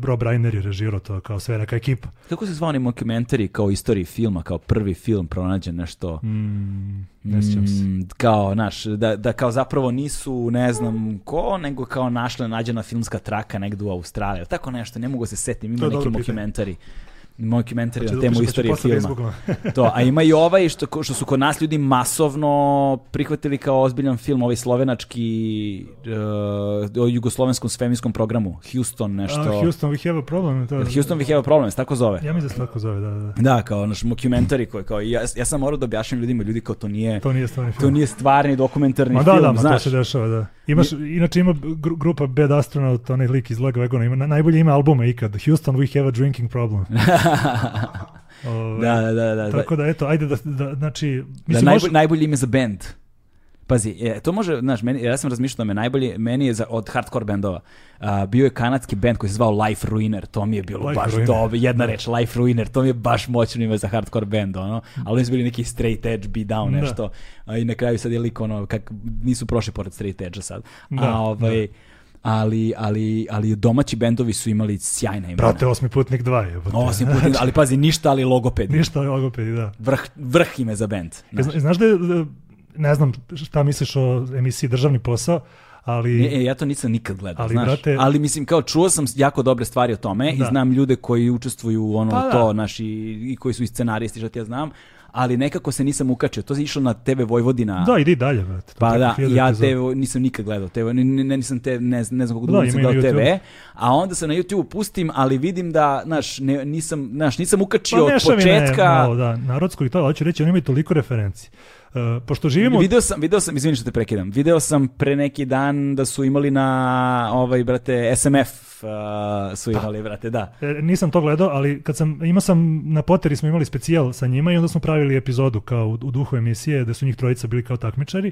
Rob Reiner je režirao to kao sve neka ekipa. Kako se zvao mockumentary kao istoriji filma, kao prvi film pronađen nešto? Mm, ne sjećam se. Mm, kao, znaš, da, da kao zapravo nisu, ne znam ko, nego kao našla nađena filmska traka negdje u Australiji. Tako nešto, ne mogu se setim, ima neki mockumentary. Mockumentary Hoće na da temu istorije da filma. To, a ima i ovaj što, što su kod nas ljudi masovno prihvatili kao ozbiljan film, ovaj slovenački uh, o jugoslovenskom svemirskom programu, Houston nešto. A, Houston, we have a problem. To, Houston we have a problem, tako zove. Ja mislim da se tako zove, da, da. Da, kao naš mockumentary koji kao ja, ja sam morao da objašnjam ljudima, ljudi kao to nije To nije stvarni film. to nije stvarni dokumentarni Ma da, film, da, ma to znaš. se dešava, da. Imaš, inače ima gru- grupa Bad Astronaut, onaj lik iz Lega Vegona, ima na- najbolje ime albuma ikad, Houston, we have a drinking problem. Ovaj, da, da, da, da. Tako da, eto, ajde da, da znači, da mislim, najbolj, može- najbolje ime za band. Pazi, je, to može, znaš, meni, ja sam razmišljao da me najbolji, meni je za, od hardcore bendova, a, bio je kanadski bend koji se zvao Life Ruiner, to mi je bilo Life baš Ruiner. dobro, jedna Da. reč, Life Ruiner, to mi je baš moćno ime za hardcore bend, ono, ali oni su bili neki straight edge, beat down, Da. nešto, a, i na kraju sad je lik, ono, kak, nisu prošli pored straight edge sad, Da, a ovaj, ali, ali, ali domaći bendovi su imali sjajna imena. Brate, osmi putnik 2 je. Osim putem, ali pazi, ništa ali logoped. Ništa logopedi, da. Vrh, vrh ime za bend. E, zna- Znaš da je, e, ne znam šta misliš o emisiji Državni posao, ali... Ne, e, ja to nisam nikad gledao, Ali, znaš. brate- ali mislim, kao čuo sam jako dobre stvari o tome i Da. znam ljude koji učestvuju u ono Pa da. to, naši, i koji su i scenaristi, što ja znam, ali nekako se nisam ukačio. To je išlo na TV Vojvodina. Da, idi dalje, brate. Pa da, ja. TV nisam nikad gledao TV, ne, ne, nisam te, ne, ne znam koliko Da, dugo nisam gledao TV, a onda se na YouTube pustim, ali vidim da, znaš, ne, nisam, znaš, nisam ukačio Pa od početka. malo, da, narodsko i to, hoću reći, oni imaju toliko referenci. Uh, pošto živimo... Video sam, video sam, izvini što te prekidam, video sam pre neki dan da su imali na, ovaj, brate, SMF uh, su imali, brate, da. E, nisam to gledao, ali kad sam, imao sam, na Poteri smo imali specijal sa njima i onda smo pravili epizodu kao u, u duhu emisije, da su njih trojica bili kao takmičari.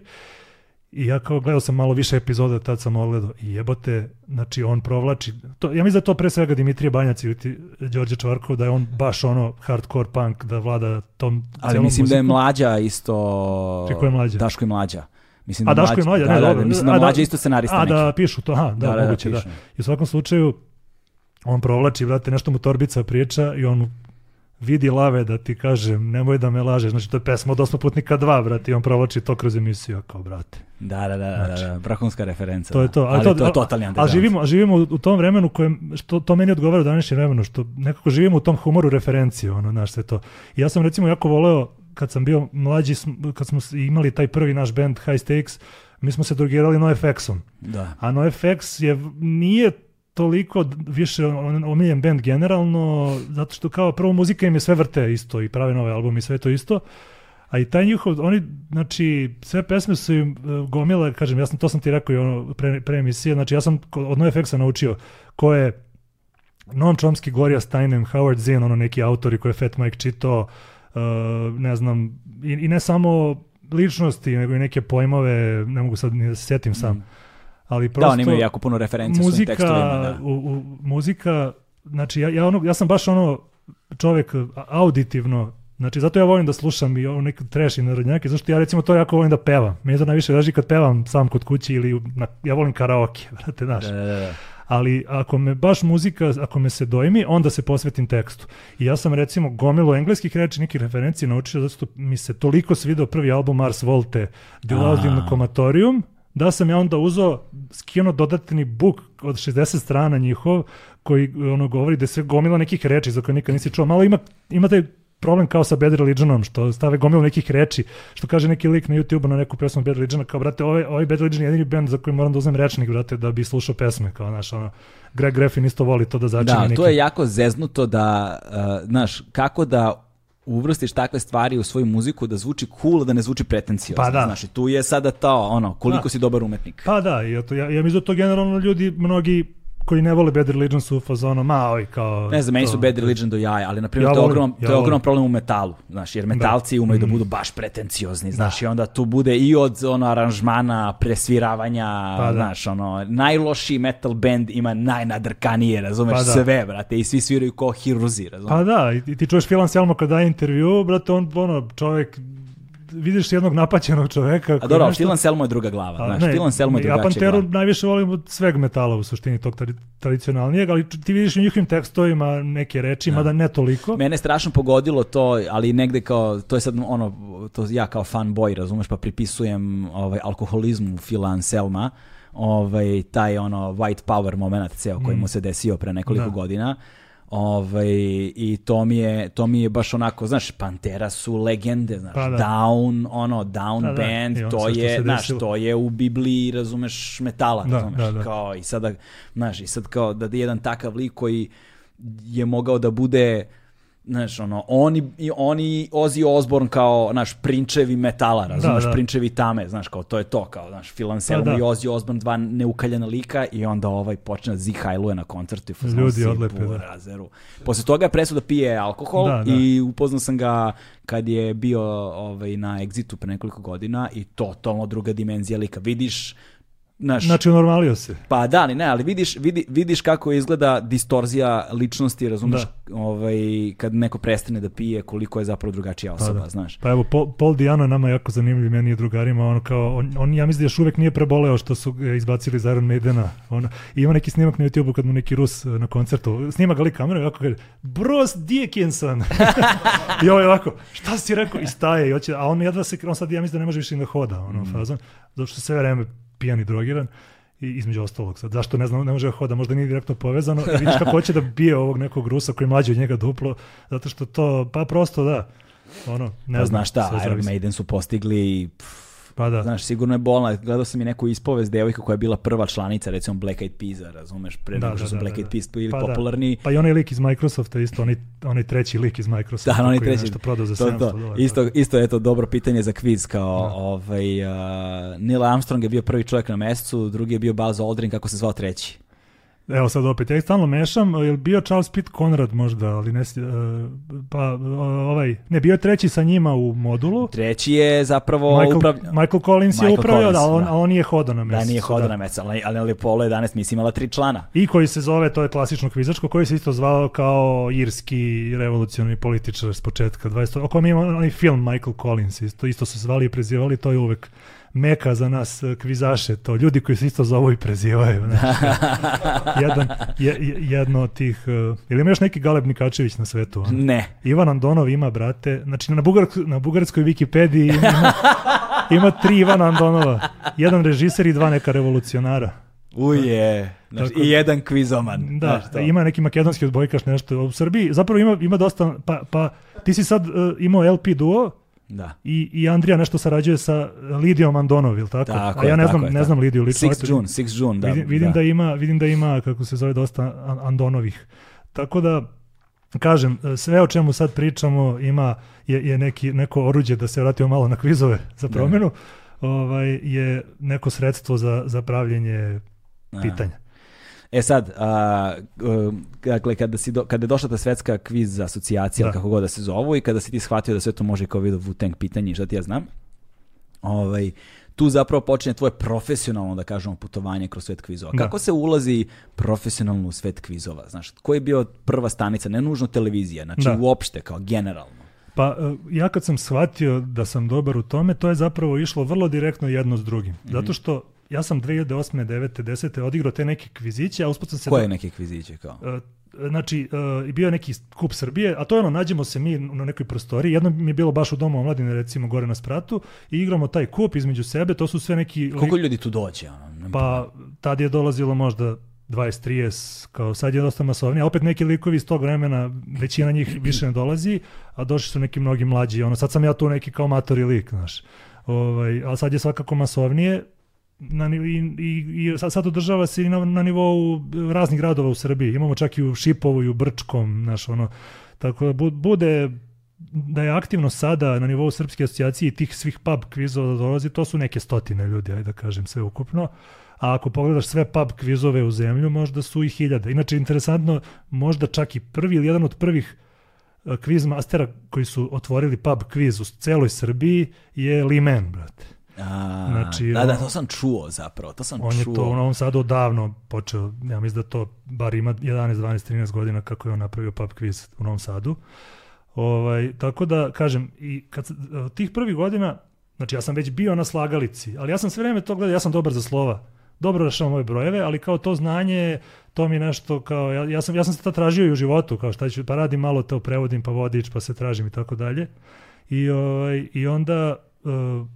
I ja kao gledao sam malo više epizoda, tad sam ogledao i jebote, znači on provlači, to, ja mislim da to pre svega Dimitrije Banjac ili ti Đorđe Čvarkov, da je on baš ono hardcore punk, da vlada tom Ali mislim da je mlađa isto... Čekaj, ko je mlađa? Daško je mlađa. Mislim A da Daško je mlađa, da, ne, da, dobro. da, mislim da A, mlađa isto scenarista A, neki. da pišu to, aha, da, Da, da, da, moguće, da. pišu. I u svakom slučaju, on provlači, brate, nešto mu torbica priča i on vidi lave da ti kažem, nemoj da me lažeš. Znači, to je pesma od Osmo putnika 2, brate, i on provlači to kroz emisiju, kao, brate. Da, da, da, da, da, da, vrhunska referenca. To je da. to. Ali, to, je totalni A živimo, živimo u, tom vremenu kojem, što to meni odgovara u današnjem vremenu, što nekako živimo u tom humoru referencije, ono, znaš, sve to. I ja sam recimo jako voleo, kad sam bio mlađi, kad smo imali taj prvi naš band High Stakes, mi smo se drogirali NoFX-om. Da. A NoFX je, nije toliko više omiljen band generalno, zato što kao prvo muzika im je sve vrte isto i prave nove albume i sve to isto. A i taj njihov, oni, znači, sve pesme su im uh, gomile, kažem, ja sam, to sam ti rekao i ono pre, pre emisije, znači ja sam od NoFX-a naučio ko je Noam Chomsky, Gloria Steinem, Howard Zinn, ono neki autori koje je Fat Mike čitao, uh, ne znam, i, i ne samo ličnosti, nego i neke pojmove, ne mogu sad ni da se setim sam. Ali Da, prosto oni imaju jako puno referencija u svojim muzika, tekstovima. Da. u, u, muzika, znači ja, ja, ono, ja sam baš ono čovek auditivno, znači zato ja volim da slušam i ovo neki trash i narodnjake, zašto ja recimo to jako volim da pevam. Meni to najviše leži kad pevam sam kod kući ili na, ja volim karaoke, brate, znaš. Da, da, da. Ali ako me baš muzika, ako me se dojmi, onda se posvetim tekstu. I ja sam recimo gomilu engleskih reči, nekih referencija naučio zato mi se toliko svidio prvi album Mars Volte, The A. Loudin Comatorium, da sam ja onda uzeo, skinuo dodatni book od 60 strana njihov, koji ono govori da sve gomila nekih reči za koje nikad nisi čuo. Malo ima, ima taj problem kao sa Bad Religionom, što stave gomilu nekih reči, što kaže neki lik na YouTube na neku pesmu Bad Religiona, kao, brate, ovaj, ovaj Bad Religion je jedini band za koji moram da uzmem rečnik, brate, da bi slušao pesme, kao, znaš, ono, Greg Graffin isto voli to da začini Da, neki. to je jako zeznuto da, uh, znaš, kako da uvrstiš takve stvari u svoju muziku da zvuči cool, da ne zvuči pretencijozno. Pa da. Znaš, i tu je sada to, ono, koliko Da. si dobar umetnik. Pa da, eto, ja, ja mislim da to generalno ljudi, mnogi koji ne vole Bad Religion su u fazonu, ma, oj, kao... Ne znam, meni su Bad Religion do jaja, ali na primjer Ja to je ogroman, ja to je volim. problem u metalu, znaš, jer metalci umeju da budu baš pretenciozni, znaš, i onda tu bude i od ono aranžmana, presviravanja, Pa da. znaš, ono, najlošiji metal band ima najnadrkanije, razumeš, Pa da. sve, brate, i svi sviraju ko hiruzi, razumeš. Pa da, i, ti čuješ Filan Selmo kad daje intervju, brate, on, ono, čovjek, vidiš jednog napaćenog čoveka. A dobro, nešto- Phil Anselmo je druga glava, A, znaš, ne, Phil Anselmo je Ja drugačija Panteru glava. najviše volim od sveg metala u suštini tog tra- tradicionalnijeg, ali ti vidiš u njihovim tekstovima neke reči, mada ne toliko. Mene je strašno pogodilo to, ali negde kao, to je sad ono, to ja kao fanboy, razumeš, pa pripisujem ovaj, alkoholizmu Phila Anselma, ovaj, taj ono white power moment ceo koji mu se desio pre nekoliko Da. godina. Ovaj, I to mi, je, to mi je baš onako, znaš, Pantera su legende, znaš, Pa da. Down, ono, Down Da, da, band, ono to je, znaš, to je u Bibliji, razumeš, metala, Da, razumeš, da, da. kao i sada, znaš, i sad kao da je jedan takav lik koji je mogao da bude znaš, ono, oni, i oni Ozzy Osbourne kao, znaš, prinčevi metala, razumeš, da. prinčevi tame, znaš, kao, to je to, kao, znaš, Phil Anselmo Pa da. i Ozzy Osbourne, dva neukaljena lika i onda ovaj počne da zihajluje na koncertu i Ljudi odlepe, da. burazeru. Posle toga je presuda pije alkohol Da, da. i upoznao sam ga kad je bio ovaj, na Exitu pre nekoliko godina i totalno druga dimenzija lika. Vidiš, znaš, Znači, unormalio se. pa da, ali ne, ali vidiš, vidi, vidiš kako izgleda distorzija ličnosti, razumiješ, ovaj, kad neko prestane da pije, koliko je zapravo drugačija osoba, da. znaš. Pa evo, Paul, Paul Diano je nama jako zanimljiv, meni i drugarima, ono kao, on, on ja mislim da još uvek nije preboleo što su izbacili iz Iron Maidena, ono, i ima neki snimak na YouTube-u kad mu neki Rus eh, na koncertu, snima ga li kameru i ovako kaže, Bruce Dickinson, i ovo je ovako, šta si rekao, i staje, i hoće, a on jedva se, on sad ja mislim da ne može više da hoda, ono, Mm. fazon, zato što sve vreme pijan i drogiran, i između ostalog sad. Zašto ne znam, ne može da hoda, možda nije direktno povezano. I vidiš kako hoće da bije ovog nekog Rusa koji je mlađi od njega duplo, zato što to, pa prosto da, ono, ne Pa znam. znaš šta, sve Iron. Maiden su postigli, pff, Pa da. znaš, sigurno je bolna. Gledao sam i neku ispovest devojka koja je bila prva članica, recimo Black Eyed Peas, razumeš, pre Da, nego što da, su da, Black da, Eyed da. Peas bili Pa da. popularni. Pa i onaj lik iz Microsofta isto, onaj, onaj treći lik iz Microsofta Da, oni koji je treći. nešto prodao za To, 700 to. dolara. Isto, isto je to dobro pitanje za kviz, kao ovaj, uh, Neil Armstrong je bio prvi čovjek na mesecu, drugi je bio Buzz Aldrin, kako se zvao treći? Evo sad opet, ja ih stalno mešam, je li bio Charles Pitt Conrad možda, ali ne, e, pa ovaj, ne, bio je treći sa njima u modulu, Treći je zapravo Michael, upravlja... Michael Collins je Michael upravljao, da, Collins, ali on, da. on nije hodao na Da, mesecu. nije hodao na mesec, ali, ali Apollo 11 mislim imala tri člana. I koji se zove, to je klasično kvizačko, koji se isto zvao kao irski revolucionarni političar s početka 20. O kojem ima onaj film Michael Collins, isto, isto su se zvali i prezivali, to je uvek meka za nas eh, kvizaše, to ljudi koji se isto zovu i prezivaju. Znači, jedan, je, je- jedno od tih, uh, ili ima još neki Galeb Nikačević na svetu? ono? Ne. Ivan Andonov ima, brate, znači na, bugar, na bugarskoj Wikipediji ima, ima tri Ivana Andonova, jedan režiser i dva neka revolucionara. Uje. Znaš, Tako- I jedan kvizoman. Da, znaš to. ima neki makedonski odbojkaš nešto. U Srbiji zapravo ima, ima dosta, pa, pa ti si sad uh, imao LP duo Da. i, i Andrija nešto sarađuje sa Lidijom Andonov, ili tako? Tako A ja ne znam, je, ne znam Lidiju lično. Six eto, June, Six June, da. vidim, vidim da. ima, vidim da ima, kako se zove, dosta An- Andonovih. Tako da, kažem, sve o čemu sad pričamo ima je, je neki, neko oruđe, da se vratimo malo na kvizove za promjenu, ovaj, je neko sredstvo za, za pravljenje pitanja. E sad, a, dakle, kada, si do, kada je došla ta svetska kviz asocijacija, kako god da se zovu, i kada si ti shvatio da sve to može kao vidio Wu-Tang pitanje, šta ti ja znam, ovaj, tu zapravo počinje tvoje profesionalno, da kažemo, putovanje kroz svet kvizova. Kako se ulazi profesionalno u svet kvizova? Znaš, koji je bio prva stanica, ne nužno televizija, znači uopšte, kao generalno? Pa e, ja kad sam shvatio da sam dobar u tome, to je zapravo išlo vrlo direktno jedno s drugim. Mhm. Zato što ja sam 2008. 9. 10. odigrao te neke kviziće, a usput sam se... Koje neke kviziće kao? Uh, znači, uh, bio je neki kup Srbije, a to je ono, nađemo se mi na nekoj prostoriji, jedno mi je bilo baš u domu omladine, recimo, gore na spratu, i igramo taj kup između sebe, to su sve neki... Koliko ljudi tu dođe? Ono? Pa, tad je dolazilo možda 20-30, kao sad je dosta masovnije, a opet neki likovi iz tog vremena, većina njih više ne dolazi, a došli su neki mnogi mlađi, ono, sad sam ja tu neki kao matori lik, znaš, ovaj, ali sad je svakako masovnije, na, i, i, i sad održava se i na, na nivou raznih gradova u Srbiji. Imamo čak i u Šipovu i u Brčkom, znaš, ono, tako da bude da je aktivno sada na nivou Srpske asocijacije i tih svih pub kvizova da dolazi, to su neke stotine ljudi, ajde da kažem sve ukupno. A ako pogledaš sve pub kvizove u zemlju, možda su i hiljade. Inače, interesantno, možda čak i prvi ili jedan od prvih e, kviz mastera koji su otvorili pub kviz u celoj Srbiji je Limen, brate. A, znači, da, da, to sam čuo zapravo, to sam on čuo. je to u Novom Sadu odavno počeo, ja mislim da to bar ima 11, 12, 13 godina kako je on napravio pub quiz u Novom Sadu. Ovaj, tako da, kažem, i kad, tih prvih godina, znači ja sam već bio na slagalici, ali ja sam sve vrijeme to gledao, ja sam dobar za slova, dobro rašao moje brojeve, ali kao to znanje, to mi nešto kao, ja, ja, sam, ja sam se to tražio i u životu, kao šta ću, pa radim malo to, prevodim pa vodič, pa se tražim i tako dalje. I, ovaj, i onda, uh,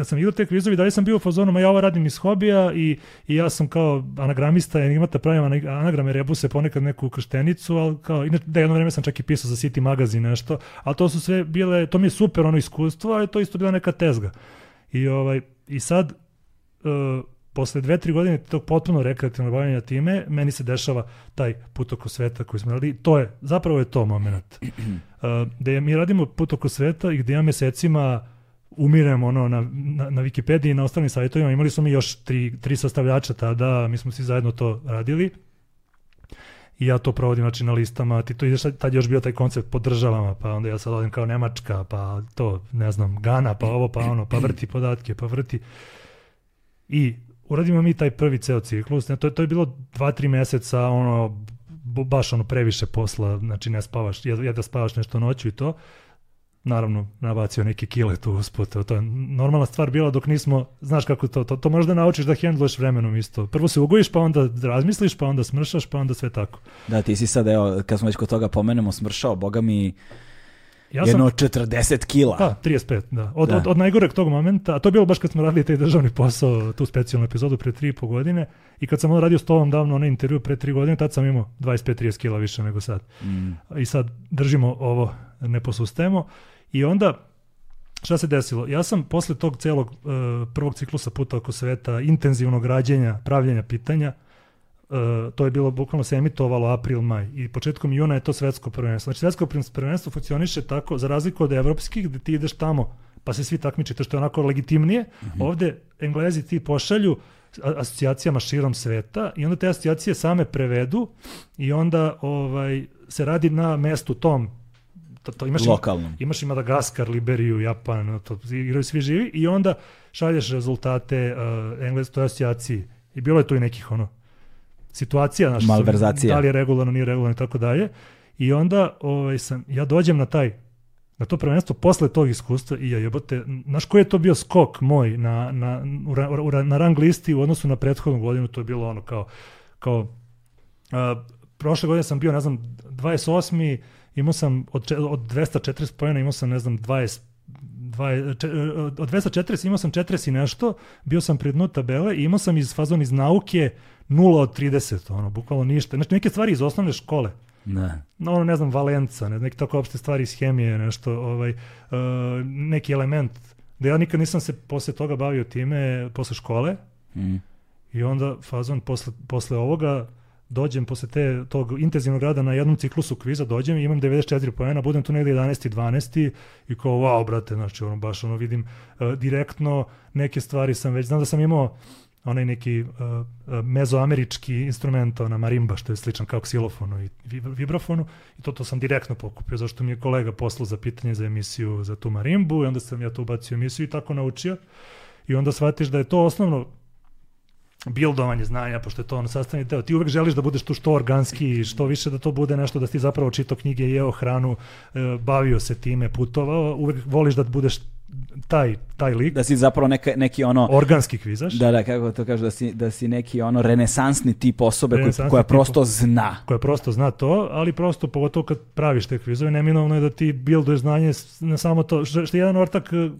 kad sam igrao te kvizovi, dalje sam bio u fazonu, ja ovo radim iz hobija i, i ja sam kao anagramista, enigmata pravim anagrame, rebuse, ponekad neku krštenicu, ali kao, inače, da jedno vreme sam čak i pisao za City magazin nešto, ali to su sve bile, to mi je super ono iskustvo, ali to isto bila neka tezga. I, ovaj, i sad, uh, posle dve, tri godine tog potpuno rekreativnog bavljanja time, meni se dešava taj put oko sveta koji smo radili. To je, zapravo je to moment. Uh, da mi radimo put oko sveta i gde ja mesecima umirem ono na, na, na Wikipediji i na ostalim sajtovima. Imali smo mi još tri, tri sastavljača tada, mi smo svi zajedno to radili. I ja to provodim znači, na listama, ti to ideš, tad je još bio taj koncept po državama, pa onda ja sad odim kao Nemačka, pa to, ne znam, Gana, pa ovo, pa ono, pa vrti podatke, pa vrti. I uradimo mi taj prvi ceo ciklus, ne, to, je, to je bilo dva, tri meseca, ono, baš ono previše posla, znači ne spavaš, da spavaš nešto noću i to naravno nabacio neke kile tu usput, to je normalna stvar bila dok nismo, znaš kako to, to, to možda naučiš da hendluješ vremenom isto. Prvo se ugojiš, pa onda razmisliš, pa onda smršaš, pa onda sve tako. Da, ti si sad, evo, kad smo već kod toga pomenemo smršao, boga mi, ja Jedno sam, 40 kila. Da, 35, da. Od, da. Od, od, najgoreg tog momenta, a to je bilo baš kad smo radili taj državni posao, tu specijalnu epizodu pre 3,5 godine, i kad sam on radio s tobom davno onaj intervju pre 3 godine, tad sam imao 25-30 kila više nego sad. Mm. I sad držimo ovo, ne posustemo. I onda, šta se desilo? Ja sam posle tog celog uh, prvog ciklusa puta oko sveta, intenzivnog rađenja, pravljenja pitanja, uh, to je bilo bukvalno se emitovalo april, maj i početkom juna je to svetsko prvenstvo. Znači svetsko prvenstvo funkcioniše tako, za razliku od evropskih, gde ti ideš tamo pa se svi takmičite, što je onako legitimnije. Mm -hmm. Ovde Englezi ti pošalju asocijacijama širom sveta i onda te asocijacije same prevedu i onda ovaj se radi na mestu tom to, to imaš Lokalnom. imaš i Madagaskar, Liberiju, Japan, to igraju svi živi i onda šalješ rezultate uh, engleskoj asocijaciji. I bilo je tu i nekih ono situacija, naš, Malverzacija. da li je regularno, nije regularno i tako dalje. I onda ovaj, sam, ja dođem na taj na to prvenstvo posle tog iskustva i ja jebote, znaš koji je to bio skok moj na, na, u, u, na rang listi u odnosu na prethodnu godinu, to je bilo ono kao, kao uh, prošle godine sam bio, ne znam, 28 imao sam od, od 240 pojena imao sam ne znam 20 20, od 240 imao sam 40 i nešto, bio sam pri dnu tabele i imao sam iz fazon iz nauke 0 od 30, ono, bukvalno ništa. Znači neke stvari iz osnovne škole. Ne. No, ono, ne znam, Valenca, ne, neke tako opšte stvari iz hemije, nešto, ovaj, uh, neki element. Da ja nikad nisam se posle toga bavio time, posle škole. Mm. I onda fazon posle, posle ovoga dođem posle te, tog intenzivnog rada na jednom ciklusu kviza, dođem i imam 94 poena, budem tu negde 11. 12. i kao, wow, brate, znači, ono, baš ono, vidim uh, direktno neke stvari sam već, znam da sam imao onaj neki uh, mezoamerički instrument, na marimba, što je sličan kao ksilofonu i vibrafonu, i to, to sam direktno pokupio, zašto mi je kolega poslao za pitanje za emisiju za tu marimbu, i onda sam ja to ubacio emisiju i tako naučio. I onda shvatiš da je to osnovno bildovanje znanja, pošto je to ono sastavni deo. Ti uvek želiš da budeš tu što organski, što više da to bude nešto da ti zapravo čitao knjige, jeo hranu, e, bavio se time, putovao, uvek voliš da budeš taj, taj lik. Da si zapravo neka, neki ono... Organski kvizaš. Da, da, kako to kažu, da si, da si neki ono renesansni tip osobe renesansni koja, koja prosto zna. Koja prosto zna to, ali prosto pogotovo kad praviš te kvizove, neminovno je da ti bilduješ znanje na samo to. Što, što je jedan ortak e,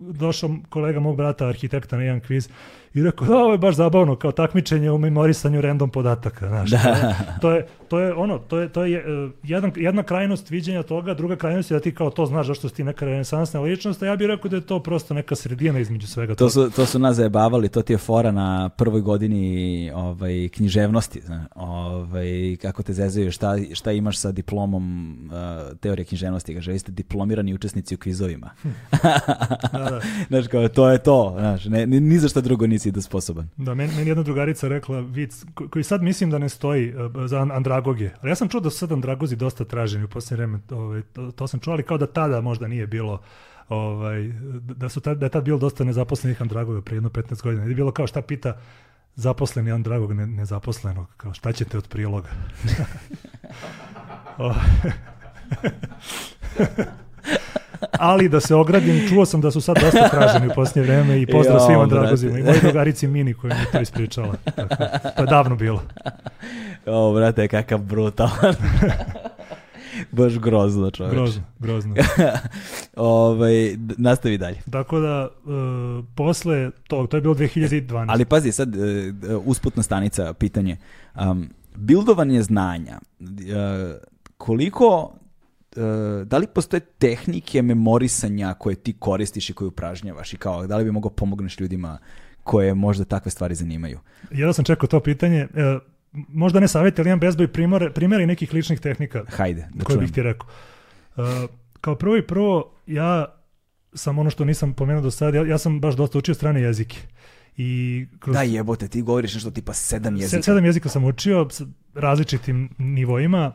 došao kolega mog brata, arhitekta na jedan kviz i rekao, da, ovo je baš zabavno, kao takmičenje u memorisanju random podataka, znaš. Da. To, je, to je ono, to je, to je uh, jedan, jedna krajnost viđenja toga, druga krajnost je da ti kao to znaš zašto si ti neka renesansna ličnost, a ja bih rekao da je to prosto neka sredina između svega to Su, to su nas zajebavali, to ti je fora na prvoj godini ovaj, književnosti, znaš, ovaj, kako te zezaju, šta, šta imaš sa diplomom uh, teorije književnosti, kaže, vi ste diplomirani učesnici u kvizovima. Hm. da, da. znaš, kao, to je to, znaš, ne, ni, ni za šta drugo nisi da sposoban. Da, meni, meni jedna drugarica rekla vic, koji sad mislim da ne stoji uh, za andragoge, ali ja sam čuo da su sad andragozi dosta traženi u posljednje vreme, ovaj, to, to sam čuo, ali kao da tada možda nije bilo ovaj, da, su tad, da je tad bilo dosta nezaposlenih andragoga pre jedno 15 godina. Je bilo kao šta pita zaposleni andragog ne, nezaposlenog, kao šta ćete od priloga? ali da se ogradim, čuo sam da su sad dosta traženi u posljednje vreme i pozdrav jo, svima dragozima i moj drugarici Mini koja mi to ispričala. Tako, to je davno bilo. O, brate, kakav brutalan. Baš grozno, čovječ. Grozno, grozno. ovaj, nastavi dalje. Tako da, uh, posle tog, to je bilo 2012. Ali pazi, sad, uh, usputna stanica, pitanje. Um, bildovanje znanja, uh, koliko Uh, da li postoje tehnike memorisanja koje ti koristiš i koje upražnjavaš i kao da li bi mogao pomogneš ljudima koje možda takve stvari zanimaju? Ja da sam čekao to pitanje. Možda ne savjeti, ali imam bezboj primore, primjeri nekih ličnih tehnika. Hajde, da koje bih ti rekao. Uh, kao prvo i prvo, ja sam ono što nisam pomenuo do sada, ja, ja sam baš dosta učio strane jezike. I kroz... Da jebote, ti govoriš nešto tipa sedam jezika. Sedam jezika sam učio s različitim nivoima,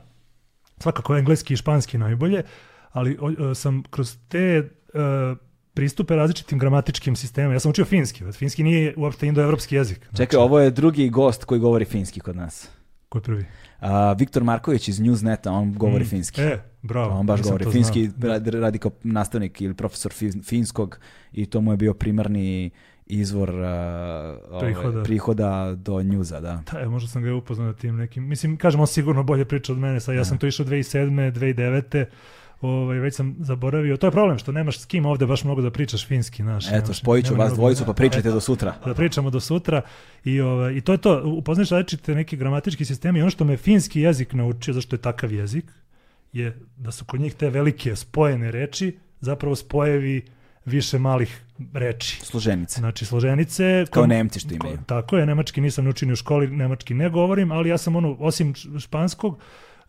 svakako engleski i španski najbolje, ali o, sam kroz te uh, pristupe različitim gramatičkim sistemima. Ja sam učio finski, finski nije uopšte indoevropski jezik. Znači... Čekaj, ovo je drugi gost koji govori finski kod nas. Ko je prvi? Uh, Viktor Marković iz Newsneta, on govori mm. finski. E, bravo. On baš govori finski, radi, radi kao nastavnik ili profesor finskog i to mu je bio primarni izvor uh, prihoda. Ove, prihoda do njuza, da. Da, je, možda sam ga upoznao na tim nekim, mislim, kažem, on sigurno bolje priča od mene, sad ja sam to išao 2007. 2009 ovaj, već sam zaboravio. To je problem što nemaš s kim ovde baš mnogo da pričaš finski. Naš, Eto, spojit ću vas dvojicu pa pričajte do sutra. Da pričamo do sutra. I, ovaj, i to je to. Upoznaš različite neke gramatički sistemi. I ono što me finski jezik naučio, zašto je takav jezik, je da su kod njih te velike spojene reči zapravo spojevi više malih reči. Složenice. Znači složenice. Kao kom, Nemci što imaju. Tako je, nemački nisam naučio u školi, nemački ne govorim, ali ja sam ono, osim španskog...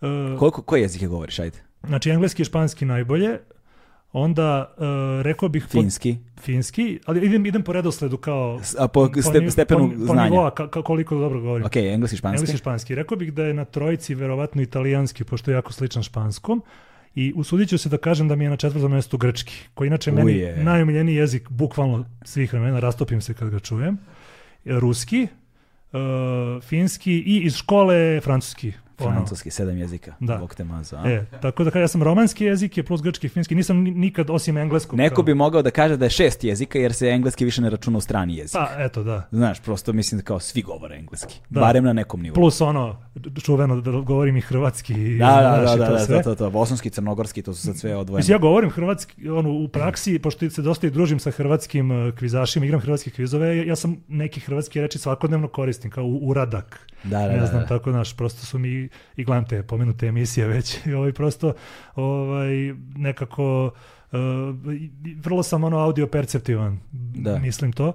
Uh, Koliko, koje jezike govoriš, ajde? Znači, engleski i španski najbolje, onda uh, rekao bih... Finski. Po, finski, ali idem, idem po redosledu kao... A po, po ste, stepenu po, znanja. Po nivoa, ka, ka, koliko dobro govorim. Ok, engleski i španski. Engleski i španski. Rekao bih da je na trojici verovatno italijanski, pošto je jako sličan španskom. I usudit ću se da kažem da mi je na četvrtom mestu grčki, koji inače Uje. meni najomiljeniji jezik, bukvalno svih vremena, rastopim se kad ga čujem. Ruski, uh, finski i iz škole francuski. Francuski, sedam jezika. Da. Bog te mazo, a? E, tako da ja sam romanski jezik je plus grčki, finski. Nisam nikad osim engleskog. Neko kao... bi mogao da kaže da je šest jezika jer se engleski više ne računa u strani jezik. Pa, eto, da. Znaš, prosto mislim da kao svi govore engleski. Da. Barem na nekom nivou. Plus ono, čuveno da govorim i hrvatski. Da, da, da, da, da, to, to, to. Bosanski, crnogorski, to su sad sve odvojene. Mislim, ja govorim hrvatski ono, u praksi, pošto se dosta i družim sa hrvatskim uh, kvizašima, igram hrvatske kvizove, ja sam neki hrvatski reči svakodnevno koristim, kao uradak. Da, da, ne znam, da. tako, naš, prosto su mi i, i gledam te pomenute emisije već. I ovaj, prosto ovaj, nekako uh, vrlo sam ono audio perceptivan, Da. mislim to.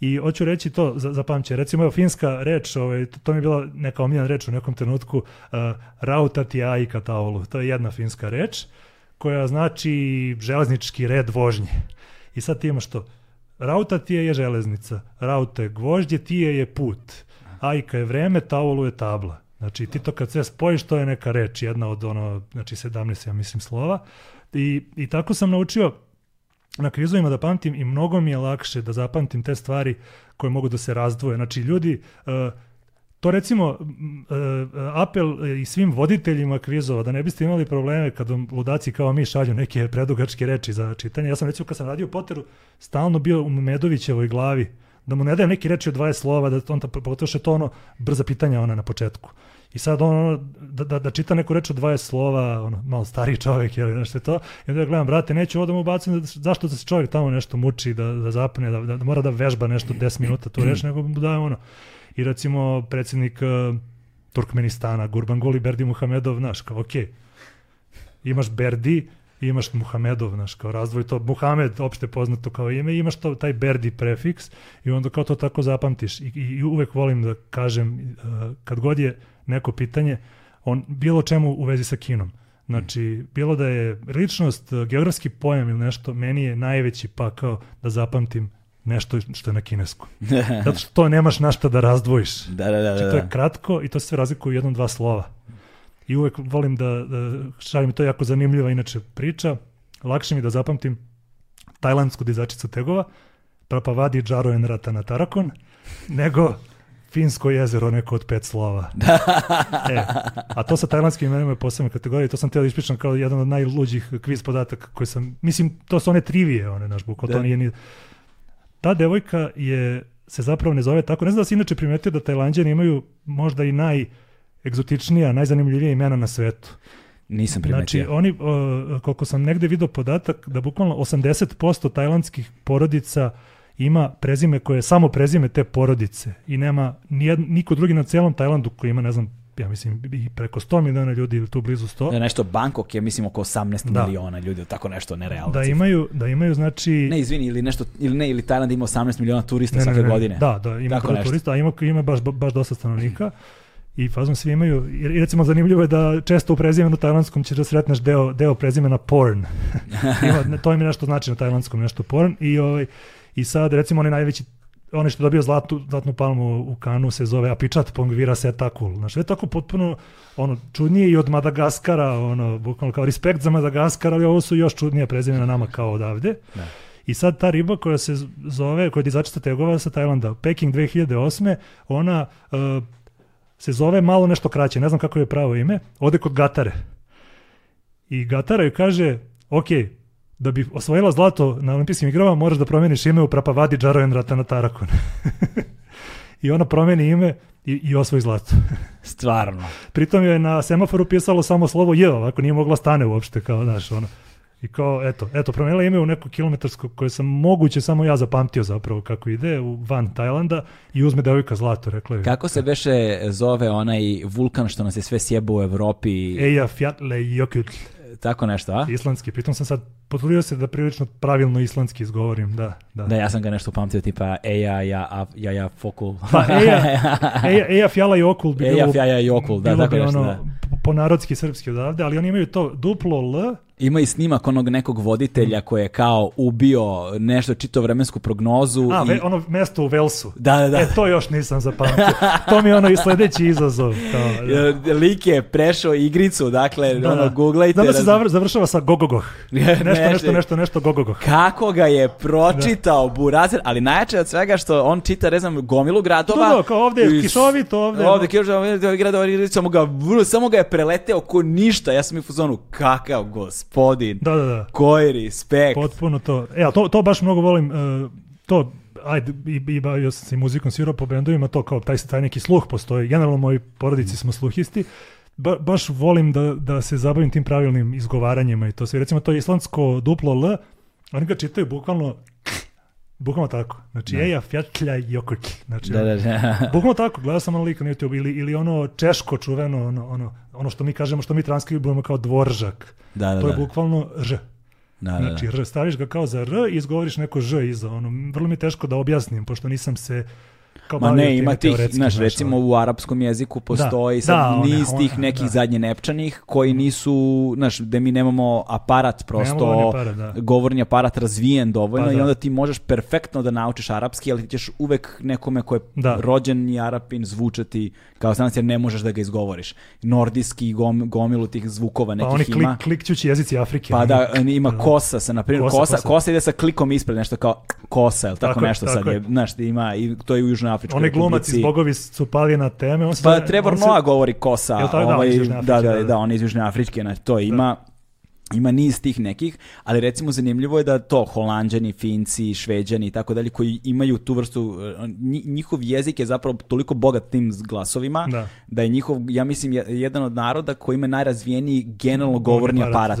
I hoću reći to za, za pamće. Recimo, evo, finska reč, ovaj, to, to mi je bila neka omiljena reč u nekom trenutku, uh, rautati aika taulu. To je jedna finska reč koja znači železnički red vožnje. I sad ti imaš to. Rauta ti je železnica, rauta je gvožđe, tije je put. Ajka je vreme, taulu je tabla. Znači ti to kad sve spojiš, to je neka reč, jedna od ono, znači 17, ja mislim, slova. I, i tako sam naučio na kvizovima da pamtim i mnogo mi je lakše da zapamtim te stvari koje mogu da se razdvoje. Znači ljudi, uh, to recimo uh, apel i svim voditeljima kvizova, da ne biste imali probleme kad vam ludaci kao mi šalju neke predugačke reči za čitanje. Ja sam recimo kad sam radio Potteru stalno bio u Medovićevoj glavi da mu ne dajem neki reči od 20 slova, da on, je to ono brza pitanja ona na početku. I sad ono, da, da, da čita neku reč od 20 slova, ono, malo stariji čovjek, ili nešto je to, i onda ja gledam, brate, neću ovo da mu bacim, da, zašto da se čovjek tamo nešto muči, da, da zapne, da, da, da mora da vežba nešto 10 minuta tu reč, nego mu dajem ono. I recimo, predsjednik uh, Turkmenistana, Gurbanguly Berdi Muhamedov, znaš, kao, okej, imaš Berdi, imaš Muhamedov, znaš, kao razdvoj to, Muhamed, opšte poznato kao ime, imaš to, taj Berdi prefiks i onda kao to tako zapamtiš. I, i uvek volim da kažem, uh, kad god je neko pitanje, on bilo čemu u vezi sa kinom. Znači, bilo da je ličnost, uh, geografski pojam ili nešto, meni je najveći pakao da zapamtim nešto što je na kineskom. Zato što to nemaš na šta da razdvojiš. Da, da, da. da, Znači, to je da. kratko i to se sve razlikuje u jednom, dva slova. I uvek volim da, da šalim, to je jako zanimljiva inače priča, lakše mi da zapamtim tajlandsku dizačicu tegova, Prapavadi Džaroen Ratana Tarakon, nego Finsko jezero neko od pet slova. e, a to sa tajlandskim imenima je posebna kategorija i to sam teo da ispričam kao jedan od najluđih kviz podataka koje sam, mislim, to su one trivije, one, naš bukval, to Da. nije ni... Ta devojka je, se zapravo ne zove tako, ne znam da si inače primetio da Tajlanđani imaju možda i naj egzotičnija, najzanimljivija imena na svetu. Nisam primetio. Znači, oni, uh, koliko sam negde vidio podatak, da bukvalno 80% tajlandskih porodica ima prezime koje je samo prezime te porodice i nema nijed, niko drugi na celom Tajlandu koji ima, ne znam, ja mislim, i preko 100 miliona ljudi ili tu blizu 100, Da, nešto Bangkok je, mislim, oko 18 Da. miliona ljudi, tako nešto nerealno. da imaju, da imaju znači... Ne, izvini, ili nešto, ili ne, ili Tajland ima 18 miliona turista Ne, ne, svake ne, ne. godine. Da, da, ima Tako turista, a ima, ima baš, baš dosta stanovnika. I fazom svi imaju, i recimo zanimljivo je da često u prezimenu tajlandskom ćeš da sretneš deo, deo prezimena porn. ima, to im je nešto znači na tajlandskom, nešto porn. I, ovaj, I sad recimo onaj najveći onaj što je dobio zlatu, zlatnu palmu u Kanu se zove Apičat Pongvira Setakul. Znaš, sve tako potpuno ono, čudnije i od Madagaskara, ono, bukvalno kao respekt za Madagaskar, ali ovo su još čudnije prezimena nama kao odavde. Da. I sad ta riba koja se zove, koja je dizačica tegova sa Tajlanda, Peking 2008. Ona uh, se zove malo nešto kraće, ne znam kako je pravo ime, ode kod Gatare. I Gatara joj kaže, ok, da bi osvojila zlato na olimpijskim igrama moraš da promeniš ime u Prapavadi Džarojen Ratana Tarakon. I ona promeni ime i, i osvoji zlato. Stvarno. Pritom je na semaforu pisalo samo slovo J, ovako nije mogla stane uopšte, kao, znaš, ono. I kao, eto, eto, promenila ime u neko kilometarsko koje sam moguće samo ja zapamtio zapravo kako ide u van Tajlanda i uzme devojka zlato, rekla je. Kako se beše zove onaj vulkan što nas je sve sjebao u Evropi? Eja Fjatle Jökull, Tako nešto, a? islandski. Pritom sam sad potrudio se da prilično pravilno islandski izgovorim, da. Da, Da, ja sam ga nešto upamtio, tipa Eja, ja, ja, ja, fokul. Pa Eja, Eja, Eja Fjala Jokul bi Eja, bilo, Fjaja i Okul, da, tako bi nešto, ono, da. po narodski srpski odavde, ali oni imaju to duplo L, Ima i snimak onog nekog voditelja koji je kao ubio nešto čito vremensku prognozu. a, i... ve, ono mesto u Velsu. Da, da, da. E, to još nisam zapamtio. To mi je ono i sledeći izazov. Kao, da. E, Lik je prešao igricu, dakle, Da, ono, da. googlajte. Znam da se raz- zavr, završava sa gogogoh. Nešto, nešto, nešto, nešto gogogoh. Kako ga je pročitao Burazer, ali najjače od svega što on čita, ne znam, gomilu gradova. Da, da, kao ovde je kišovito, ovde- Ovde je kišovito, ovde je gradova, samo ga, samo ga je preleteo ko ništa. Ja sam i u fazonu, kakav gospodin. Da, da, da. Koji respekt. Potpuno to. E, a to, to baš mnogo volim. e, to, ajde, i, i bavio sam se i muzikom, svirao po bendovima, to kao taj, taj neki sluh postoji. Generalno, moji porodici smo sluhisti. Ba, baš volim da, da se zabavim tim pravilnim izgovaranjima i to sve. Recimo, to je islandsko duplo L, oni ga čitaju bukvalno Bukvalno tako. Znači, Da. eja, fjatlja, jokoć. Znači, Da, da, da. Bukvalno tako, gledao sam ono lika na YouTube ili, ili ono češko čuveno, ono, ono, ono što mi kažemo, što mi transkribujemo kao dvoržak. Da, da, to je da. bukvalno ž. Da, da, da. Znači, r, staviš ga kao za r i izgovoriš neko ž iza. Ono, vrlo mi je teško da objasnim, pošto nisam se kao Ma ne, ima tih, znaš, recimo u arapskom jeziku postoji Da, sad da, one- niz tih one- nekih da. zadnje nepčanih koji nisu, znaš, gde mi nemamo aparat prosto, govorni aparat, da. govorni aparat razvijen dovoljno Pa i da. onda ti možeš perfektno da naučiš arapski, ali ti ćeš uvek nekome ko je Da. rođen i arapin zvučati kao stranac jer ne možeš da ga izgovoriš. Nordijski gom, gomilu tih zvukova Pa nekih oni klik, ima. klikćući jezici Afrike. Pa da, ima kosa sa, na primjer, Kosa, kosa, kosa, kosa. ide sa klikom ispred, nešto kao kosa, ili tako, Tako nešto tako sad je, je. znaš, ima, i to je u Južnoafričkoj Onaj glumac iz Bogovi su pali na teme. On Pa Trevor on se- Noah govori kosa. Jel tako? Da, ovaj, iz Južne da, da, da, da, da. on je iz Južne Afrike, znači, to ima ima niz tih nekih, ali recimo zanimljivo je da to Holanđani, Finci, Šveđani i tako dalje koji imaju tu vrstu eh, nji- njihov jezik je zapravo toliko bogat tim glasovima Da. da je njihov ja mislim je- jedan od naroda koji ima najrazvijeniji generalno govorni aparat.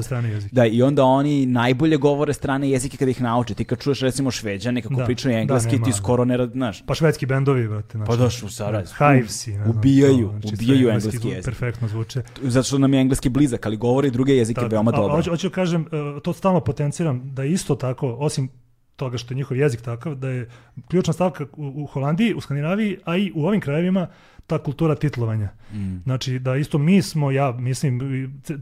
Da, i onda oni najbolje govore strane jezike kada ih nauče. Ti kad čuješ recimo Šveđane kako Da, pričaju da, engleski, nema, ti da. skoro ne znaš. Pa švedski bendovi, brate. Znači, Pa doš u Sarajevo. Hivesi. ne znam, Ubijaju, to, znači, ubijaju engleski zvu- jezik. Perfektno zvuče. Zato što nam je engleski blizak, ali govori druge jezike Tako. veoma dobro. Hoću, hoću da kažem, e, to stalno potenciram, da je isto tako, osim toga što je njihov jezik takav, da je ključna stavka u, u Holandiji, u Skandinaviji, a i u ovim krajevima, ta kultura titlovanja. Mm. Znači da isto mi smo, ja mislim, i ce-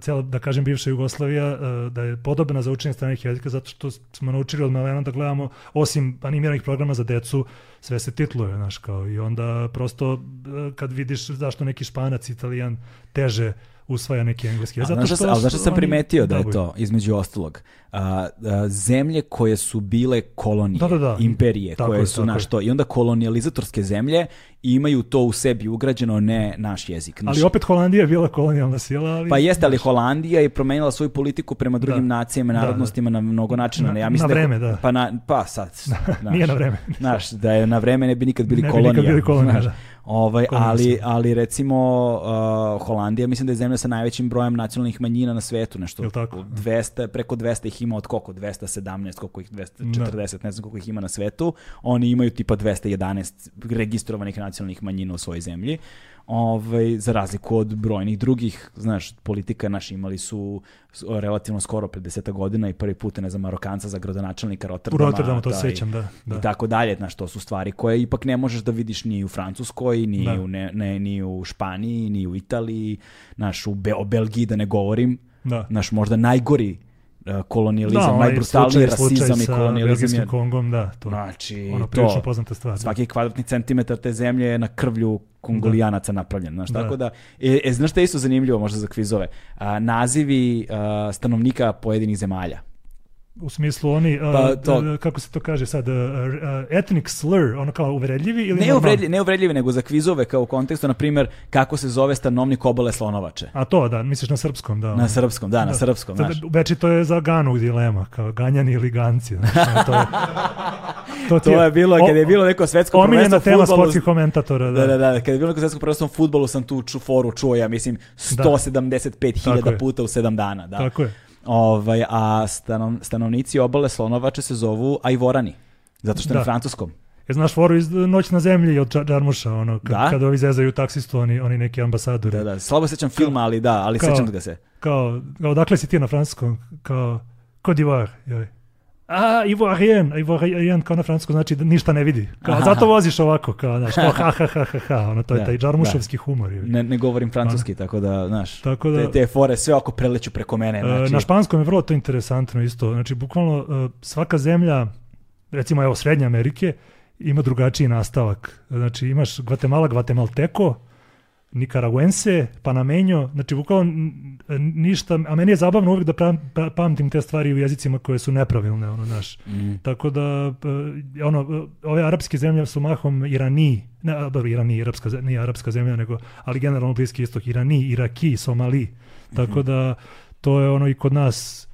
celo, da kažem, bivša Jugoslavija, e, da je podobna za učenje stranih jezika zato što smo naučili od malena da gledamo, osim animiranih programa za decu, sve se titluje, znaš, kao i onda prosto e, kad vidiš zašto neki španac, italijan teže usvaja neki engleski. Jezik, znaš sam- ali znaš šta sam primetio da je to, između ostalog? A, a, zemlje koje su bile kolonije, Da, da, da. imperije, Tako koje je, su naš to, i onda kolonijalizatorske zemlje imaju to u sebi ugrađeno, ne naš jezik. Naš, Ali opet Holandija je bila kolonijalna sila, ali... Pa jeste, ali Holandija je promenila svoju politiku prema drugim Da. nacijama i Da, da. narodnostima na mnogo načina. Na- ja mislim na vreme, da. Pa, na, pa sad, znaš, Nije na vreme. Znaš, da je na vreme ne bi nikad bili Ne bi kolonija. nikad bili kolonija, znaš. da. Ovaj, ali, ali recimo uh, Holandija mislim da je zemlja sa najvećim brojem nacionalnih manjina na svetu, nešto Jel tako? 200, preko 200 ih ima od koliko? 217, koliko ih 240, ne znam koliko ih ima na svetu. Oni imaju tipa 211 registrovanih nacionalnih manjina u svojoj zemlji. Ovaj, za razliku od brojnih drugih, znaš, politika naši imali su relativno skoro, pred deseta godina i prvi put, ne znam, Marokanca za gradonačelnika U Rotterdama. Rotterdamu to da, se i- sjećam, da. da. i tako dalje, znaš, to su stvari koje ipak ne možeš da vidiš ni u Francuskoj, ni, Da. u, ne, ne, ni u Španiji, ni u Italiji, znaš, u Be o Belgiji da ne govorim, Da. znaš, možda najgori kolonijalizam, Da, onaj najbrutalniji rasizam i kolonijalizam je, Kongom, da, to. znači, ono to, poznata stvar. da. svaki kvadratni centimetar te zemlje je na krvlju kongolijanaca napravljen, znaš, Da. tako da, e, e, znaš što je isto zanimljivo možda za kvizove, A, nazivi a, stanovnika pojedinih zemalja. U smislu oni, Pa to- kako se to kaže sad, ethnic slur, ono kao uvredljivi ili Ne uvredljivi, ne uvredljivi, nego za kvizove kao u kontekstu, na primjer, kako se zove stanovnik obale Slonovače. A to, da, misliš na srpskom, da. Na srpskom, da, na Da. srpskom, Sad, znaš. Večito je za Ganu dilema, kao ganjani ili ganci. Ono, to, je, to, To je bilo, kada je bilo neko svetsko prvenstvo tema sportskih komentatora. Da, Da, da, da, kada je bilo neko svetsko prvenstvo u fudbalu sam tu ču, foru čuo, ja mislim, 175.000 Tako je. puta u 7 dana, da. Tako je. Ovaj, a stanov, stanovnici obale Slonovače se zovu Ajvorani. Zato što je na Da. francuskom. Je znaš foru iz Noć na zemlji od Džarmuša, ono, kad, Da? kada ovi zezaju taksistu, oni, oni neki ambasadori. Da, da, slabo sećam filma, ali da, ali Kao- sećam ga se. Kao, kao, odakle si ti na francuskom? Kao, Côte d'Ivoire, joj. A, Ivoirien, Ivoirien kao na francuskom znači da ništa ne vidi. Kao, Aha. zato voziš ovako, kao, znaš, kao, ha, ha, ha, ha, ha, ono, to je Da, taj džarmušovski humor. joj. Ne, ne govorim francuski, tako da, znaš, Tako da- te, te fore sve oko preleću preko mene. E, Znači, Na španskom je vrlo to interesantno isto. Znači, bukvalno e, svaka zemlja, recimo evo Srednje Amerike, ima drugačiji nastavak. Znači, imaš Guatemala, Guatemalteko, Nicaraguense, Panamenjo, znači bukvalno ništa, a meni je zabavno uvijek da pa- pamtim te stvari u jezicima koje su nepravilne, ono, naš. mm, Tako da, e, ono, ove arapske zemlje su mahom Irani, ne, dobro, Irani, arapska, nije arapska zemlja, nego, ali generalno Bliski istok, Irani, Iraki, Somali. Tako da, to je ono i kod nas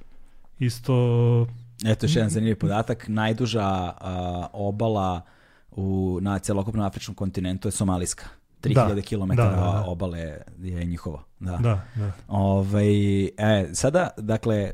isto, Eto još jedan zanimljiv podatak. Najduža a, obala u, na celokupnom afričkom kontinentu je somalijska. 3000 Da, km da, da, da. obale je njihovo. Da. Da, da. Ovaj, e, sada, dakle, e,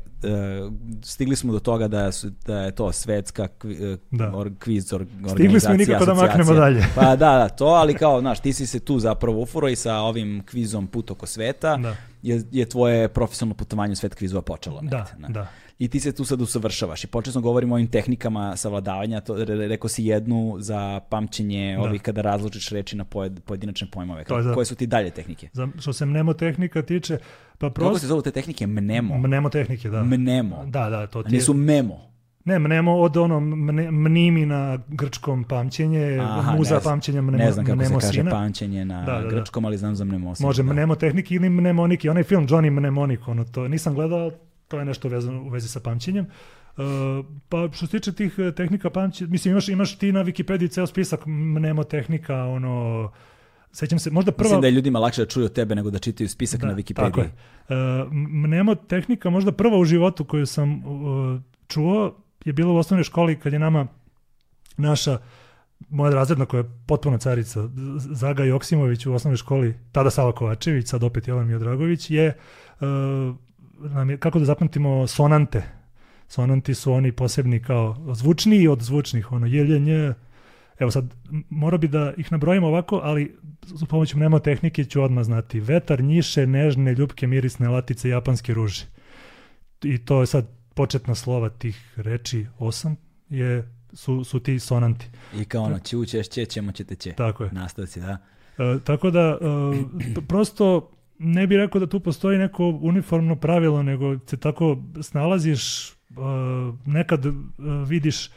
stigli smo do toga da, su, da je to svetska kvi- e, Da. or, kviz or, Stigli smo i nikako da maknemo dalje. Pa da, da, to, ali kao, znaš, ti si se tu zapravo ufuro i sa ovim kvizom Put oko sveta Da. je, je tvoje profesionalno putovanje u svet kvizova počelo. Da, negde, ne? da. I ti se tu sad usavršavaš i počesto govorimo o ovim tehnikama savladavanja, to, re- rekao si jednu za pamćenje Da. ovih kada razlučiš reči na pojed, pojedinačne pojmove. Je da. Koje su ti dalje tehnike? Za, što se mnemotehnika tiče, pa Kako prosto... se zovu te tehnike? Mnemo. Mnemotehnike, da. Mnemo. Da, da, to ti je... nisu memo. Ne, mnemo od ono mne, mnimi na grčkom pamćenje, Aha, muza ne pamćenja mnemo, ne znam kako se kaže mnemosina. pamćenje na Da, da, da. grčkom, ali znam za mnemosinu. Može da. mnemotehnik ili mnemoniki, onaj film Johnny Mnemonik, ono to nisam gledao, to je nešto vezano u vezi sa pamćenjem. Uh, pa što se tiče tih eh, tehnika pamćenja, mislim imaš, imaš ti na Wikipediji ceo spisak mnemotehnika, ono, sećam se, možda prva... Mislim da je ljudima lakše da čuju od tebe nego da čitaju spisak na Wikipediji. Tako je. Uh, mnemotehnika, možda prva u životu koju sam uh, čuo, je bila u osnovnoj školi kad je nama naša moja razredna koja je potpuno carica, Zaga Joksimović u osnovnoj školi, tada Sava Kovačević, sad opet Jovan Miodragović, je, uh, nam je, kako da zapamtimo, sonante. Sonanti su oni posebni kao zvučniji od zvučnih, ono jeljenje, Evo sad, m- morao bi da ih nabrojimo ovako, ali s pomoću mnemotehnike ću odmah znati. Vetar, njiše, nežne, ljubke, mirisne latice, japanske ruže. I to je sad početna slova tih reči, osam, je, su, su ti sonanti. I kao ono, ćućeš, će, ćemo, ćete, će. Tako je. Nastavci, da. E, tako da, e, prosto ne bih rekao da tu postoji neko uniformno pravilo, nego se tako snalaziš, e, nekad e, vidiš e,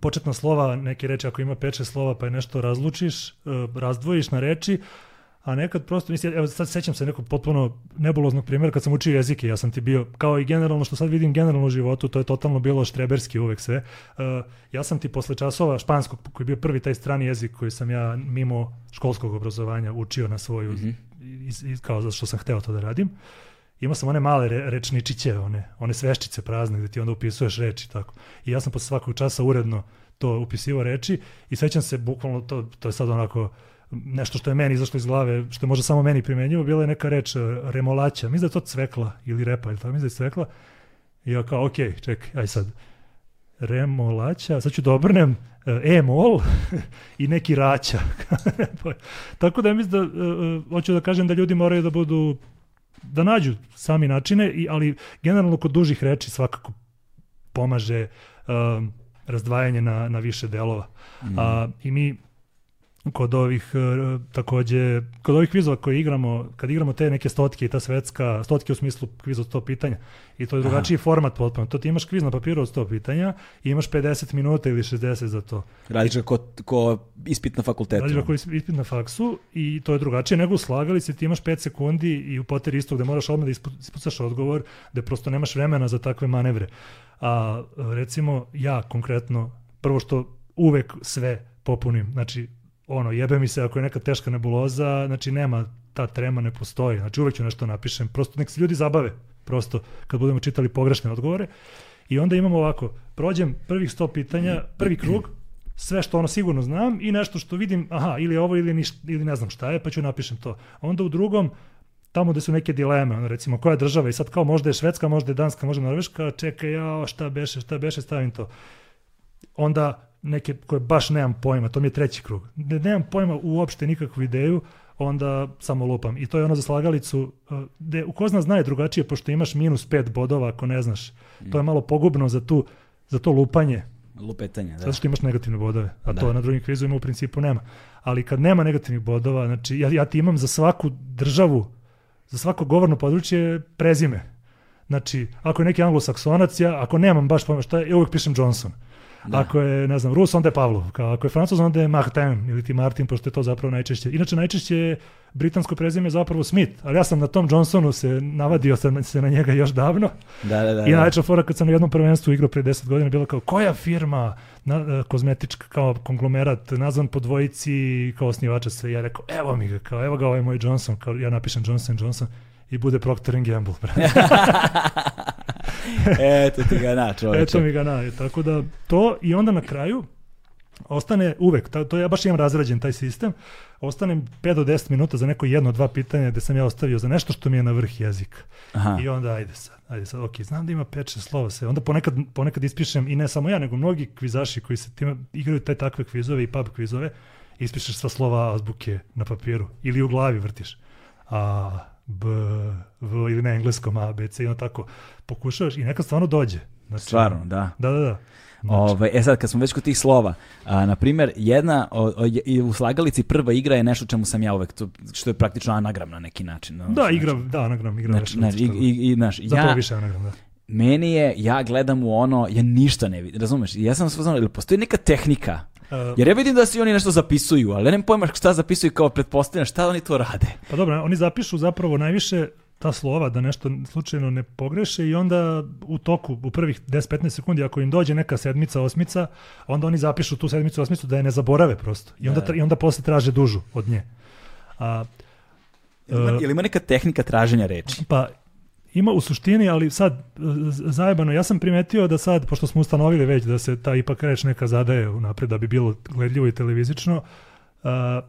početna slova neke reči, ako ima 5-6 slova pa je nešto razlučiš, razdvojiš na reči, a nekad prosto, mislim, evo sad sećam se nekog potpuno nebuloznog primjera kad sam učio jezike, ja sam ti bio, kao i generalno što sad vidim generalno u životu, to je totalno bilo štreberski uvek sve. Uh, ja sam ti posle časova španskog, koji je bio prvi taj strani jezik koji sam ja mimo školskog obrazovanja učio na svoju, Mhm. iz, iz, kao zato što sam hteo to da radim. Imao sam one male re, rečničiće, one, one sveščice prazne gde ti onda upisuješ reči tako. I ja sam posle svakog časa uredno to upisivao reči i sećam se bukvalno to, to je sad onako nešto što je meni izašlo iz glave, što je možda samo meni primenjivo, bila je neka reč e, remolaća, mislim da je to cvekla ili repa, ili tako, mislim da je cvekla. I ja kao, ok, čekaj, aj sad, remolaća, sad ću da obrnem e, e-mol i neki raća. tako da mislim da, e, hoću da kažem da ljudi moraju da budu, da nađu sami načine, ali generalno kod dužih reči svakako pomaže um, razdvajanje na, na više delova. Mm. A, I mi kod ovih e, takođe, kod ovih kvizova koje igramo, kad igramo te neke stotke i ta svetska, stotke u smislu kviz od 100 pitanja, i to je drugačiji format potpuno. To ti imaš kviz na papiru od 100 pitanja i imaš 50 minuta ili 60 za to. Radiš ga ko, ko ispit na fakultetu. Radiš ako ispit na faksu i to je drugačije nego u slagalici, ti imaš 5 sekundi i u poteri isto gde moraš odmah da ispu- ispucaš odgovor, gde prosto nemaš vremena za takve manevre. A recimo ja konkretno, prvo što uvek sve popunim, znači ono, jebe mi se ako je neka teška nebuloza, znači nema, ta trema ne postoji, znači uvek ću nešto napišem, prosto nek se ljudi zabave, prosto kad budemo čitali pogrešne odgovore. I onda imamo ovako, prođem prvih 100 pitanja, prvi krug, sve što ono sigurno znam i nešto što vidim, aha, ili ovo ili, niš, ili ne znam šta je, pa ću napišem to. Onda u drugom, tamo gde su neke dileme, ono recimo koja je država i sad kao možda je Švedska, možda je Danska, možda je Norveška, čekaj, ja, šta beše, šta beše, stavim to. Onda neke koje baš nemam pojma, to mi je treći krug. Ne, nemam pojma uopšte nikakvu ideju, onda samo lupam. I to je ono za slagalicu, uh, gde u ko zna zna je drugačije, pošto imaš minus pet bodova ako ne znaš. To je malo pogubno za, tu, za to lupanje, Lupetanje, da. zato što imaš negativne bodove, a Da. to na drugim kvizovima u principu nema. Ali kad nema negativnih bodova, znači ja, ja ti imam za svaku državu, za svako govorno područje prezime. Znači, ako je neki anglosaksonac, ja, ako nemam baš pojma šta je, ja uvijek pišem Johnson. Da. Ako je, ne znam, Rus, onda je Pavlov. Kao, ako je Francuz, onda je Martin ili ti Martin, pošto je to zapravo najčešće. Inače, najčešće je britansko prezime zapravo Smith, ali ja sam na tom Johnsonu se navadio sam se na njega još davno. Da, da, da. I da. najveća fora kad sam na jednom prvenstvu igrao pre 10 godina bila kao koja firma na, e, kozmetička kao konglomerat nazvan po dvojici kao osnivača sve. Ja rekao evo mi ga, kao evo ga ovaj moj Johnson, kao ja napišem Johnson Johnson i bude Procter Gamble. Eto ti ga na čoveče. Eto mi ga na, tako da to i onda na kraju ostane uvek, ta- to ja baš imam razrađen taj sistem, ostanem 5 do 10 minuta za neko jedno, dva pitanja gde sam ja ostavio za nešto što mi je na vrh jezika. Aha. I onda ajde sad, ajde sad, ok, znam da ima 5-6 slova se, onda ponekad, ponekad ispišem i ne samo ja, nego mnogi kvizaši koji se time igraju te takve kvizove i pub kvizove, ispišeš sva slova azbuke na papiru ili u glavi vrtiš. A, B, V ili na engleskom A, B, C i onda tako pokušavaš i nekad stvarno dođe. Znači, Stvarno, da. Da, da, da. Znači, Ovaj, e sad, kad smo već kod tih slova, a, na primjer, jedna, o, o, je- u slagalici prva igra je nešto čemu sam ja uvek, to, što je praktično anagram na neki način. no, da, znači, igra, da, anagram, igra. Znači, znači, i, i, i, znaš, Zapravo ja, više anagram, da. meni je, ja gledam u ono, ja ništa ne vidim, razumeš? Ja sam sve ili postoji neka tehnika, jer ja vidim da si oni nešto zapisuju, ali ja nemam pojma šta zapisuju kao pretpostavljam, šta oni to rade. Pa dobro, oni zapišu zapravo najviše ta slova da nešto slučajno ne pogreše i onda u toku, u prvih 10-15 sekundi, ako im dođe neka sedmica, osmica, onda oni zapišu tu sedmicu, osmicu da je ne zaborave prosto. I onda, Da. i onda posle traže dužu od nje. A, Jel ima, E, jel ima neka tehnika traženja reči? Pa ima u suštini, ali sad z- zajebano, ja sam primetio da sad, pošto smo ustanovili već da se ta ipak reč neka zadaje unapred da bi bilo gledljivo i televizično, a,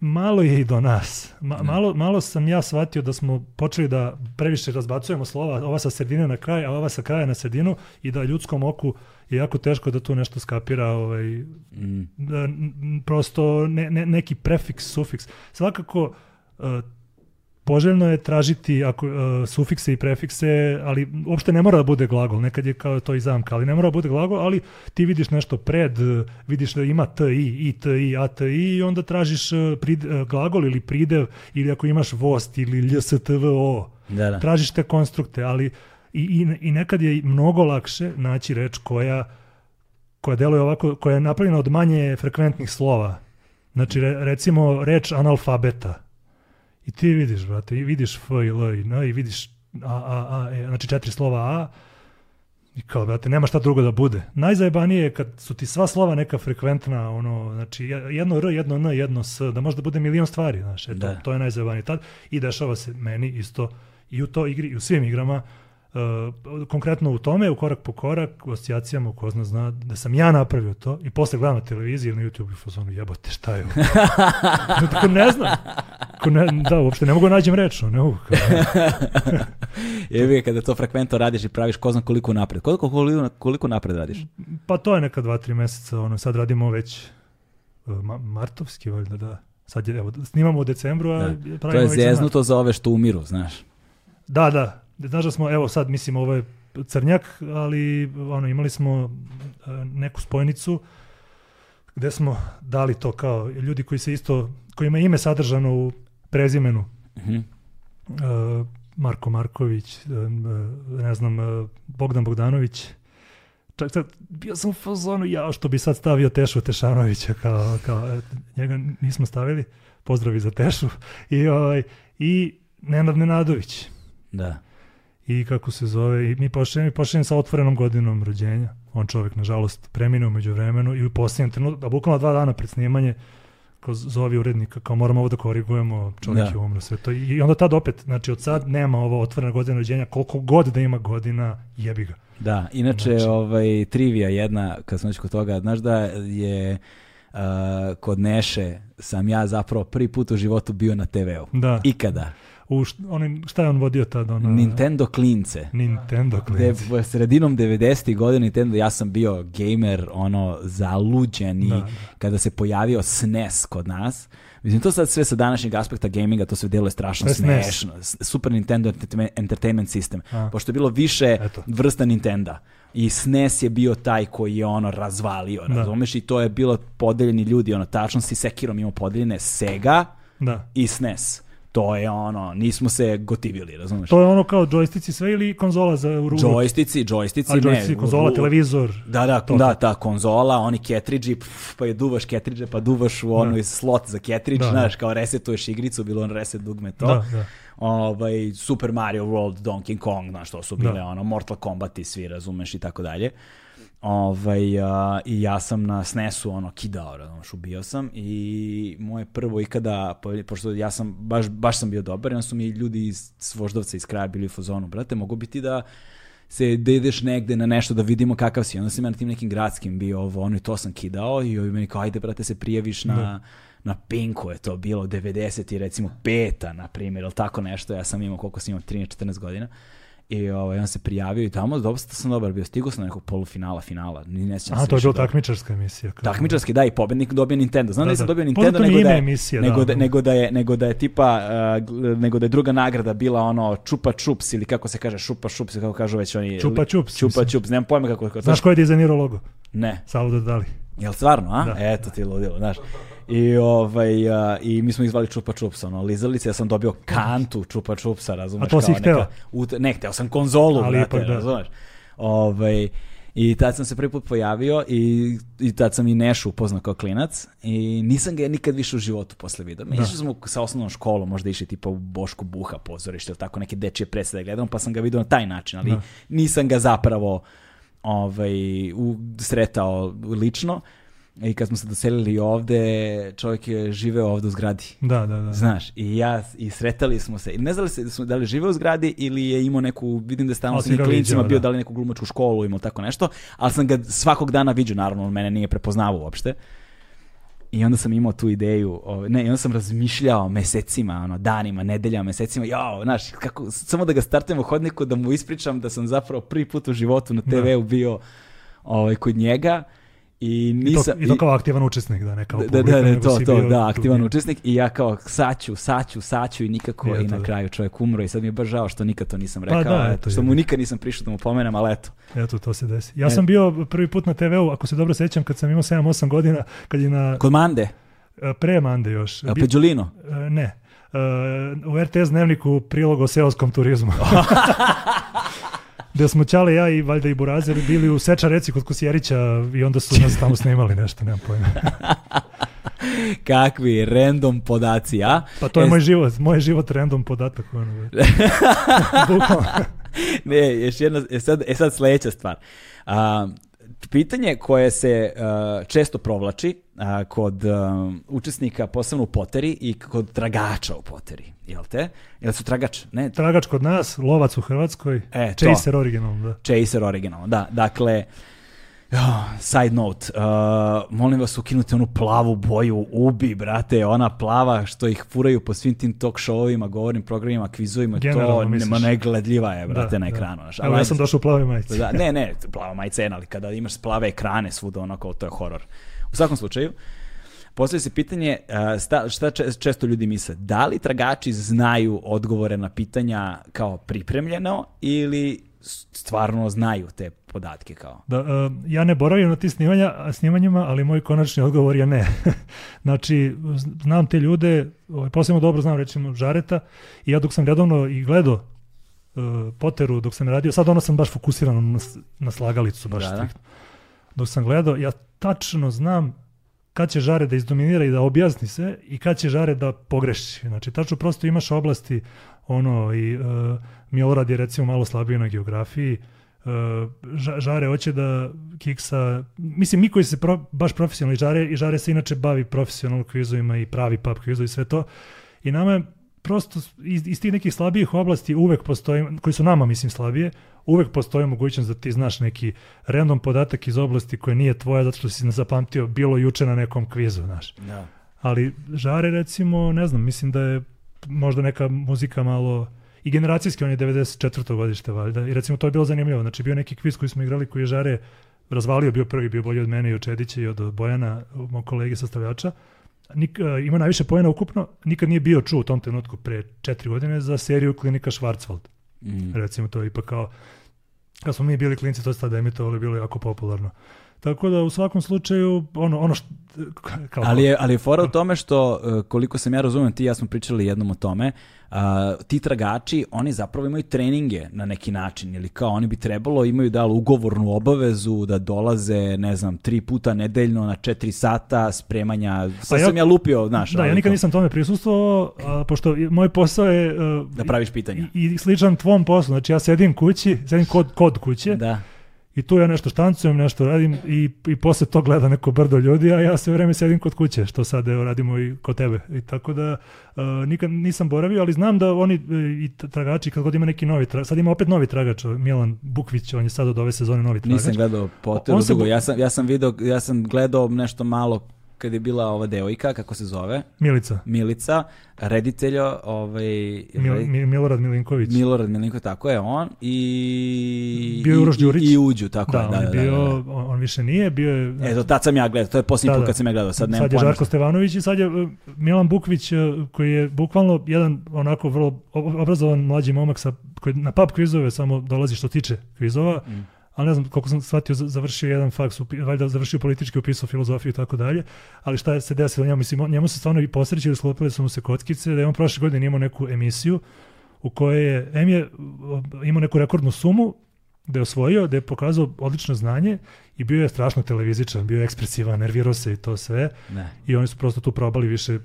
malo je i do nas. Ma- malo, malo sam ja shvatio da smo počeli da previše razbacujemo slova, ova sa sredine na kraj, a ova sa kraja na sredinu i da ljudskom oku je jako teško da tu nešto skapira ovaj, Mm. da, prosto ne, ne, neki prefiks, sufiks. Svakako uh, poželjno je tražiti ako, uh, sufikse i prefikse, ali uopšte ne mora da bude glagol, nekad je kao to i zamka, ali ne mora da bude glagol, ali ti vidiš nešto pred, uh, vidiš da ima t, i, i, t, i, a, t, i, onda tražiš uh, prid, uh, glagol ili pridev, ili ako imaš vost ili lj, s, t, v, o, Da, da. tražiš te konstrukte, ali i, i, i nekad je mnogo lakše naći reč koja koja deluje ovako, koja je napravljena od manje frekventnih slova. Znači, re, recimo, reč analfabeta. I ti vidiš, brate, i vidiš F i L i N i vidiš A, A, A, E, znači četiri slova A i kao, brate, nema šta drugo da bude. Najzajebanije je kad su ti sva slova neka frekventna, ono, znači jedno R, jedno N, jedno S, da može da bude milion stvari, znaš, eto, Da. to je najzajebanije tad. I dešava se meni isto i u toj igri, i u svim igrama, konkretno u tome, u korak po korak, u asocijacijama, ko zna zna, da sam ja napravio to i posle gledam na televiziji ili na YouTube i fazonu, jebote, šta je ovo? Tako ne znam. Ko ne, da, uopšte ne mogu da nađem reč, no, ne mogu. Kao, Jebi ga, kada to frekventno radiš i praviš ko zna koliko napred. Koliko, koliko, koliko napred radiš? pa to je neka dva, tri meseca, ono, sad radimo već uh, ma- martovski, valjda, da. Sad je, evo, snimamo u decembru, a Da. pravimo To je zeznuto za ove što umiru, znaš. Da, da. Znaš da smo, evo sad, mislim, ovo je crnjak, ali ono, imali smo e, neku spojnicu gde smo dali to kao ljudi koji se isto, kojima je ime sadržano u prezimenu. Mhm. E, Marko Marković, e, ne znam, Bogdan Bogdanović. Čak sad, bio sam u fazonu, ja što bi sad stavio Tešu Tešanovića, kao, kao njega nismo stavili, pozdravi za Tešu, i, ovaj, i Nenad Nenadović Da. I kako se zove, i mi počinjem, mi počinjem sa otvorenom godinom rođenja. On čovjek, nažalost, preminuo među vremenu i u posljednjem trenutku, a bukvalno dva dana pred snimanje, ko zovi urednika, kao moramo ovo da korigujemo, čovjek Da. je umro, sve to. I onda tad opet, znači od sad nema ovo otvorena godina rođenja, koliko god da ima godina, jebi ga. Da, inače, Znači- ovaj, trivija jedna, kad već kod toga, znaš da je uh, kod Neše sam ja zapravo prvi put u životu bio na TV-u. Da, Ikada. U oni, šta je on vodio tad? Ono, Nintendo klince. Nintendo Gde klinci. je sredinom 90. godina Nintendo, ja sam bio gamer, ono, zaluđen i Da, da. kada se pojavio SNES kod nas, mislim, to sad sve sa današnjeg aspekta gaminga, to sve deluje strašno SNES. smešno. Super Nintendo Entertainment- System. A. Pošto je bilo više Eto. vrsta Nintenda. I SNES je bio taj koji je ono razvalio, Da. razumeš? I to je bilo podeljeni ljudi, ono, tačno si Sekirom imao podeljene Sega Da. i SNES. To je ono, nismo se gotivili, razumeš? To je ono kao džojstici sve ili konzola za ruku? Džojstici, džojstici, ne. džojstici, konzola, u- televizor. Da, da, To. da, ta konzola, oni ketridži, pf, pa je duvaš ketridže, pa duvaš u onoj slot za ketridž, Da, znaš, da. kao resetuješ igricu, bilo on reset dugme to. Da, da. Ovaj, Super Mario World, Donkey Kong, znaš, to su bile Da. ono, Mortal Kombat i svi, razumeš, i tako dalje. Ovaj, a, I ja sam na SNES-u ono kidao, razumeš, ubio sam i moje prvo ikada, po- pošto ja sam, baš, baš sam bio dobar, onda su mi ljudi iz s Voždovca iz kraja bili u fazonu, brate, mogu biti da se da ideš negde na nešto da vidimo kakav si. Onda sam ja na tim nekim gradskim bio ovo, ono i to sam kidao i ovi meni kao, ajde brate se prijaviš na, Da. na Pinku je to bilo 90 i recimo peta, na primjer, ili tako nešto. Ja sam imao, koliko sam imao, 13-14 godina. I ovaj, on se prijavio i tamo, dosta sam dobar bio. Stigao sam na nekog polufinala, finala. Ni ne sjećam A, se to je bila dobro. takmičarska emisija. kao- Takmičarski, da, i pobednik dobio Nintendo. Znam da, Da, da. dobio Poznato Nintendo, je nego da, je, emisije, nego, da. da, nego, da je, nego da je tipa, uh, nego da je druga nagrada bila ono čupa čups ili kako se kaže šupa šups, kako kažu već oni. Čupa čups, Čupa čups, nemam pojma kako. kako Znaš ko je dizajnirao logo? Ne. Salvador Dali. Jel stvarno, a? Da. Eto ti ludilo, znaš. I, ovaj, a, I mi smo ih zvali Čupa Čups, ono, lizalice, ja sam dobio kantu Čupa Čupsa, razumeš? A to si hteo? neka ne, hteo sam konzolu, Ali brate, ipak da. razumeš? Ovaj, I tad sam se prvi put pojavio i, i tad sam i Nešu upoznao kao klinac i nisam ga nikad više u životu posle vidio. Mi Da. išli smo sa osnovnom školom, možda išli tipa u Bošku Buha pozorište ili tako neke dečije predstave gledamo, pa sam ga vidio na taj način, ali Da. nisam ga zapravo ovaj, u, sretao lično. I kad smo se doselili ovde, čovjek je živeo ovde u zgradi. Da, da, da. Znaš, i ja, i sretali smo se. I ne znali se da, smo, da li žive u zgradi ili je imao neku, vidim da je stalno sa klincima viđao, bio, da. da li neku glumačku školu imao tako nešto, ali sam ga svakog dana viđao, naravno, on mene nije prepoznavao uopšte. I onda sam imao tu ideju, ne, i onda sam razmišljao mesecima, ono, danima, nedeljama, mesecima, jao, znaš, kako, samo da ga startujem u hodniku, da mu ispričam da sam zapravo prvi put u životu na TV-u bio ovaj, kod njega i I to, nisam... I to kao aktivan učesnik, da ne kao Da, publika, da, da, nego to, to, bio da, aktivan učesnik i ja kao saću, saću, saću i nikako I i na da. kraju čovjek umro i sad mi je baš žao što nikad to nisam Pa rekao, da, eto, što je. mu nikad nisam prišao da mu pomenem, ali eto. Eto, to se desi. Ja E. sam bio prvi put na TV-u, ako se dobro sećam, kad sam imao 7-8 godina, kad je na Kod Mande, e, pre Mande još. a Peđulino. e, ne. E, u RTS dnevniku prilog o seoskom turizmu. Gde smo Ćale, ja i valjda i Burazer bili u Seča reci kod Kusjerića i onda su nas tamo snimali nešto, nemam pojma. Kakvi random podaci, a? Pa to je E, moj život, moj život random podatak. Ono. Ne, još jedna, e sad, e sad sledeća stvar. A, pitanje koje se a, često provlači a, kod a, učesnika, posebno u poteri i kod tragača u poteri, jel te? Jel su tragač? Ne, Tragač kod nas, lovac u Hrvatskoj, E, to. Chaser originalno, da. Chaser originalno, da. Dakle, jo, side note, uh, molim vas ukinuti onu plavu boju, ubi, brate, ona plava što ih furaju po svim tim talk showovima, govornim programima, kvizovima, to Generalno, misliš? nema negledljiva je, brate, Da, na da. ekranu. znaš. Evo, Ali ja sam došao u plavoj majici. da, ne, ne, plava majica je, ali kada imaš plave ekrane svuda, onako, to je horor. U svakom slučaju, Postavlja se pitanje uh, šta če- često ljudi misle, da li tragači znaju odgovore na pitanja kao pripremljeno ili stvarno znaju te podatke kao? Da, e, ja ne boravim na tim snimanja, snimanjima, ali moj konačni odgovor je ne. znači, znam te ljude, ovaj, posebno dobro znam recimo Žareta, i ja dok sam redovno i gledao e, Poteru dok sam radio, sad ono sam baš fokusiran na, na slagalicu, baš Da, da. striktno. Dok sam gledao, ja tačno znam kad će Žare da izdominira i da objasni se i kad će Žare da pogreši. Znači, tačno prosto imaš oblasti, ono, i uh, Milorad je recimo malo slabiji na geografiji, uh, Žare hoće da kiksa, mislim, mi koji se pro, baš profesionalni Žare, i Žare se inače bavi profesionalno kvizovima i pravi pub kvizovi i sve to, i nama je prosto iz, iz tih nekih slabijih oblasti uvek postoji, koji su nama, mislim, slabije, uvek postoji mogućnost da ti znaš neki random podatak iz oblasti koja nije tvoja zato što si ne zapamtio bilo juče na nekom kvizu, znaš. Da. Ali Žare recimo, ne znam, mislim da je možda neka muzika malo i generacijski, on je 94. godište valjda i recimo to je bilo zanimljivo, znači bio neki kviz koji smo igrali koji je Žare razvalio, bio prvi, bio bolji od mene i od Čedića i od Bojana, mog kolege sastavljača. Nik, e, ima najviše pojena ukupno, nikad nije bio čuo u tom trenutku pre četiri godine za seriju Klinika Schwarzwald. Mm. Recimo to je ipak kao, kad smo mi bili klinci, to se tada emitovali, bilo je jako popularno. Tako da u svakom slučaju, ono, ono što, kao, Ali je, ali je fora u tome što, uh, koliko sam ja razumem, ti i ja smo pričali jednom o tome, uh, ti tragači, oni zapravo imaju treninge na neki način, ili kao oni bi trebalo, imaju da ugovornu obavezu da dolaze, ne znam, tri puta nedeljno na četiri sata spremanja, sad Pa ja- sam ja lupio, znaš. Da, ja nikad nisam tome prisustvovao, a, pošto moj posao je uh, Da praviš pitanja. i, i sličan tvom poslu. Znači ja sedim kući, sedim kod, kod kuće Da. I tu ja nešto štancujem, nešto radim i, i posle to gleda neko brdo ljudi, a ja sve vreme sedim kod kuće, što sad evo radimo i kod tebe. I tako da uh, nikad nisam boravio, ali znam da oni e, i tragači, kad god ima neki novi tragač, sad ima opet novi tragač, Milan Bukvić, on je sad od ove sezone novi tragač. Nisam gledao Potteru dugo, ja sam, ja sam video, ja sam gledao nešto malo kad je bila ova devojka, kako se zove? Milica. Milica, reditelja, ovaj... Mil, Mi, Milorad Milinković. Milorad Milinković, tako je on. I... Bio je Uroš Đurić. I, I Uđu, tako da, je. Da, on, je bio, da, da. On, on, više nije, bio je... Eto, tad sam ja gledao, to je posljednji da, put kad sam ja gledao, sad nemam Sad je Žarko Stevanović i sad je uh, Milan Bukvić, uh, koji je bukvalno jedan onako vrlo obrazovan mlađi momak sa, koji na pub kvizove samo dolazi što tiče kvizova. Mm ali ne znam koliko sam shvatio, završio jedan faks, valjda završio politički, upisao filozofiju i tako dalje, ali šta je se desilo njemu, mislim, njemu se stvarno i posrećili, sklopili su mu se kockice, da je on prošle godine imao neku emisiju u kojoj je, M je imao neku rekordnu sumu, da je osvojio, da je pokazao odlično znanje i bio je strašno televizičan, bio je ekspresivan, nervirao se i to sve. Ne. I oni su prosto tu probali više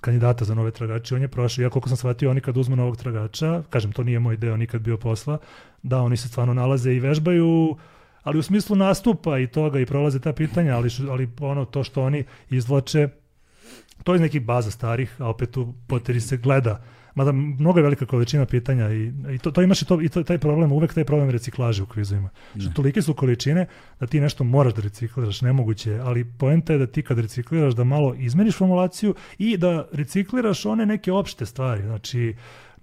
kandidata za nove tragače, on je prošao, ja koliko sam shvatio, oni kad uzmu novog tragača, kažem, to nije moj deo nikad bio posla, da, oni se stvarno nalaze i vežbaju, ali u smislu nastupa i toga i prolaze ta pitanja, ali, ali ono to što oni izvlače, to iz nekih baza starih, a opet u poteri se gleda. Mada mnogo je velika količina pitanja i, i to, to imaš i, to, i to, taj problem, uvek taj problem reciklaže u kvizovima. Što tolike su količine da ti nešto moraš da recikliraš, nemoguće je, ali poenta je da ti kad recikliraš da malo izmeniš formulaciju i da recikliraš one neke opšte stvari, znači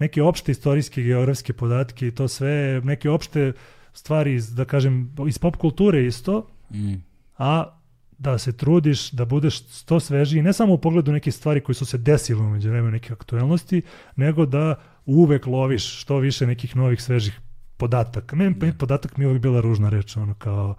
neke opšte istorijske, geografske podatke i to sve, neke opšte stvari iz, da kažem, iz pop kulture isto, mm. a da se trudiš da budeš sto svežiji, ne samo u pogledu neke stvari koje su se desile umeđu vremena neke aktuelnosti, nego da uvek loviš što više nekih novih svežih podataka. Meni da. podatak mi je uvek bila ružna reč, ono kao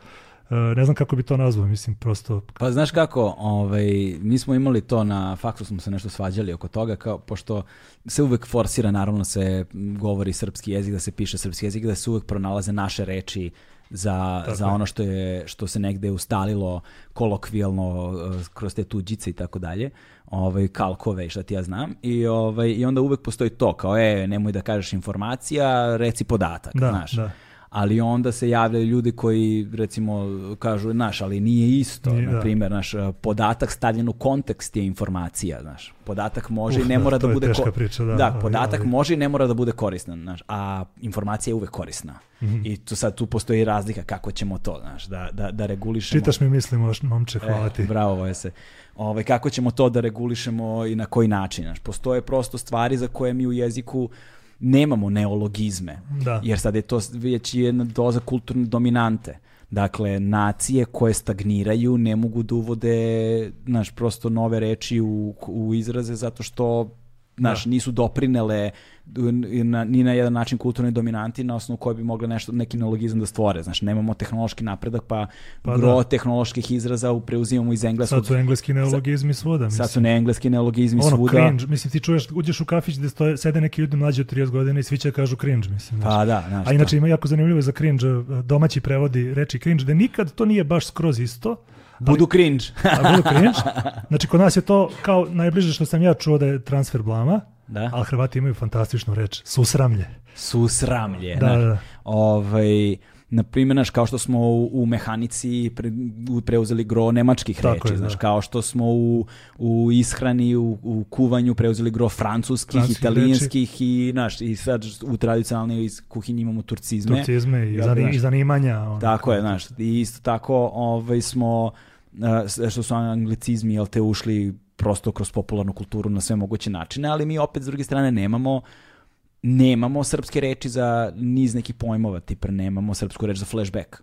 ne znam kako bi to nazvao, mislim prosto... Pa znaš kako, ovaj, mi smo imali to na faksu, smo se nešto svađali oko toga, kao, pošto se uvek forsira, naravno se govori srpski jezik, da se piše srpski jezik, da se uvek pronalaze naše reči za, za ono što je što se negde ustalilo kolokvijalno uh, kroz te tuđice i tako dalje ovaj kalkove i šta ti ja znam. I ovaj i onda uvek postoji to kao e nemoj da kažeš informacija reci podatak da, znaš. da ali onda se javljaju ljudi koji recimo kažu naš ali nije isto. Nije, na da. primjer naš podatak stavljen u kontekst je informacija znaš. Podatak može uh, i ne mora da, bude ko... priča, da, da podatak ali... može i ne mora da bude koristan znaš a informacija je uvek korisna. Mm -hmm. i tu sad tu postoji razlika kako ćemo to znaš da da da regulišemo. Čitaš mi misli momče hvala ti. e, bravo se ovaj kako ćemo to da regulišemo i na koji način znaš? Postoje prosto stvari za koje mi u jeziku nemamo neologizme, da. jer sad je to već jedna doza kulturne dominante. Dakle, nacije koje stagniraju ne mogu da uvode, znaš, prosto nove reči u, u izraze zato što znaš, da. nisu doprinele na, ni na jedan način kulturni dominanti na osnovu koje bi mogle nešto, neki neologizam da stvore. Znaš, nemamo tehnološki napredak, pa, pa gro da. tehnoloških izraza preuzimamo iz engleskog. Sad su engleski neologizmi svuda. Mislim. Sad su ne engleski neologizmi ono, svuda. cringe, mislim, ti čuješ, uđeš u kafić gde stoje, sede neki ljudi mlađi od 30 godina i svi će kažu cringe, mislim. Znaš. Pa da, znaš. A inače ima jako zanimljivo za cringe, domaći prevodi reči cringe, da nikad to nije baš skroz isto, Budu cringe. a budu cringe. Znači, kod nas je to kao najbliže što sam ja čuo da je transfer blama, da. ali Hrvati imaju fantastičnu reč, susramlje. Susramlje. Da, da, da. Ovaj, na primjer, naš, kao što smo u, u mehanici pre, preuzeli gro nemačkih Tako reči, je, znaš, da. kao što smo u, u ishrani, u, u kuvanju preuzeli gro francuskih, Francuskih italijanskih reči. i, naš, i sad u tradicionalnoj kuhinji imamo turcizme. Turcizme i, zani, i zanimanja. Ono, tako je, znaš, i isto tako ovaj, smo, što su anglicizmi, jel te, ušli prosto kroz popularnu kulturu na sve moguće načine, ali mi opet s druge strane nemamo nemamo srpske reči za niz nekih pojmova, tipa nemamo srpsku reč za flashback.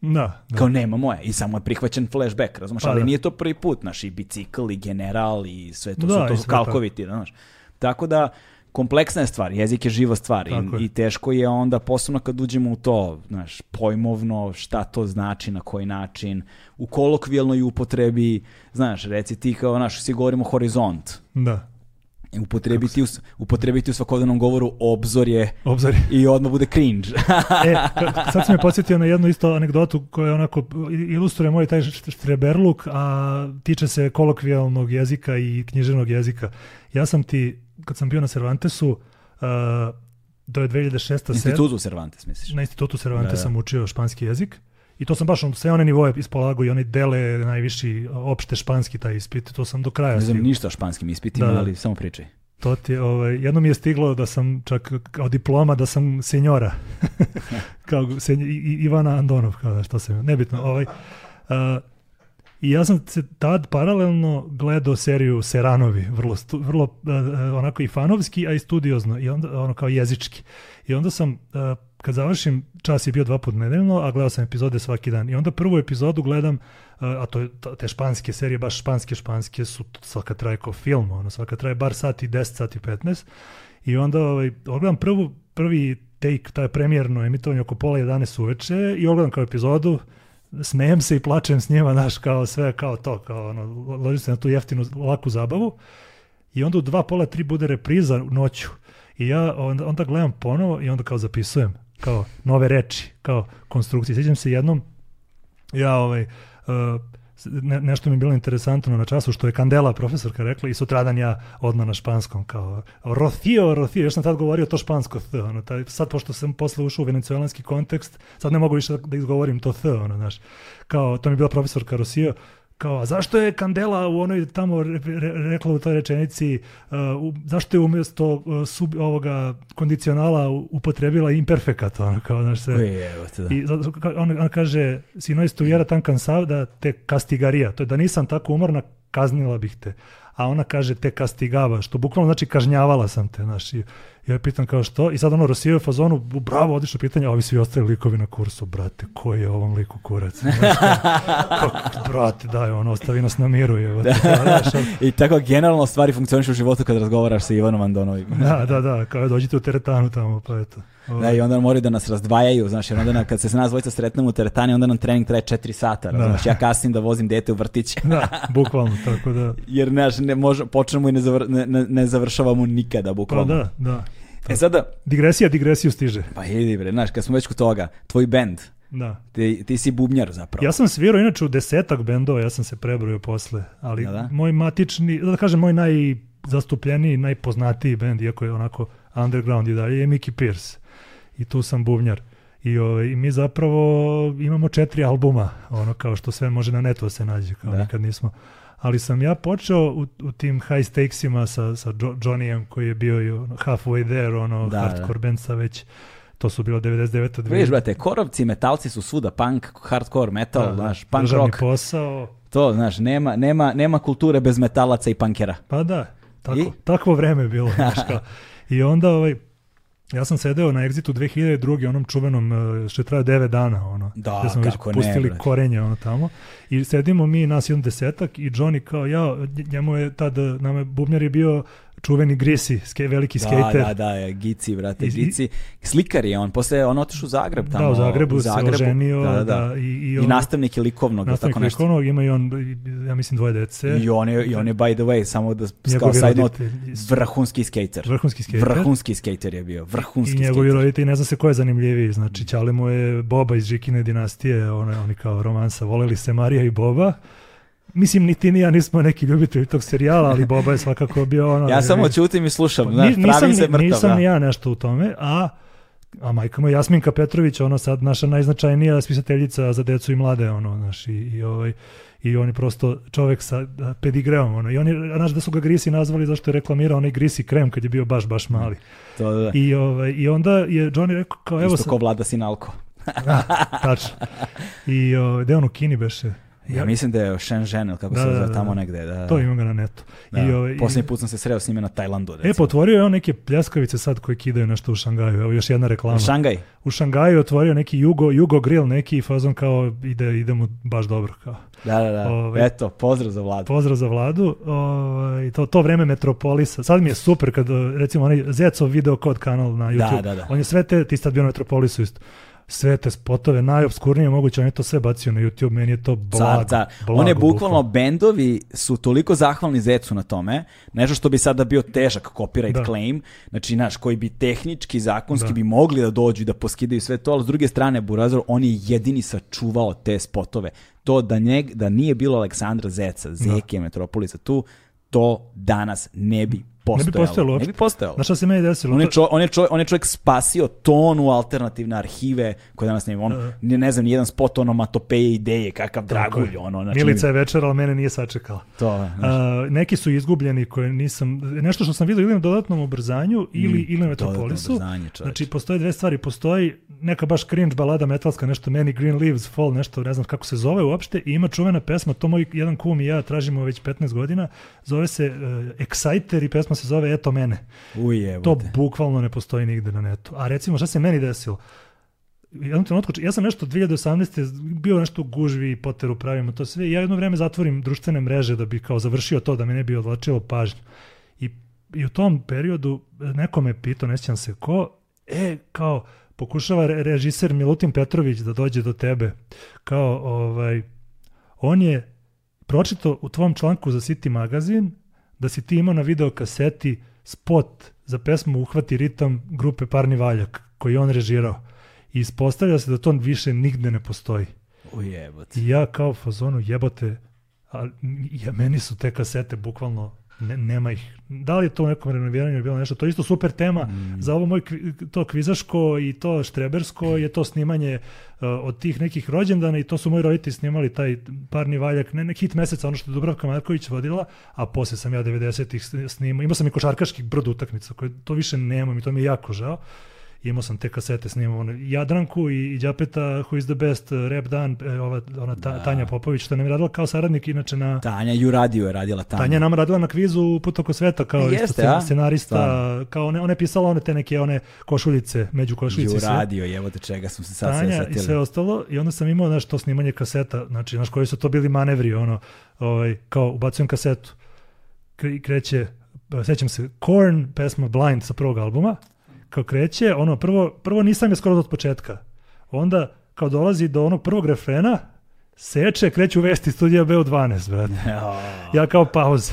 Da, da. Kao nemamo je i samo je prihvaćen flashback, razumiješ, pa, ali da. nije to prvi put, naš i bicikl i general i sve to, da, su, to kalkoviti, znaš. Tako da, kompleksna je stvar, jezik je živa stvar i, i, teško je onda, posebno kad uđemo u to, znaš, pojmovno, šta to znači, na koji način, u kolokvijalnoj upotrebi, znaš, reci ti kao, znaš, svi govorimo horizont. Da. Upotrebiti u, upotrebiti u svakodnevnom govoru obzorje, obzorje. i odmah bude cringe. e, sad sam me podsjetio na jednu isto anegdotu koja onako ilustruje moj taj štreberluk, a tiče se kolokvijalnog jezika i književnog jezika. Ja sam ti kad sam bio na Cervantesu, uh, do je 2006. Institutu Cervantes, misliš? Na institutu Cervantes da, da. sam učio španski jezik I to sam baš on, sve one nivoje ispolagao i oni dele najviši opšte španski taj ispit, to sam do kraja Ne znam stigao. ništa o španskim ispitima, Da, da. ali samo pričaj. To ti je, ovaj, jedno mi je stiglo da sam čak kao diploma da sam senjora. kao senj, I- Ivana Andonov, kao da što sam, nebitno. Ovaj, a, I ja sam se tad paralelno gledao seriju Seranovi, vrlo, stu, vrlo a, onako i fanovski, a i studiozno, i onda ono kao jezički. I onda sam, a, kad završim, čas je bio dva put nedeljno, a gledao sam epizode svaki dan. I onda prvu epizodu gledam, a, a to je te španske serije, baš španske, španske su, svaka traje kao film, ono, svaka traje bar sat i 10, sat i 15. I onda ovaj, ogledam prvu, prvi take, taj premijerno emitovanje oko pola 11 uveče i ogledam kao epizodu, smejem se i plačem s njima, znaš, kao sve, kao to, kao ono, ložim se na tu jeftinu, laku zabavu i onda u dva, pola, tri bude repriza noću i ja onda, onda gledam ponovo i onda kao zapisujem, kao nove reči, kao konstrukcije. Sjećam se jednom, ja ovaj, uh, ne, nešto mi je bilo interesantno na času što je Kandela profesorka rekla i sutradan ja odmah na španskom kao Rocio, Rocio, još sam tad govorio to špansko th, ono, taj, sad pošto sam posle ušao u venecuelanski kontekst, sad ne mogu više da izgovorim to th, ono, znaš, kao, to mi je bila profesorka Rocio, kao, a zašto je Kandela u onoj tamo re, re- rekla u toj rečenici, uh, u- zašto je umjesto uh, sub, ovoga kondicionala upotrebila imperfekat, ono, kao, znaš, se, te da. i zato on, on kaže, si no estuviera tan cansado da te castigaría. To je da nisam tako umorna, kaznila bih te. A ona kaže te castigava, što bukvalno znači kažnjavala sam te, znaš. I ja pitam kao što, i sad ono Rosio je u fazonu, "Bu- bravo, odlično pitanje, a ovi svi ostali likovi na kursu, brate, ko je ovom liku kurac? Kako, brate, daj, ono, ostavi nas na miru, je, znaš, ono, I tako generalno stvari funkcionišu u životu kad razgovaraš sa Ivanom Andonovim. da, da, da, kao dođite u teretanu tamo, pa eto. Da, i onda moraju da nas razdvajaju, znaš, jer onda na- kad se nas dvojica sretnemo u teretani, onda nam trening traje 4 sata, razumeš, ja kasnim da vozim dete u vrtić. Da, bukvalno, tako da, Jer, znaš, ne može, počnemo i ne, zavr, ne, ne, završavamo nikada, pa bukvalno. da, da. E sada, Digresija digresiju stiže. pa idi bre, znaš, kad smo već kod toga, tvoj bend, Da. ti, ti si bubnjar zapravo. Ja sam svirao inače u desetak bendova, ja sam se prebrojio posle, ali Da, da. moj matični, da kažem, moj najzastupljeniji, najpoznatiji bend, iako je onako underground i dalje, je Mickey Pierce. I tu sam bubnjar. I, ovaj, I mi zapravo imamo četiri albuma, ono kao što sve može na netu da se nađe, kao Da. nikad nismo. Ali sam ja počeo u, u tim high stakesima sa, sa Jo- Johnnyem koji je bio i ono, halfway there, ono, Da, hardcore band sa već, to su bilo 99. Vidiš, brate, korovci, metalci su svuda, punk, hardcore, metal, Da, znaš, punk rock, posao, to, znaš, nema, nema, nema kulture bez metalaca i punkera. Pa da, tako, I? takvo vreme je bilo. znaš. I onda ovaj, ja sam sedeo na Exitu 2002. onom čuvenom eh, što je trajao 9 dana, ono, Da, gde smo već ne, pustili brate. korenje ono tamo. I sedimo mi, nas jedan desetak i Johnny kao, ja, njemu je tad, nama je bubnjar je bio čuveni Grisi, ske, veliki Da, skater. da, da, Gici, brate, I- Gici. Slikar je on, posle on otišao u Zagreb tamo. Da, u Zagrebu, se Zagrebu. oženio, Da, da, da, da. i, i, I, ono- nastavnik je likovnog, nastavnik tako nešto. likovnog, ima i on, ja mislim, dvoje dece. I on je, i on je by the way, samo da kao Njegovi side note, vrhunski skater. Vrhunski skater. Vrhunski skater je bio, vrhunski I njegovi skater. roditelji, ne zna se ko je zanimljiviji, znači Ćale mu je Boba iz Žikine dinastije, ono, oni kao romansa, voleli se Marija i Boba. Mislim, ni ti ni ja nismo neki ljubitelji tog serijala, ali Boba je svakako bio ono... Ja samo ćutim i slušam, znaš, pravim nisam, se mrtav. nisam da. ni ja nešto u tome, a a majka mu je Jasminka Petrović, ono sad naša najznačajnija spisateljica za decu i mlade, ono, znaš, i, i ovaj, i on je prosto čovek sa a, pedigreom, ono, i oni, znaš da su ga Grisi nazvali zašto je reklamirao onaj Grisi krem kad je bio baš, baš mali. To, da, da. I, ovaj, I onda je Johnny rekao kao, evo Isto sad, ko vlada sinalko. Da, tačno. I o, gde on u Kini beše? Ja mislim da je Shenzhen ili kako Da, se da, zove da, tamo da. negde. Da, To imam ga na netu. Da. I, ovaj, Posljednji put sam se sreo s njime na Tajlandu. E, recimo. potvorio je on neke pljeskavice sad koje kidaju nešto u Šangaju. Evo još jedna reklama. Šangaj. u Šangaju je otvorio neki Jugo, Jugo grill, neki fazon kao ide, ide mu baš dobro. Kao. Da, da, da. Ovaj- Eto, pozdrav za vladu. Pozdrav za vladu. Ovaj, to, to vreme Metropolisa. Sad mi je super kad, recimo, onaj Zecov video kod kanal na YouTube. da, da. On je sve te, ti si tad bio na Metropolisu isto. Sve te spotove, najobskurnije moguće, on je to sve bacio na YouTube, meni je to blago. Car, car. blago, On je bukvalno, bukvalno. bendovi su toliko zahvalni Zecu na tome, nešto što bi sada bio težak copyright Da. claim, znači, naš, koji bi tehnički, zakonski Da. bi mogli da dođu i da poskidaju sve to, ali s druge strane, Burazor, on je jedini sačuvao te spotove. To da, njeg, da nije bilo Aleksandra Zeca, Zeke Metropolisa tu, to danas ne bi postojalo. postojalo uopšte. Ne bi postojalo. Znaš šta se meni desilo? On je, čo, on, je čo, on je čovjek spasio tonu alternativne arhive koje danas nema. On, ne, ne znam, nijedan spot onomatopeje ideje, kakav dragulj. Ono, znači, Milica je večer, ali mene nije sačekala. To, je, znaš. A, neki su izgubljeni koje nisam, nešto što sam vidio ili na dodatnom ubrzanju ili, ili na Metropolisu. Mm, ubrzanje, čoveče. znači, postoje dve stvari. Postoji neka baš cringe balada metalska, nešto Many Green Leaves Fall, nešto ne znam kako se zove uopšte i ima čuvena pesma, to moj jedan kum i ja tražimo već 15 godina, zove se uh, Exciter i pesma se zove Eto mene. Ujebote. To bukvalno ne postoji nigde na netu. A recimo šta se meni desilo? Jednom trenutku, ja sam nešto 2018. bio nešto u gužvi, poteru pravimo to sve. i Ja jedno vreme zatvorim društvene mreže da bi kao završio to, da me ne bi odlačilo pažnju. I, I u tom periodu neko me pitao, ne sjećam se ko, e, kao, pokušava re- režiser Milutin Petrović da dođe do tebe. Kao, ovaj, on je pročito u tvom članku za City magazin da si ti imao na videokaseti spot za pesmu Uhvati ritam grupe Parni Valjak, koji je on režirao. I ispostavlja se da to više nigde ne postoji. Ujebote. I ja kao fazonu jebote, a ja, meni su te kasete bukvalno ne, nema ih. Da li je to u nekom renoviranju bilo nešto? To je isto super tema za ovo moj to kvizaško i to štrebersko je to snimanje uh, od tih nekih rođendana i to su moji roditelji snimali taj parni valjak, ne, ne hit meseca, ono što je Dubravka Marković vodila, a posle sam ja 90-ih sn- snimao. Imao sam i košarkaških brd utakmica, koje to više nemam i to mi je jako žao. Imao sam te kasete snimao Jadranku i, i Đapeta Who is the best uh, rap dan, e, ova, ona ta, Tanja Popović, što nam je radila kao saradnik inače na... Tanja Ju radio je radila. Tanja je nama radila na kvizu Put oko sveta kao Jeste, isto a? scen- scenarista, Stvarno. kao one, one pisala one te neke one košuljice, među košuljice Ju i sve. radio, jebote čega smo se sad sve Tanja i sve ostalo i onda sam imao znaš, to snimanje kaseta, znači znaš koji su to bili manevri, ono, ovaj, kao ubacujem kasetu, kre- kreće, sećam se, Korn, pesma Blind sa prvog albuma, kao kreće, ono, prvo, prvo nisam je skoro od početka, onda kao dolazi do onog prvog refrena, seče, kreću vesti studija BO12, brate. Ja kao pauza.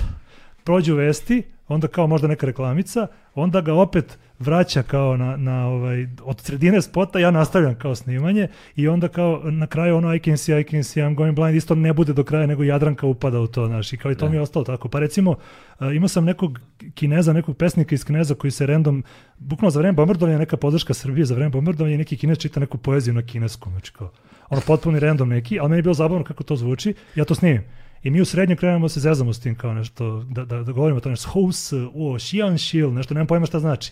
Prođu vesti, onda kao možda neka reklamica, onda ga opet vraća kao na, na ovaj, od sredine spota, ja nastavljam kao snimanje i onda kao na kraju ono I can see, I can see, I'm going blind, isto ne bude do kraja, nego Jadranka upada u to, znaš, i kao i to mi je ostalo tako. Pa recimo, uh, imao sam nekog kineza, nekog pesnika iz Kneza koji se random, bukvalno za vreme bombardovanja neka podrška Srbije, za vreme bombardovanja neki kinez čita neku poeziju na kineskom, znači kao, ono potpuni random neki, ali meni je bilo zabavno kako to zvuči, ja to snimim. I mi u srednjem krenemo da se zezamo s tim kao nešto, da, da, da govorimo o tome, hous, o, xian shil, nešto, nemam pojma šta znači.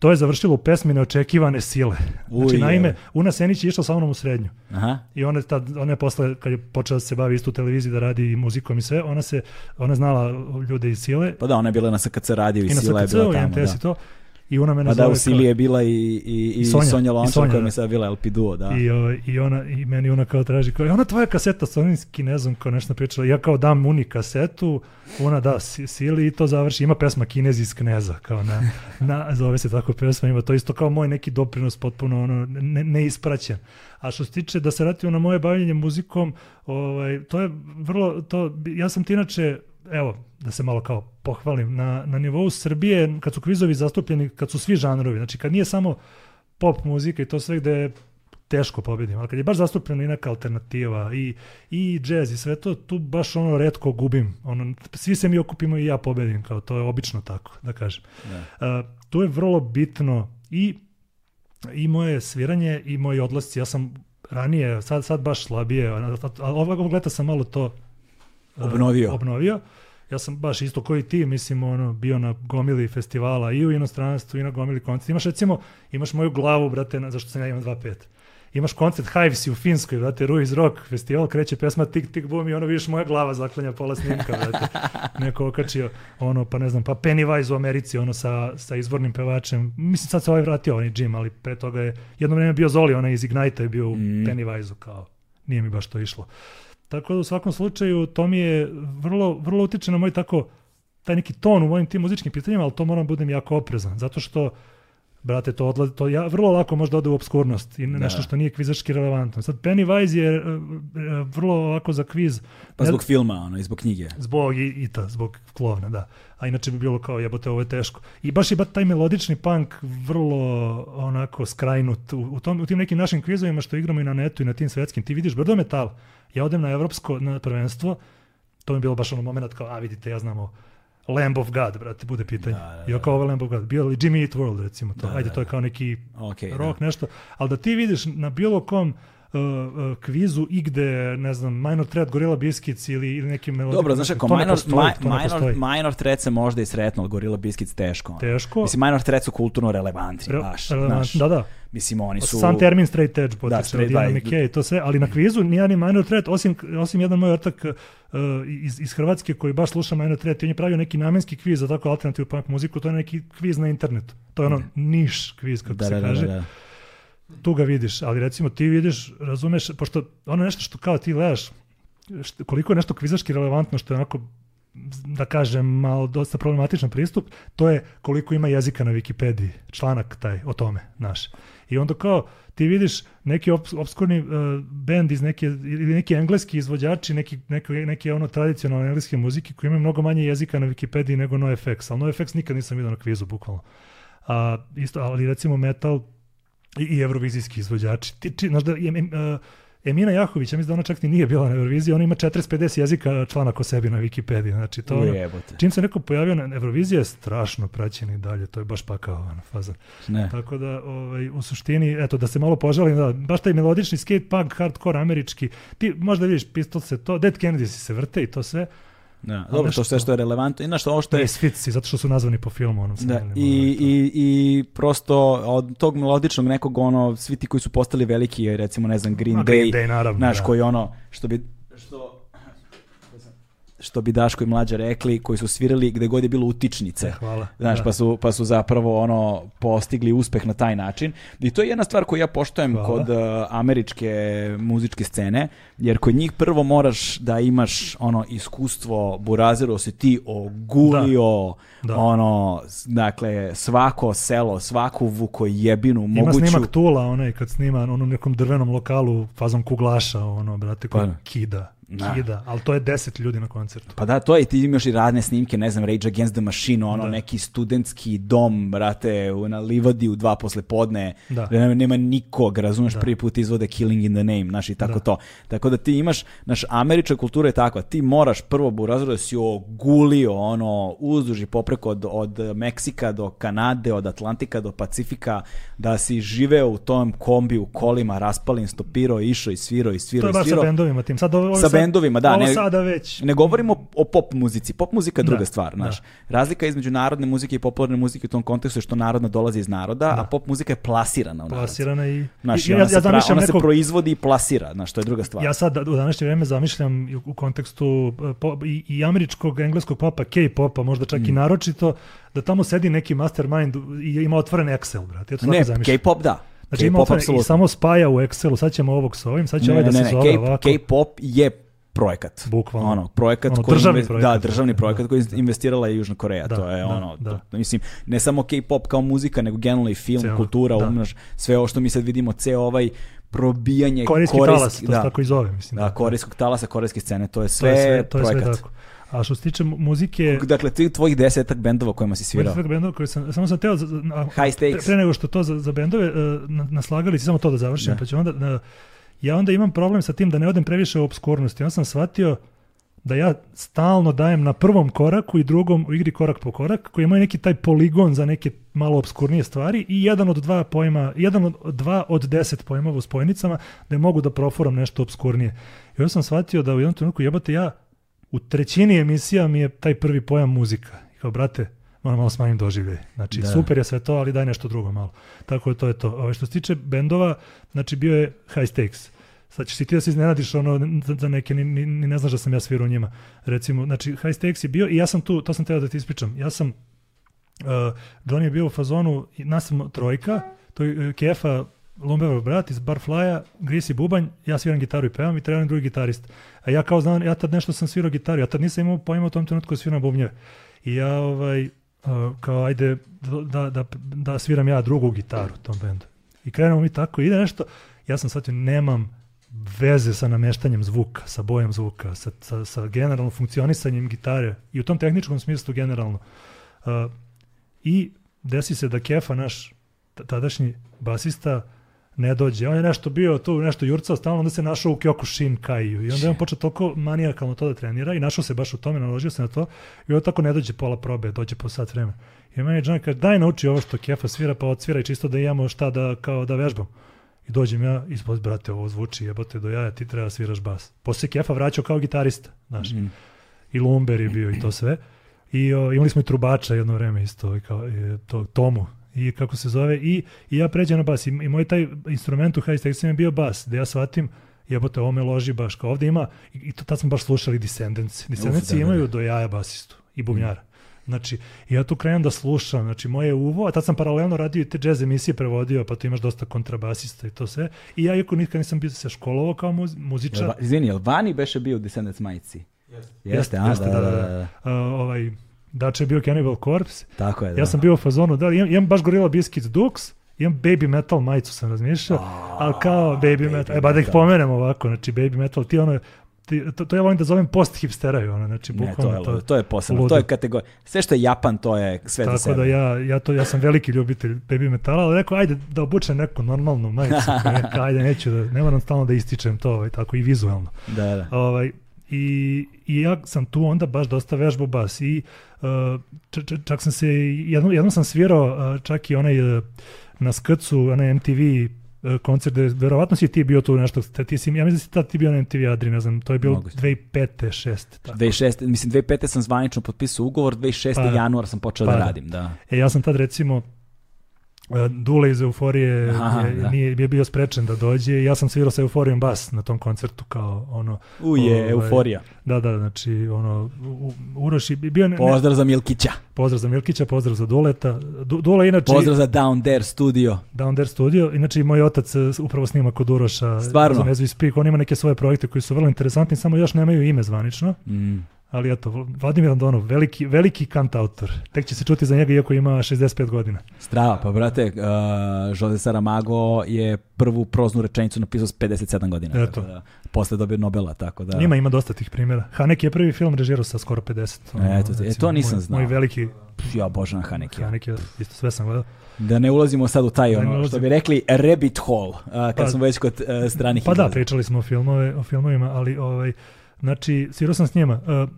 To je završilo u pesmi Neočekivane sile. Znači, Uj, naime. Una Senić je išla sa mnom u srednju. Aha. I ona je, tad, ona je posle, kad je počela da se bavi isto u televiziji, da radi i muzikom i sve, ona se, ona znala ljude iz sile. Pa da, ona je bila na SKC radio i, I na Sila je SKC, bila i tamo. MTS Da. i to. I ona me Pa da, u Sili je bila i, i, i, Sonja, Sonja Lončar koja mi da. je sad bila LP duo, da. I, ovaj, I ona i meni ona kao traži kao "Je ona tvoja kaseta sa onim kinezom kao nešto pričala. Ja kao dam uni kasetu, ona da si- sili i to završi. Ima pesma Kinez iz Kneza kao na, na zove se tako pesma, ima to isto kao moj neki doprinos potpuno ono ne, neispraćen. A što se tiče da se vratimo na moje bavljenje muzikom, ovaj to je vrlo to ja sam ti inače evo, da se malo kao pohvalim, na, na nivou Srbije, kad su kvizovi zastupljeni, kad su svi žanrovi, znači kad nije samo pop muzika i to sve gde je teško pobedim, ali kad je baš zastupljena i neka alternativa i, i jazz i sve to, tu baš ono redko gubim. Ono, svi se mi okupimo i ja pobedim, kao to je obično tako, da kažem. Da. Uh, tu je vrlo bitno i, i moje sviranje i moji odlasci. Ja sam ranije, sad, sad baš slabije, a a ovog ovog leta sam malo to uh, Obnovio. Ja sam baš isto koji ti, mislim, ono, bio na gomili festivala i u inostranstvu i na gomili koncerta. Imaš recimo, imaš moju glavu, brate, na, zašto sam ja imam 2.5. Imaš koncert Hivesi u Finskoj, brate, Ruiz Rock festival, kreće pesma Tik Tik Boom i ono vidiš moja glava zaklanja pola snimka, brate. Neko okačio, ono, pa ne znam, pa Pennywise u Americi, ono, sa, sa izvornim pevačem. Mislim, sad se ovaj vratio, onaj Jim, ali pre toga je, jedno vreme bio Zoli, onaj iz Ignite je bio u Mm. Pennywise-u, kao, nije mi baš to išlo. Tako da u svakom slučaju to mi je vrlo, vrlo utiče na moj tako, taj neki ton u mojim tim muzičkim pitanjima, ali to moram budem jako oprezan, zato što brate, to, odla, to ja, vrlo lako može da ode u obskurnost i nešto Da. što nije kvizački relevantno. Sad, Pennywise je e, e, vrlo ovako za kviz, Pa ne- zbog filma, ono, i zbog knjige. Zbog i, i ta, zbog klovna, da. A inače bi bilo kao jebote, ovo je teško. I baš je ba taj melodični punk vrlo onako skrajnut. U, u, tom, u tim nekim našim kvizovima što igramo i na netu i na tim svetskim, ti vidiš brdo metal. Ja odem na evropsko na prvenstvo, to mi je bilo baš ono moment kao, a vidite, ja znamo Lamb of God, brate, bude pitanje. Da, da, I kao ovo Lamb of God. Bio li Jimmy Eat World, recimo to. Da, Ajde, da, to je kao neki Okay, rock, nešto. Ali da ti vidiš na bilo kom uh, uh, kvizu igde, ne znam, Minor Threat, Gorilla Biscuits ili, ili neki melodij. Dobro, znaš ako to ne minor, postoji, ma, minor, minor threat se možda i sretno, ali Gorilla Biscuits teško. Teško. Mislim, minor threat su kulturno relevantni, Re- baš. relevant-. Da, da. Mislim, oni su... Sam termin straight edge potiče straight od. McKay i to sve, ali na kvizu nije ni Minor Threat, osim, osim jedan moj ortak uh, iz, iz Hrvatske koji baš sluša Minor Threat i on je pravio neki namenski kviz za tako alternativnu punk muziku, to je neki kviz na internetu. To je ono niš kviz, kako Da, se da, da, kaže. da, da. Tu ga vidiš, ali recimo ti vidiš, razumeš, pošto ono nešto što kao ti gledaš, što, koliko je nešto kvizaški relevantno, što je onako da kažem, malo dosta problematičan pristup, to je koliko ima jezika na Wikipediji, članak taj o tome, naš. I onda kao ti vidiš neki obs, obskurni uh, bend iz neke, ili neki engleski izvođači, neki, neki, neki ono tradicionalne engleske muzike koji imaju mnogo manje jezika na Wikipediji nego NoFX, ali NoFX nikad nisam vidio na kvizu, bukvalno. A, isto, ali recimo metal i, i evrovizijski izvođači. Ti, či, znaš da, em, em, uh, Emina Jahović, ja mislim da ona čak ni nije bila na Euroviziji, ona ima 40-50 jezika članak o sebi na Wikipediji. Znači, to Ujebote. čim se neko pojavio na Euroviziji je strašno praćen i dalje, to je baš pakao ono, fazan. Ne. Tako da, ovaj, u suštini, eto, da se malo požalim, da, baš taj melodični skate punk, hardcore američki, ti možda vidiš Pistol se to, Dead Kennedy se vrte i to sve, Da. Dobro, to sve što je relevantno. I znaš, ovo što je... Misfitsi, zato što su nazvani po filmu. Onom Da, i, i, i prosto od tog melodičnog nekog ono, svi ti koji su postali veliki, recimo ne znam, Green A, Day, Green Day, naravno, znaš, da. koji ono, što bi, što, što bi Daško i mlađa rekli, koji su svirali gde god je bilo utičnice. E, hvala. Znaš, Da. pa, su, pa su zapravo ono postigli uspeh na taj način. I to je jedna stvar koju ja poštojem Hvala. kod uh, američke muzičke scene, jer kod njih prvo moraš da imaš ono iskustvo burazero si ti ogulio Da. ono s- dakle svako selo, svaku vukojebinu Ima moguću snimak Tula, onaj kad snima na onom nekom drvenom lokalu fazom kuglaša, ono, brate, koji Pa. kida, Da. kida, ali to je deset ljudi na koncertu. Pa da, to je, ti imaš i radne snimke, ne znam, Rage Against the Machine, ono, Da. neki studentski dom, brate, u- na livadi u dva posle podne, Da. nema, nema nikog, razumeš, Da. prvi put izvode Killing in the Name, znaš, i tako Da. to. Tako da ti imaš, naš, američka kultura je takva, ti moraš prvo burazero da si ogulio, ono, uzduž i popreko od, od Meksika do Kanade, od Atlantika do Pacifika, da si živeo u tom kombi u kolima, raspalin, stopirao, išao i svirao i To svirao je i baš sa svirao. bendovima tim. Sad, ovo, Sa bendovima, da, Ovo ne- sada već. Ne govorimo o pop muzici. Pop muzika je druga Da, stvar, znaš. da. Razlika između narodne muzike i popularne muzike u tom kontekstu je što narodna dolazi iz naroda, a pop muzika je plasirana u narod. Plasirana i... Znaš, i i ja, ona, ja se, pra- ona se nekog, proizvodi i plasira, znaš, to je druga stvar. ja sad u današnje vrijeme zamišljam u, kontekstu uh, po- i, i američkog, engleskog popa, K-popa, možda čak Mm. i naročito, da tamo sedi neki mastermind i ima otvoren Excel, brate. Ja to ne. K-pop da. Znači ima otvoren, i samo spaja u Excelu, sad ćemo ovog s ovim, sad će Ne, ovaj da ne, se ne, zove ovako. K-pop je projekat. Bukvalno. Ono, projekat Ono, koji državni projekat. Da, državni Da, projekat da, koji da. investirala je Južna Koreja. Da, to je da, ono, da. to- mislim, ne samo K-pop kao muzika, nego generalno i film, Cijelo, kultura, da. umnaš, sve ovo što mi sad vidimo, ceo ovaj probijanje Korejski korejski- talas, to se da, tako i zove, mislim. da, korejskog talasa, korejske scene, to je to sve, je sve, to je sve projekat. tako. A što se tiče mu- muzike, Dakle, ti tvojih desetak bendova kojima si svirao. Sveg bendova koji sam, samo sam teo, za, za- a, High stakes. pre nego što to za, za bendove, uh, na- naslagali si samo to da završim, Da. pa ću onda, na- ja onda imam problem sa tim da ne odem previše u obskurnosti. Ja sam shvatio da ja stalno dajem na prvom koraku i drugom u igri korak po korak, koji imaju neki taj poligon za neke malo obskurnije stvari i jedan od dva pojma, jedan od dva od deset pojmova u spojnicama da mogu da profuram nešto obskurnije. I onda sam shvatio da u jednom trenutku jebate ja u trećini emisija mi je taj prvi pojam muzika. I kao, brate, moram malo smanjim doživljaj. Znači, Da. super je sve to, ali daj nešto drugo malo. Tako je, to je to. Ove, što se tiče bendova, znači bio je High Stakes. Sad ćeš ti da se iznenadiš ono, za, neke, ni, ni, ni ne znaš da sam ja svirao u njima. Recimo, znači, High Stakes je bio i ja sam tu, to sam teo da ti ispričam. Ja sam, uh, Johnny je bio u fazonu, nas smo trojka, to je uh, Kefa, Lumbevar brat iz Barflya, Grisi Bubanj, ja sviram gitaru i pevam i treba mi drugi gitarist. A ja kao znam, ja tad nešto sam svirao gitaru, ja tad nisam imao pojma u tom trenutku da sviram bubnjeve. I ja ovaj, kao ajde da, da, da sviram ja drugu gitaru tom bendu. I krenemo mi tako, ide nešto, ja sam shvatio, nemam veze sa nameštanjem zvuka, sa bojom zvuka, sa, sa, sa generalno funkcionisanjem gitare i u tom tehničkom smislu generalno. Uh, I desi se da Kefa, naš tadašnji basista, ne dođe. On je nešto bio tu, nešto jurcao stalno, onda se našao u Kyokushin Kaiju i onda je on počeo toliko manijakalno to da trenira i našao se baš u tome, naložio se na to i onda tako ne dođe pola probe, dođe po sat vremena. I meni John kaže, daj nauči ovo što Kefa svira, pa odsviraj čisto da imamo šta da, kao da vežbam. I dođem ja, ispod, brate, ovo zvuči, jebote do jaja, ti treba da sviraš bas. Posle Kefa vraćao kao gitarista, znaš. Mhm. I Lumber je bio i to sve. I o, imali smo i trubača jedno vreme isto, i kao, i, to, Tomu, i kako se zove, i, i ja pređem na bas. I, i moj taj instrument u High je bio bas, da ja shvatim, jebote, ovo me loži baš, kao ovde ima, i, i to, tad smo baš slušali Descendants. Descendants da, da, imaju da. do jaja basistu i bubnjara. Znači, i ja tu krenem da slušam, znači moje uvo, a tad sam paralelno radio i te jazz emisije prevodio, pa tu imaš dosta kontrabasista i to sve. I ja iako nikad nisam bio se školovao kao muz, muzičar. Jel, izvini, jel Vani beše bio u Descendants majici? Jeste, Jeste, a, jeste, da, da, da. A, ovaj, Dače je bio Cannibal Corpse. Tako je, da. Ja sam bio u fazonu, da, imam, imam baš Gorilla Biscuits Dukes, imam Baby Metal majicu sam razmišljao, A, ali kao Baby, Baby Metal, e ba da ih pomenem ovako, znači Baby Metal, ti ono, ti, to, to ja volim da zovem post hipsteraju, ono, znači Ne, to bukvalno je, to, to je posebno, to je kategorija. Sve što je Japan, to je sve za Tako sebe. da ja, ja, to, ja sam veliki ljubitelj baby metala, ali rekao, ajde da obučem neku normalnu majicu, neka, ajde, neću da, ne moram stalno da ističem to, ovaj, tako i vizualno. Da, da. Ovaj, i, I ja sam tu onda baš dosta vežbao bas i uh, č, č, čak sam se, jednom, jednom sam svirao uh, čak i onaj uh, na skrcu, onaj MTV uh, koncert, gde verovatno si ti bio tu nešto, te- ti si, ja mislim da si tad ti bio na MTV Adri, ne znam, to je bilo Moguće. 2005. 6. Tako. 2006, mislim 2005. sam zvanično potpisao ugovor, 2006. Pa, januar sam počeo pa da da. radim, da. E, ja sam tad recimo Dule iz Euforije Aha, je, da. nije, je bio sprečen da dođe ja sam svirao sa Euforijom bas na tom koncertu kao ono, Uje, Ovaj, euforija. da, da, znači ono, U- Uroš je bio, ne, Pozdrav za Milkića. pozdrav za Milkića, pozdrav za Duleta, Du, Dule inači, Pozdrav za Down There studio. Down There Studio, inače i moj otac e, upravo snima kod Uroša Stvarno? za Speak, on ima neke svoje projekte koji su vrlo interesantni, samo još nemaju ime zvanično, Mm. Ali eto, Vladimir Andonov, veliki, veliki kantautor, tek će se čuti za njega iako ima 65 godina. Strava, pa brate, uh, Jose Saramago je prvu proznu rečenicu napisao s 57 godina. Eto. Tako da, posle dobio Nobela, tako da... Ima, ima dosta tih primjera. Haneke je prvi film režirao sa skoro 50. ono, Eto ti, e, to nisam moj, znao. Moj veliki Pff, Ja obožavam Haneke. Haneke, isto sve sam gledao. Da ne ulazimo sad u taj, Da ono, što bi rekli, rabbit hole, uh, kad Pa- smo već kod uh, stranih Pa da, izraza. pričali smo o, filmove, o filmovima, ali ovaj, znači, svirao sam s njima. Uh,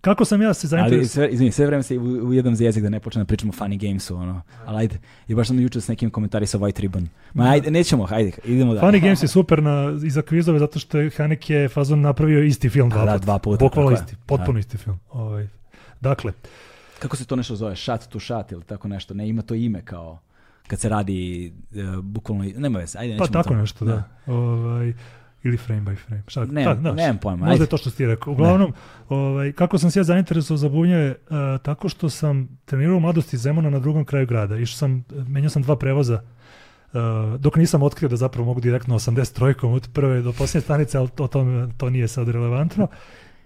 kako sam ja se Ali zainteresovao? sve, izvini, sve vreme se u- ujedam za jezik da ne počnem da pričamo o funny gamesu, ono. Ali ajde, i baš sam juče s nekim komentari sa White Ribbon. Ma ajde, nećemo, ajde, idemo da. Funny Games je super na, i za kvizove zato što je Haneke fazon napravio isti film dva da, puta. dva puta, je. isti, potpuno isti film. Ovaj, dakle, Kako se to nešto zove? Shot to shot ili tako nešto? Ne, ima to ime kao kad se radi uh, bukvalno, nema veze, ajde, pa nećemo tako to. nešto, da. Ovaj, ili frame by frame. Šta, Ne, tak, da, nemam pojma, Možda je to što ti rekao. Uglavnom, ovaj, kako sam se ja zainteresovao za bunjeve, uh, tako što sam trenirao u mladosti Zemuna na drugom kraju grada. Išao sam, menjao sam dva prevoza uh, dok nisam otkrio da zapravo mogu direktno 83-kom od prve do posljednje stanice, ali to, to, to nije sad relevantno.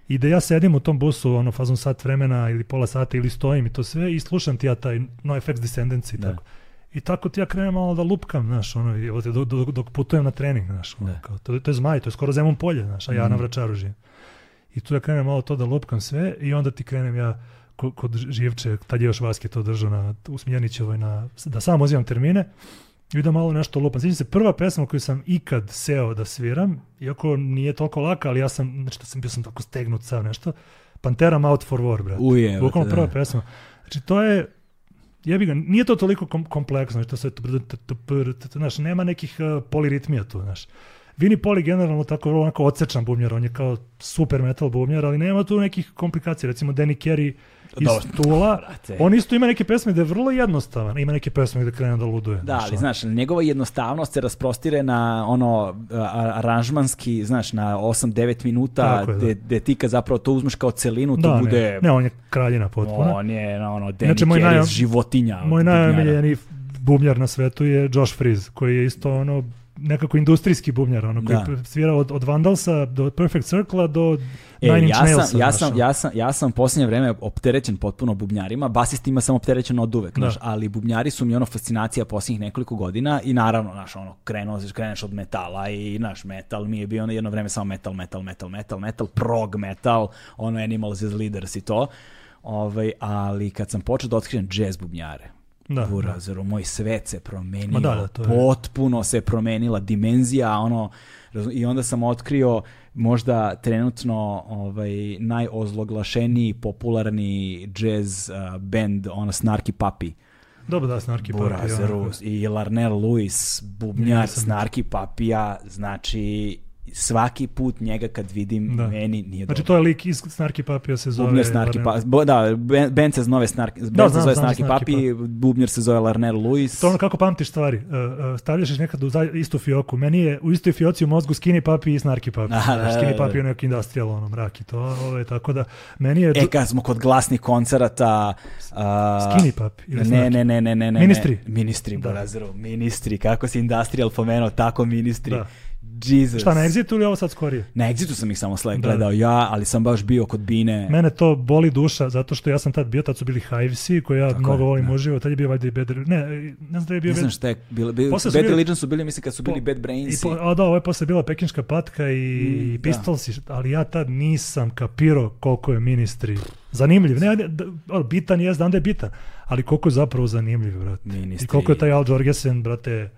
I da ja sedim u tom busu, ono, fazom sat vremena ili pola sata ili stojim i to sve i slušam ti ja taj NoFX Descendants i Da. tako. I tako ti ja krenem malo da lupkam, znaš, ono, dok, dok, dok putujem na trening, znaš, ono, Da. kao, to, to je zmaj, to je skoro Zemun polje, znaš, a ja Mhm. na Vračaru živim. I tu ja krenem malo to da lupkam sve i onda ti krenem ja ko- kod Živče, tad je još Vaske to držao na, u Smjernićevoj, na, da sam uzimam termine i da malo nešto lupam. Sjećam se, prva pesma koju sam ikad seo da sviram, iako nije toliko laka, ali ja sam, znači da sam bio sam tako stegnut sav nešto, Pantera Out for War, brate. Uje, Bukvalno da. prva pesma. Znači to je, jebi ga, nije to toliko kom, kompleksno, što se, znaš, nema nekih uh, poliritmija tu, znaš. Vini Poli generalno tako onako odsečan bubnjar, on je kao super metal bubnjar, ali nema tu nekih komplikacija. Recimo Danny Carey iz Dobro, Tula, brate. on isto ima neke pesme da je vrlo jednostavan, ima neke pesme gde krene da luduje. Da, znaš, ali znaš, njegova jednostavnost se rasprostire na ono aranžmanski, znaš, na 8-9 minuta, je, da. gde, gde ti kad zapravo to uzmeš kao celinu, to da, bude... ne, ne, on je kraljina potpuno. On je na ono, Danny moj Carey životinja. Moj bubnjara. najomiljeniji bubnjar na svetu je Josh Freeze, koji je isto ono nekako industrijski bubnjar, ono koji Da. svira od, od Vandalsa do Perfect Circle do E, Nine Inch ja Nailsa. sam, ja, sam, ja, sam, ja sam u posljednje vreme opterećen potpuno bubnjarima, basistima sam opterećen od uvek, Da. znaš, ali bubnjari su mi ono fascinacija posljednjih nekoliko godina i naravno, znaš, ono, krenuo, kreneš od metala i, naš, metal mi je bio ono jedno vreme samo metal, metal, metal, metal, metal, prog metal, ono, Animals as Leaders i to, ovaj, ali kad sam počeo da otkrijem jazz bubnjare, Da, Burazeru, moj svet se promenio, da, da, to je- potpuno se promenila dimenzija, ono, i onda sam otkrio možda trenutno ovaj, najozloglašeniji popularni jazz uh, band, ono, Snarky Puppy. Dobro da, Snarky Burazeru onako. i Larnell Lewis, bubnjar Snarky Papija, znači svaki put njega kad vidim, Da. meni nije Znači dobro. to je lik iz Snarky Papija se zove... Bubnjar Snarky Larnell- Papi, bo- da, ben- se zove Snarky, band Da, se znam, zove znam Snarky Snarky Papi, bubnjar se zove Larnell Lewis. To ono kako pamtiš stvari. Uh, stavljaš nekad u istu fioku. Meni je u istoj fioci u mozgu Skinny Papi i Snarky Papi. Da, da, da, Skinny da. Papi je neki industrial ono, mrak i to. Ove, tako da, meni je... E, kad smo kod glasnih koncerata... Uh, Skinny Papi ili Ne, ne, ne, ne, ne, ne. Ministri. Ne. Ministri, Da. Burazeru, ministri. Kako si industrial pomenuo, tako ministri. Da. Jesus. Šta, na Exitu ili ovo sad skorije? Na Exitu sam ih samo sle Da. gledao ja, ali sam baš bio kod Bine. Mene to boli duša, zato što ja sam tad bio, tad su bili Hivesi, koje ja Tako mnogo je, volim da. uživo, tad je bio valjda i Bad... Ne, ne znam da je bio Ne znam šta je bilo. Su Bad bili- Religion su bili, mislim, kad su bili Po- Bad I Brains. po, a da, ovo je posle bila pekinška patka i, Mm, i da. Pistolsi, ali ja tad nisam kapirao koliko je ministri zanimljiv. Ne, da, ono, bitan je, znam da je bitan, ali koliko je zapravo zanimljiv, brate. Ministri. I koliko je taj Al Jorgensen, brate,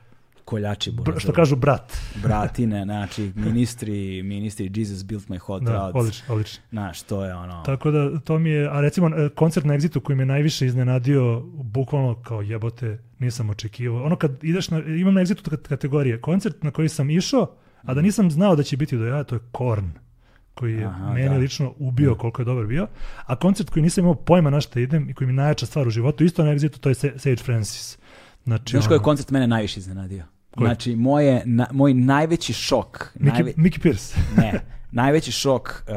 Koljači, Burazeru. što kažu brat. Bratine, znači, ministri, ministri, Jesus built my hot Da, rods. odlično, odlično. Znaš, to je ono... Tako da to mi je, a recimo e, koncert na Exitu koji me najviše iznenadio, bukvalno kao jebote, nisam očekivao. Ono kad ideš na, imam na Exitu kat- kategorije, koncert na koji sam išao, a da nisam znao da će biti do jaja, to je Korn koji je Aha, meni da. lično ubio koliko je dobar bio, a koncert koji nisam imao pojma na šta idem i koji mi najjača stvar u životu, isto na Exitu, to je Sa- Sage Francis. Znači, Znaš koji je koncert mene najviše iznenadio? Koji? Znači, moje, na, moj najveći šok, Mickey, najve- Mickey Pierce. ne, najveći šok uh,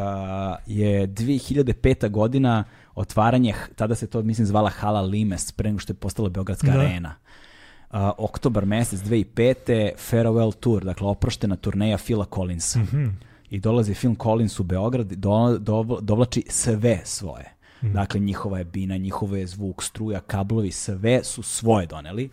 je 2005. godina otvaranje, tada se to mislim zvala Hala Limes, pre nego što je postala Beogradska Da. arena. Uh, oktobar mesec 2005. Farewell Tour, dakle oproštena turneja Phila Collinsa. Mhm. I dolazi Phil Collins u Beograd i do, do- dovlači sve svoje. Mhm. Dakle, njihova je bina, njihovo je zvuk, struja, kablovi, sve su svoje doneli.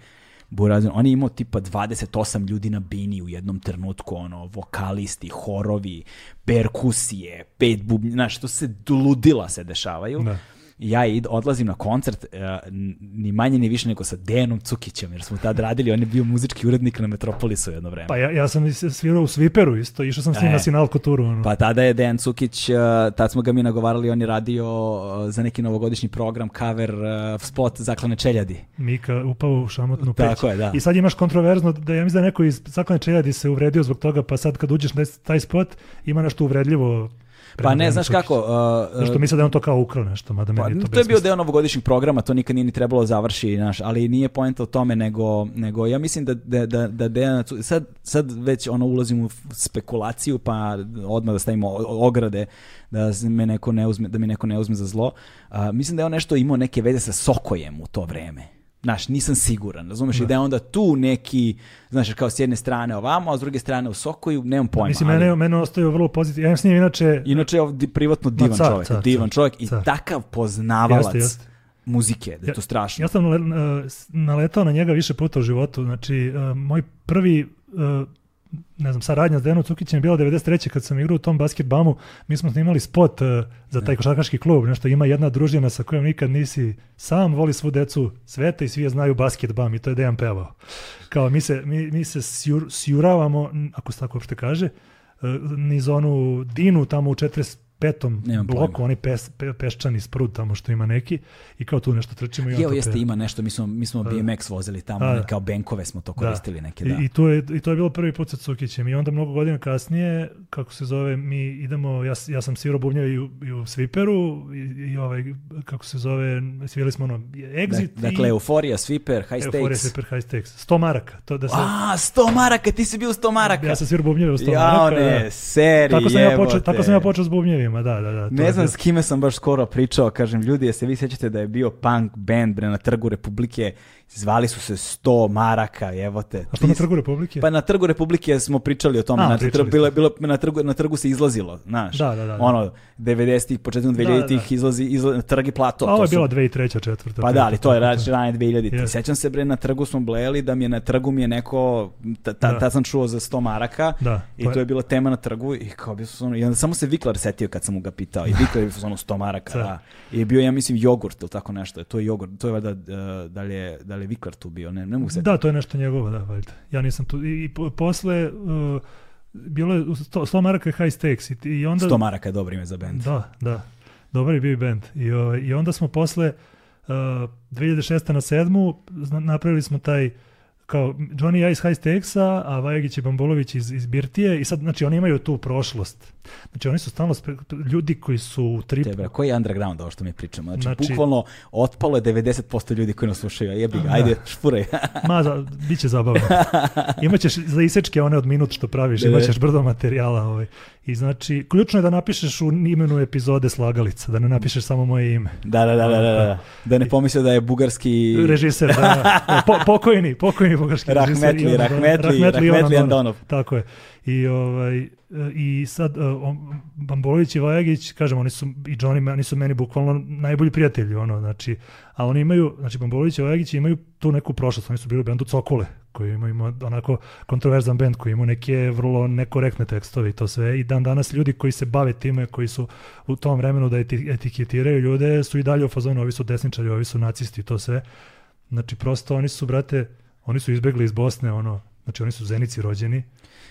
Burazin, on je imao tipa 28 ljudi na bini u jednom trenutku, ono, vokalisti, horovi, perkusije, pet bubnja, znaš, to se ludila se dešavaju. Da. Ja id, odlazim na koncert, uh, n- ni manje ni više nego sa Dejanom Cukićem, jer smo tad radili, on je bio muzički urednik na Metropolisu jedno vreme. Pa ja, ja sam svirao u Sviperu isto, išao sam s njim E. na Sinalko turu. Ono. Pa tada je Dejan Cukić, uh, tad smo ga mi nagovarali, on je radio uh, za neki novogodišnji program, cover uh, spot Zaklane čeljadi. Mika upao u šamotnu peć. Tako je, da. I sad imaš kontroverzno da ja mislim da neko iz Saklane čeljadi se uvredio zbog toga, pa sad kad uđeš na taj spot ima nešto uvredljivo. Pa ne, znaš kako... Uh, Zašto misle da je on to kao ukrao nešto, mada Pa, meni je to to je bio deo novogodišnjeg programa, to nikad nije ni trebalo završi, znaš, ali nije poenta o tome, nego, nego ja mislim da, da, da, da Dejan sad, sad već ono ulazim u spekulaciju, pa odmah da stavimo ograde, da me neko ne uzme, da mi neko ne uzme za zlo. A, mislim da je on nešto imao neke veze sa Sokojem u to vreme. Znaš, nisam siguran, razumeš, i da je onda tu neki, znaš, kao s jedne strane ovamo, a s druge strane u Sokoju, nemam pojma. Mislim, ali- mene, mene ostaju vrlo pozitivno. Ja sam s njim inače... Inače je ovdje privatno divan car, čovjek, car, divan car. čovjek i takav poznavalac Jeste, jeste. muzike, da je to strašno. Ja sam nale- uh, s- naletao na njega više puta u životu. Znači, uh, moj prvi uh, ne znam, saradnja s Dejanom Cukićem je bila 93. kad sam igrao u tom basketbamu. Mi smo snimali spot uh, za taj košarkaški klub. Nešto ima jedna družina sa kojom nikad nisi sam, voli svu decu sveta i svi je znaju basketbam i to je Dejan pevao. Kao mi se, mi, mi se sjur, sjuravamo, ako se tako uopšte kaže, uh, niz onu dinu tamo u 45. Nemam bloku, pojma. oni pes, pe, peščani sprud tamo što ima neki i kao tu nešto trčimo i Evo jeste peva. ima nešto, mi smo, mi smo BMX vozili tamo, Da, da. kao benkove smo to koristili neke, da. I, i, to je, I to je bilo prvi put sa Cukićem i onda mnogo godina kasnije, kako se zove, mi idemo, ja, ja sam svirao bubnjeva i, u- i u Sviperu i, i ovaj, kako se zove, svirali smo ono Exit Da- dakle, Euforija, Sweeper, High i Stakes. Sviper High Stakes. 100 maraka. To da se, A, 100 maraka, ti si bio 100 maraka. ja sam svirao bubnjeve u 100 Jao, maraka. ne, seri, tako sam, ja počeo, tako sam ja počeo s bubnjevima, da, da, da. to Ne znam s kime sam baš skoro pričao, kažem, ljudi, jeste vi sjećate da je bio punk band bre, na trgu Republike, zvali su se 100 maraka, evote. A to na trgu Republike? Pa na trgu Republike smo pričali o tome, A, znači, pričali tr- bilo, bilo, na, trgu, na trgu se izlazilo, znaš. Da, da, da, da. Ono, 90-ih, početkom 2000-ih Da, da. izlazi, izlazi na trg i plato. A ovo je su- bila 2003. četvrta. Pa da, ali to je rač rane 2000. Jeste. Sećam se bre na trgu smo blejali da mi je na trgu mi je neko ta, ta, Da. tad sam čuo za 100 maraka Da, i pa- to je bila tema na trgu i kao bi su ono, i onda samo se Viklar setio kad sam mu ga pitao i Viklar je ono 100 maraka Da. i je bio ja mislim jogurt ili tako nešto to je jogurt to je valjda uh, da li Viklar tu bio, ne, ne mogu se... Da, to je nešto njegovo, da, valjda. Ja nisam tu. I, i po- posle, uh, bilo je u 100, 100 maraka je high stakes i, i onda... 100 maraka je dobro ime za band. Da, da. Dobar je bio i band. I, ovaj, I onda smo posle uh, 2006. na sedmu zna- napravili smo taj kao Johnny i ja iz High Stakesa, a Vajagić i Bambolović iz, iz Birtije i sad, znači oni imaju tu prošlost. Znači oni su stalno spre- ljudi koji su u trip... Tebe, koji je underground ovo što mi pričamo? Znači, Znači- bukvalno otpalo je 90% ljudi koji nas slušaju. Jebi ga, ajde, špuraj. Ma, za, bit će zabavno. Imaćeš za isečke one od minut što praviš, Da, da. imaćeš brdo materijala. Ovaj. I znači, ključno je da napišeš u imenu epizode slagalica, da ne napišeš samo moje ime. da, da, da, da, da, da. Da ne pomisle da je bugarski... Režiser, da, da. Po, pokojni, pokojni bugarski režiser. Rahmetli, Ivan- Rahmetli, Rahmetli Rahmetli Andonov. Tako je. I, ovaj, e, i sad, e, Bambolović i Vajagić, kažem, oni su, i Johnny, oni su meni bukvalno najbolji prijatelji, ono, znači, a oni imaju, znači, Bambolović i Vajagić imaju tu neku prošlost, oni su bili u bendu Cokule, koji ima, ima onako kontroverzan bend, koji ima neke vrlo nekorektne tekstove i to sve, i dan danas ljudi koji se bave time, koji su u tom vremenu da eti- etiketiraju ljude, su i dalje u fazonu, ovi su desničari, ovi su nacisti i to sve, znači, prosto oni su, brate, oni su izbegli iz Bosne, ono, znači, oni su zenici rođeni,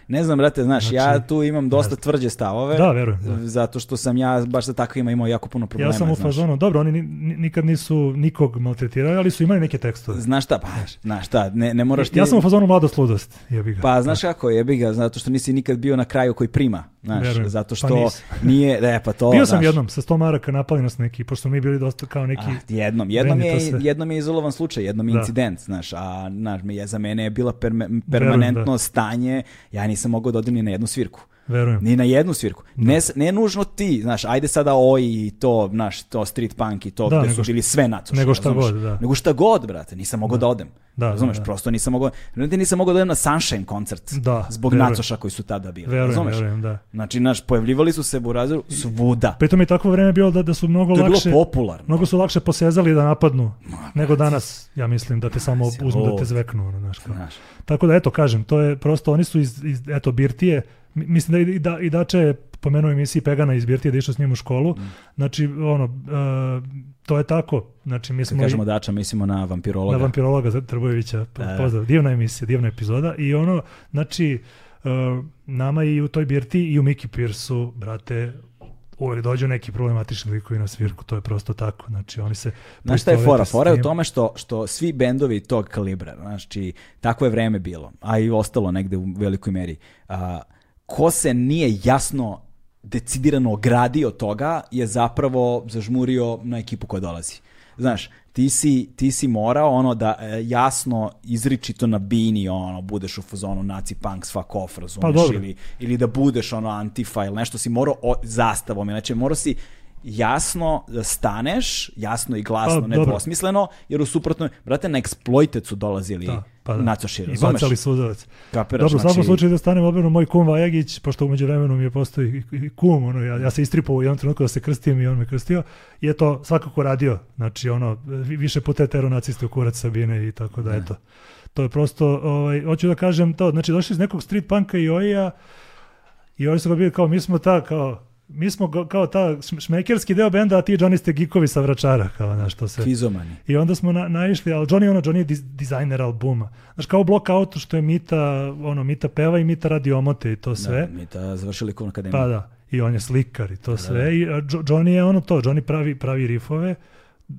Ne znam, brate, znaš, Znači, ja tu imam dosta ne znam. tvrđe stavove. Da, verujem, da. Zato što sam ja baš sa takvima imao jako puno problema. Ja sam u fazonu, dobro, oni ni- ni- nikad nisu nikog maltretirali, ali su imali neke tekstove. Znaš šta, pa, znaš šta, ne, ne moraš ti... Ja sam u fazonu mladost ludost, jebi ga. Pa znaš kako je, ga, zato što nisi nikad bio na kraju koji prima, znaš, Verujem. zato Pa što nisam. nije, ne, pa to, Bio sam znaš, jednom, sa 100 maraka napali nas neki, pošto mi bili dosta kao neki... Ah, jednom, jednom je, sve. jednom je izolovan slučaj, jednom je Da. incident, znaš, a znaš, me je, za mene je bila perme- permanentno da. stanje, ja nisam mogao da odim ni na jednu svirku. Verujem. Ni na jednu svirku. Ne, s- ne nužno ti, znaš, ajde sada oj i to, znaš, to street punk i to Da, gde nego su bili sve nacoši. nego šta razumeš? god, da. Nego šta god, brate, nisam mogao da, odem. Da, da, razumeš, da. prosto nisam mogao, ne, nisam mogao da odem na Sunshine koncert Da, zbog verujem. nacoša koji su tada bili. Verujem, razumeš? verujem, da. Znači, znaš, pojavljivali su se Burazeru svuda. Pritom je takvo vreme bilo da, da su mnogo To je lakše... bilo popularno. Mnogo su lakše posezali da napadnu nego danas, ja mislim, da te samo uzmu da te zveknu. Ono, znaš, kao. Znaš. Tako da, eto, kažem, to je prosto, oni su iz, iz eto, Birtije, Mi- mislim da i, da, i Dače je pomenuo u emisiji Pegana iz Birtije da išao s njim u školu, znači, ono, e, to je tako, znači, mi Kad smo i- kažemo dača, mislimo na vampirologa. na vampirologa Trbojevića, Da, pozdrav, divna emisija, divna epizoda. I ono, znači, e, nama i u toj Birti i u Miki Pirsu, brate, uvek dođu neki problematični likovi na svirku, to je prosto tako, znači oni se... Znaš šta je fora? Fora je u tome što, što svi bendovi tog kalibra, znači, takvo je vreme bilo, a i ostalo negde u velikoj meri. A, ko se nije jasno decidirano ogradio toga je zapravo zažmurio na ekipu koja dolazi. Znaš, ti si, ti si morao ono da e, jasno izričito na bini ono, budeš u fazonu naci punk fuck off, razumeš, Pa dobro. ili, ili da budeš ono antifa ili nešto si morao o, zastavom, znači morao si jasno staneš, jasno i glasno, Pa, nedvosmisleno, jer u suprotnoj, brate, na Exploited su dolazili Da, pa da. nacoši, I razumeš? bacali suzavac. Kapiraš, Dobro, u svakom znači- slučaju da stanem u odbranu moj kum Vajagić, pošto umeđu vremenu mi je postoji i- i kum, ono, ja, ja se istripao u jednom trenutku da se krstim i on me krstio, je to svakako radio. Znači, ono, vi- više puta je tero naciste u kurac Sabine i tako da, eto. To je prosto, ovaj, hoću da kažem to, znači došli iz nekog street punka i oija i oni su ga bili kao, mi smo ta, kao, mi smo kao ta šm- šmekerski deo benda, a ti Johnny ste gikovi sa vračara, kao, znaš, to se... Kvizomani. I onda smo na, naišli, ali Johnny ono, Johnny je diz- dizajner albuma. Znaš, kao Block Out, što je Mita, ono, Mita peva i Mita radi omote i to sve. Da, mi ta završili likovnu akademiju. Pa da, i on je slikar i to sve. I a, Jo- Johnny je ono to, Johnny pravi, pravi rifove. Uh,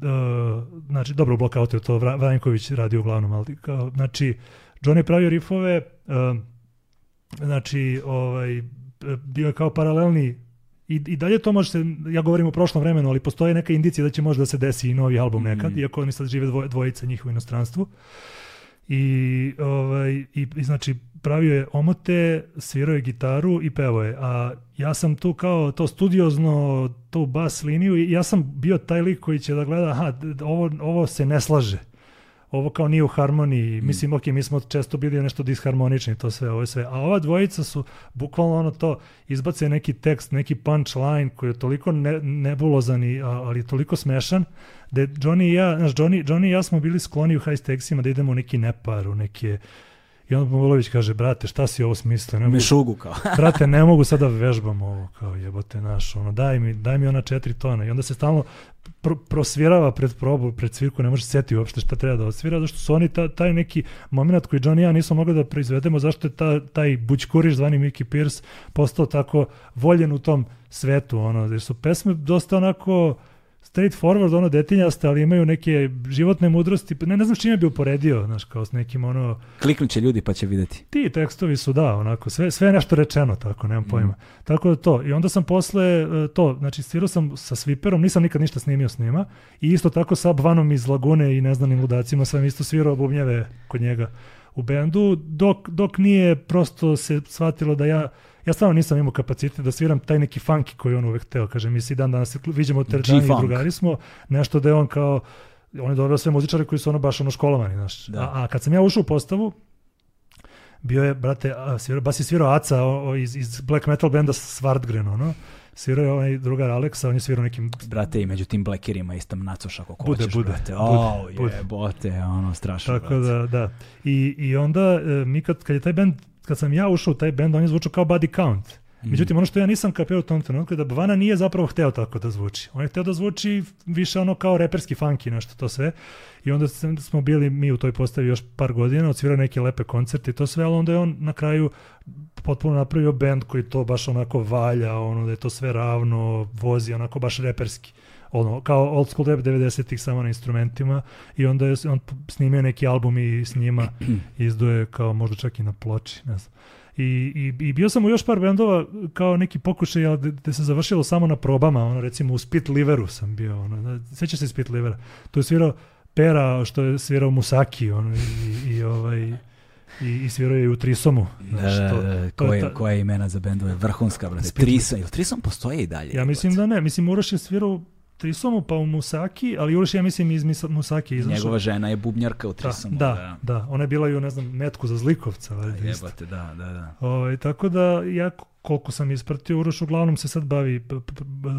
znači, dobro, u Block Outu je to Vra- Vranjković radi uglavnom, ali kao, znači, Johnny je pravio rifove, uh, znači, ovaj, bio je kao paralelni i, I dalje to može se, ja govorim o prošlom vremenu, ali postoje neka indicija da će možda da se desi i novi album nekad, Mhm. iako oni sad žive dvoj, dvojica njih u inostranstvu. I, ovaj, i, i znači pravio je omote, svirao je gitaru i pevao je. A ja sam tu kao to studiozno, tu bas liniju i ja sam bio taj lik koji će da gleda, aha, ovo, ovo se ne slaže. Ovo kao nije u harmoniji. Mislim, ok, mi smo često bili nešto disharmonični, to sve, ovo sve. A ova dvojica su bukvalno ono to, izbace neki tekst, neki punchline koji je toliko ne, nebulozan, i, ali je toliko smešan, da Johnny i ja, znaš, Johnny, Johnny i ja smo bili skloni u high stakesima da idemo u neki nepar, u neke, I onda Pavulović kaže, brate, šta si ovo smislio? Ne mogu, Mešugu kao. brate, ne mogu sada vežbam ovo, kao jebote naš, ono, daj mi, daj mi ona četiri tona. I onda se stalno pro, prosvirava pred probu, pred svirku, ne može se sjetiti uopšte šta treba da odsvira, zašto su oni ta, taj neki moment koji John i ja nismo mogli da proizvedemo, zašto je ta, taj bućkuriš zvani Mickey Pierce postao tako voljen u tom svetu, ono, jer su pesme dosta onako straight forward, ono detinjaste, ali imaju neke životne mudrosti, ne, ne znam s čime bi uporedio, znaš, kao s nekim ono, Kliknut će ljudi pa će videti. ti tekstovi su da, onako, sve, sve je nešto rečeno, tako, nemam pojma. Tako da to, i onda sam posle e, to, znači svirao sam sa Sviperom, nisam nikad ništa snimio s njima, i isto tako sa Bvanom iz Lagune i neznanim ludacima sam isto svirao bubnjeve kod njega u bendu, dok, dok nije prosto se shvatilo da ja, ja stvarno nisam imao kapacitet da sviram taj neki funky koji on uvek teo, kaže mi se i dan danas u teretani i drugari smo, nešto da je on kao, on je doveo sve muzičare koji su ono baš ono školovani, znaš. Da. A, a kad sam ja ušao u postavu, bio je, brate, a, svirao, bas je svirao Aca o, o, iz, iz black metal benda Svartgren, ono. Svirao je onaj drugar Aleksa, on je svirao nekim Brate, i među tim blekerima istam nacoš ako Bude, hoćeš, bude, brate. bude, O, bude. jebote, ono, strašno, Tako brate. da, da. I, i onda e, mi kad, kad je taj band, kad sam ja ušao u taj band, on je zvučao kao Buddy Count. Mhm. Međutim, ono što ja nisam kapio u tom trenutku je da Bvana nije zapravo hteo tako da zvuči. On je hteo da zvuči više ono kao reperski funky, nešto to sve. I onda smo bili mi u toj postavi još par godina, odsvirao neke lepe koncerte i to sve, ali onda je on na kraju potpuno napravio band koji to baš onako valja, ono da je to sve ravno, vozi onako baš reperski ono, kao old school rap 90-ih samo na instrumentima i onda je on snimio neki album i s njima izduje kao možda čak i na ploči, ne znam. I, i, i bio sam u još par bendova kao neki pokušaj, ali gde se završilo samo na probama, ono recimo u Spit Liveru sam bio, ono, sećaš se Spit Livera? Tu je svirao Pera, što je svirao Musaki, ono, i, i, ovaj, i, i svirao je u Trisomu. Da, znaš, da, to- da, je koje, ta- koje imena za bendove, vrhunska, brate. Trisom, ili Trisom postoje i dalje? Ja mislim da ne, mislim Uroš je svirao Trisomu pa u Musaki, ali Uroš ja mislim iz Musaki izašao. Njegova žena je bubnjarka u da, Trisomu. da, da, ona je bila i u, ne znam, metku za Zlikovca. valjda isto. Jebote, da, da, da. Ovaj, tako da ja k- koliko sam ispratio, Uroš uglavnom se sad bavi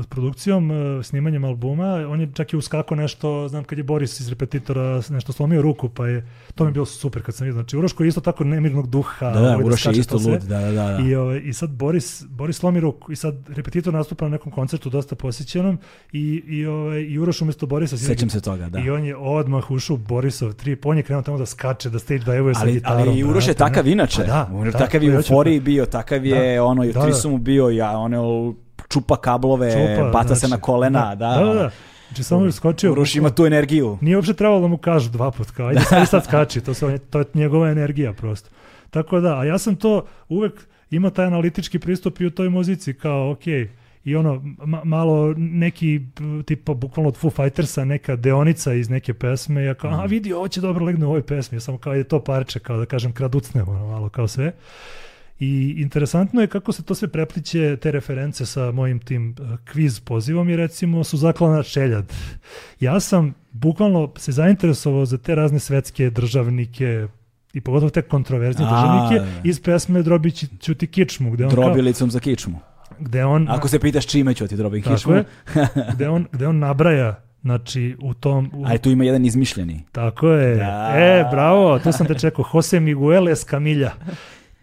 produkcijom, e, snimanjem albuma. On je čak i uskako nešto, znam kad je Boris iz repetitora nešto slomio ruku, pa je, to mi je bilo super kad sam vidio. Znači Uroš koji je isto tako nemirnog duha. Da, da, ovaj, Uroš je skače isto lud, da, da, da. da. I, ovaj, I sad Boris, Boris slomi ruku i sad repetitor nastupa na nekom koncertu dosta posjećenom i, i, ovaj, i Uroš umjesto Borisa Sećam se toga, da. I on je odmah ušao u Borisov tri, on je krenuo tamo da skače, da stage dive sa Ali, gitarom. ali Uroš je takav inače. Pa da, da, takav je u euforiji bio, takav je Da, ono da, da. Trisomu bio, ja, ono, čupa kablove, Čupa, baca se znači, na kolena, da. Da, da, da. Znači samo je skočio. Uroš ima tu energiju. Nije uopšte trebalo da mu kažu dva put, kao ajde sad, sad skači, to, se, to je njegova energija prosto. Tako da, a ja sam to uvek imao taj analitički pristup i u toj muzici, kao ok, i ono, ma- malo neki, tipa, bukvalno od Foo Fightersa, neka deonica iz neke pesme, ja kao, Mhm. a vidi, ovo će dobro legne u ovoj pesmi, ja samo kao, ajde to parče, kao da kažem, kraducnemo, ono, malo kao sve. I interesantno je kako se to sve prepliće, te reference sa mojim tim uh, kviz pozivom i recimo su zaklana čeljad. Ja sam bukvalno se zainteresovao za te razne svetske državnike i pogotovo te kontroverzne A, državnike da. iz pesme Drobić ću ti kičmu, gde on, kao, Drobilicom za kičmu. gde on, Ako se pitaš čime ću ti tako kičmu, je, gde on, gde on nabraja Znači, u tom... U, ali tu ima jedan izmišljeni. Tako je. Da. E, bravo, tu sam te čekao. Jose Miguel Escamilla.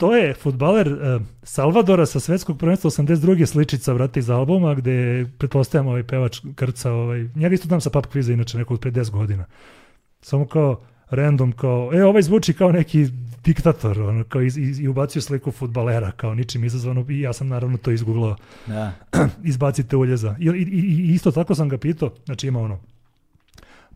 To je futbaler uh, Salvadora sa svetskog prvenstva 82. sličica, vrate, iz albuma, gde, pretpostavljam, ovaj pevač Krca, ovaj, njega isto znam sa pub kviza, inače, nekog od pre 10 godina. Samo kao random, kao, e, ovaj zvuči kao neki diktator, ono, kao iz, iz, i ubacio sliku futbalera, kao ničim izazvano, i ja sam naravno to izgooglao Da. izbacite uljeza. I, i, i isto tako sam ga pitao, znači ima ono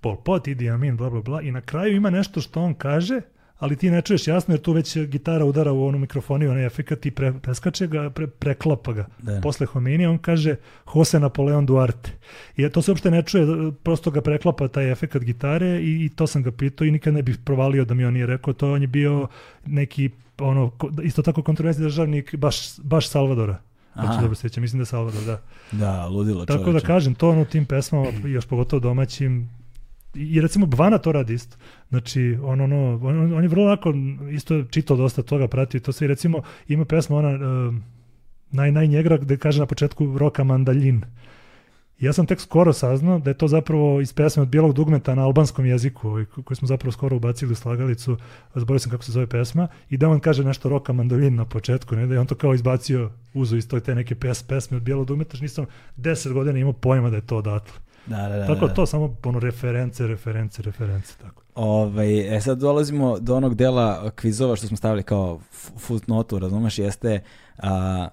Pol Pot, Idi Amin, bla, bla, bla, i na kraju ima nešto što on kaže, ali ti ne čuješ jasno jer tu već gitara udara u onu mikrofoniju, onaj efekat i pre, preskače ga, pre, preklapa ga. Da. Posle Homini on kaže Jose Napoleon Duarte. I to se uopšte ne čuje, prosto ga preklapa taj efekat gitare i, i to sam ga pitao i nikad ne bih provalio da mi on nije rekao to. On je bio neki ono, isto tako kontroverzni državnik baš, baš Salvadora. Aha. se dobro sjećam, mislim da je Salvador, da. Da, ludilo Tako da čoveče. kažem, to ono tim pesmama, još pogotovo domaćim, i recimo Bvana to radi isto. Znači, on, ono, on, on je vrlo lako, isto čitao dosta toga, pratio to sve. Recimo, ima pesma ona, uh, naj, najnjegra, gde kaže na početku roka mandaljin. Ja sam tek skoro saznao da je to zapravo iz pesme od Bijelog dugmeta na albanskom jeziku, ovaj, koji smo zapravo skoro ubacili u slagalicu, zaboravio sam kako se zove pesma, i da on kaže nešto roka mandolin na početku, ne, da je on to kao izbacio, uzo iz te neke pes, pesme od Bijelog dugmeta, što nisam deset godina imao pojma da je to odatle. Da, da, da. Tako da. to samo ono reference, reference, reference, tako. Ovaj, e sad dolazimo do onog dela kvizova što smo stavili kao footnotu, razumeš, jeste a,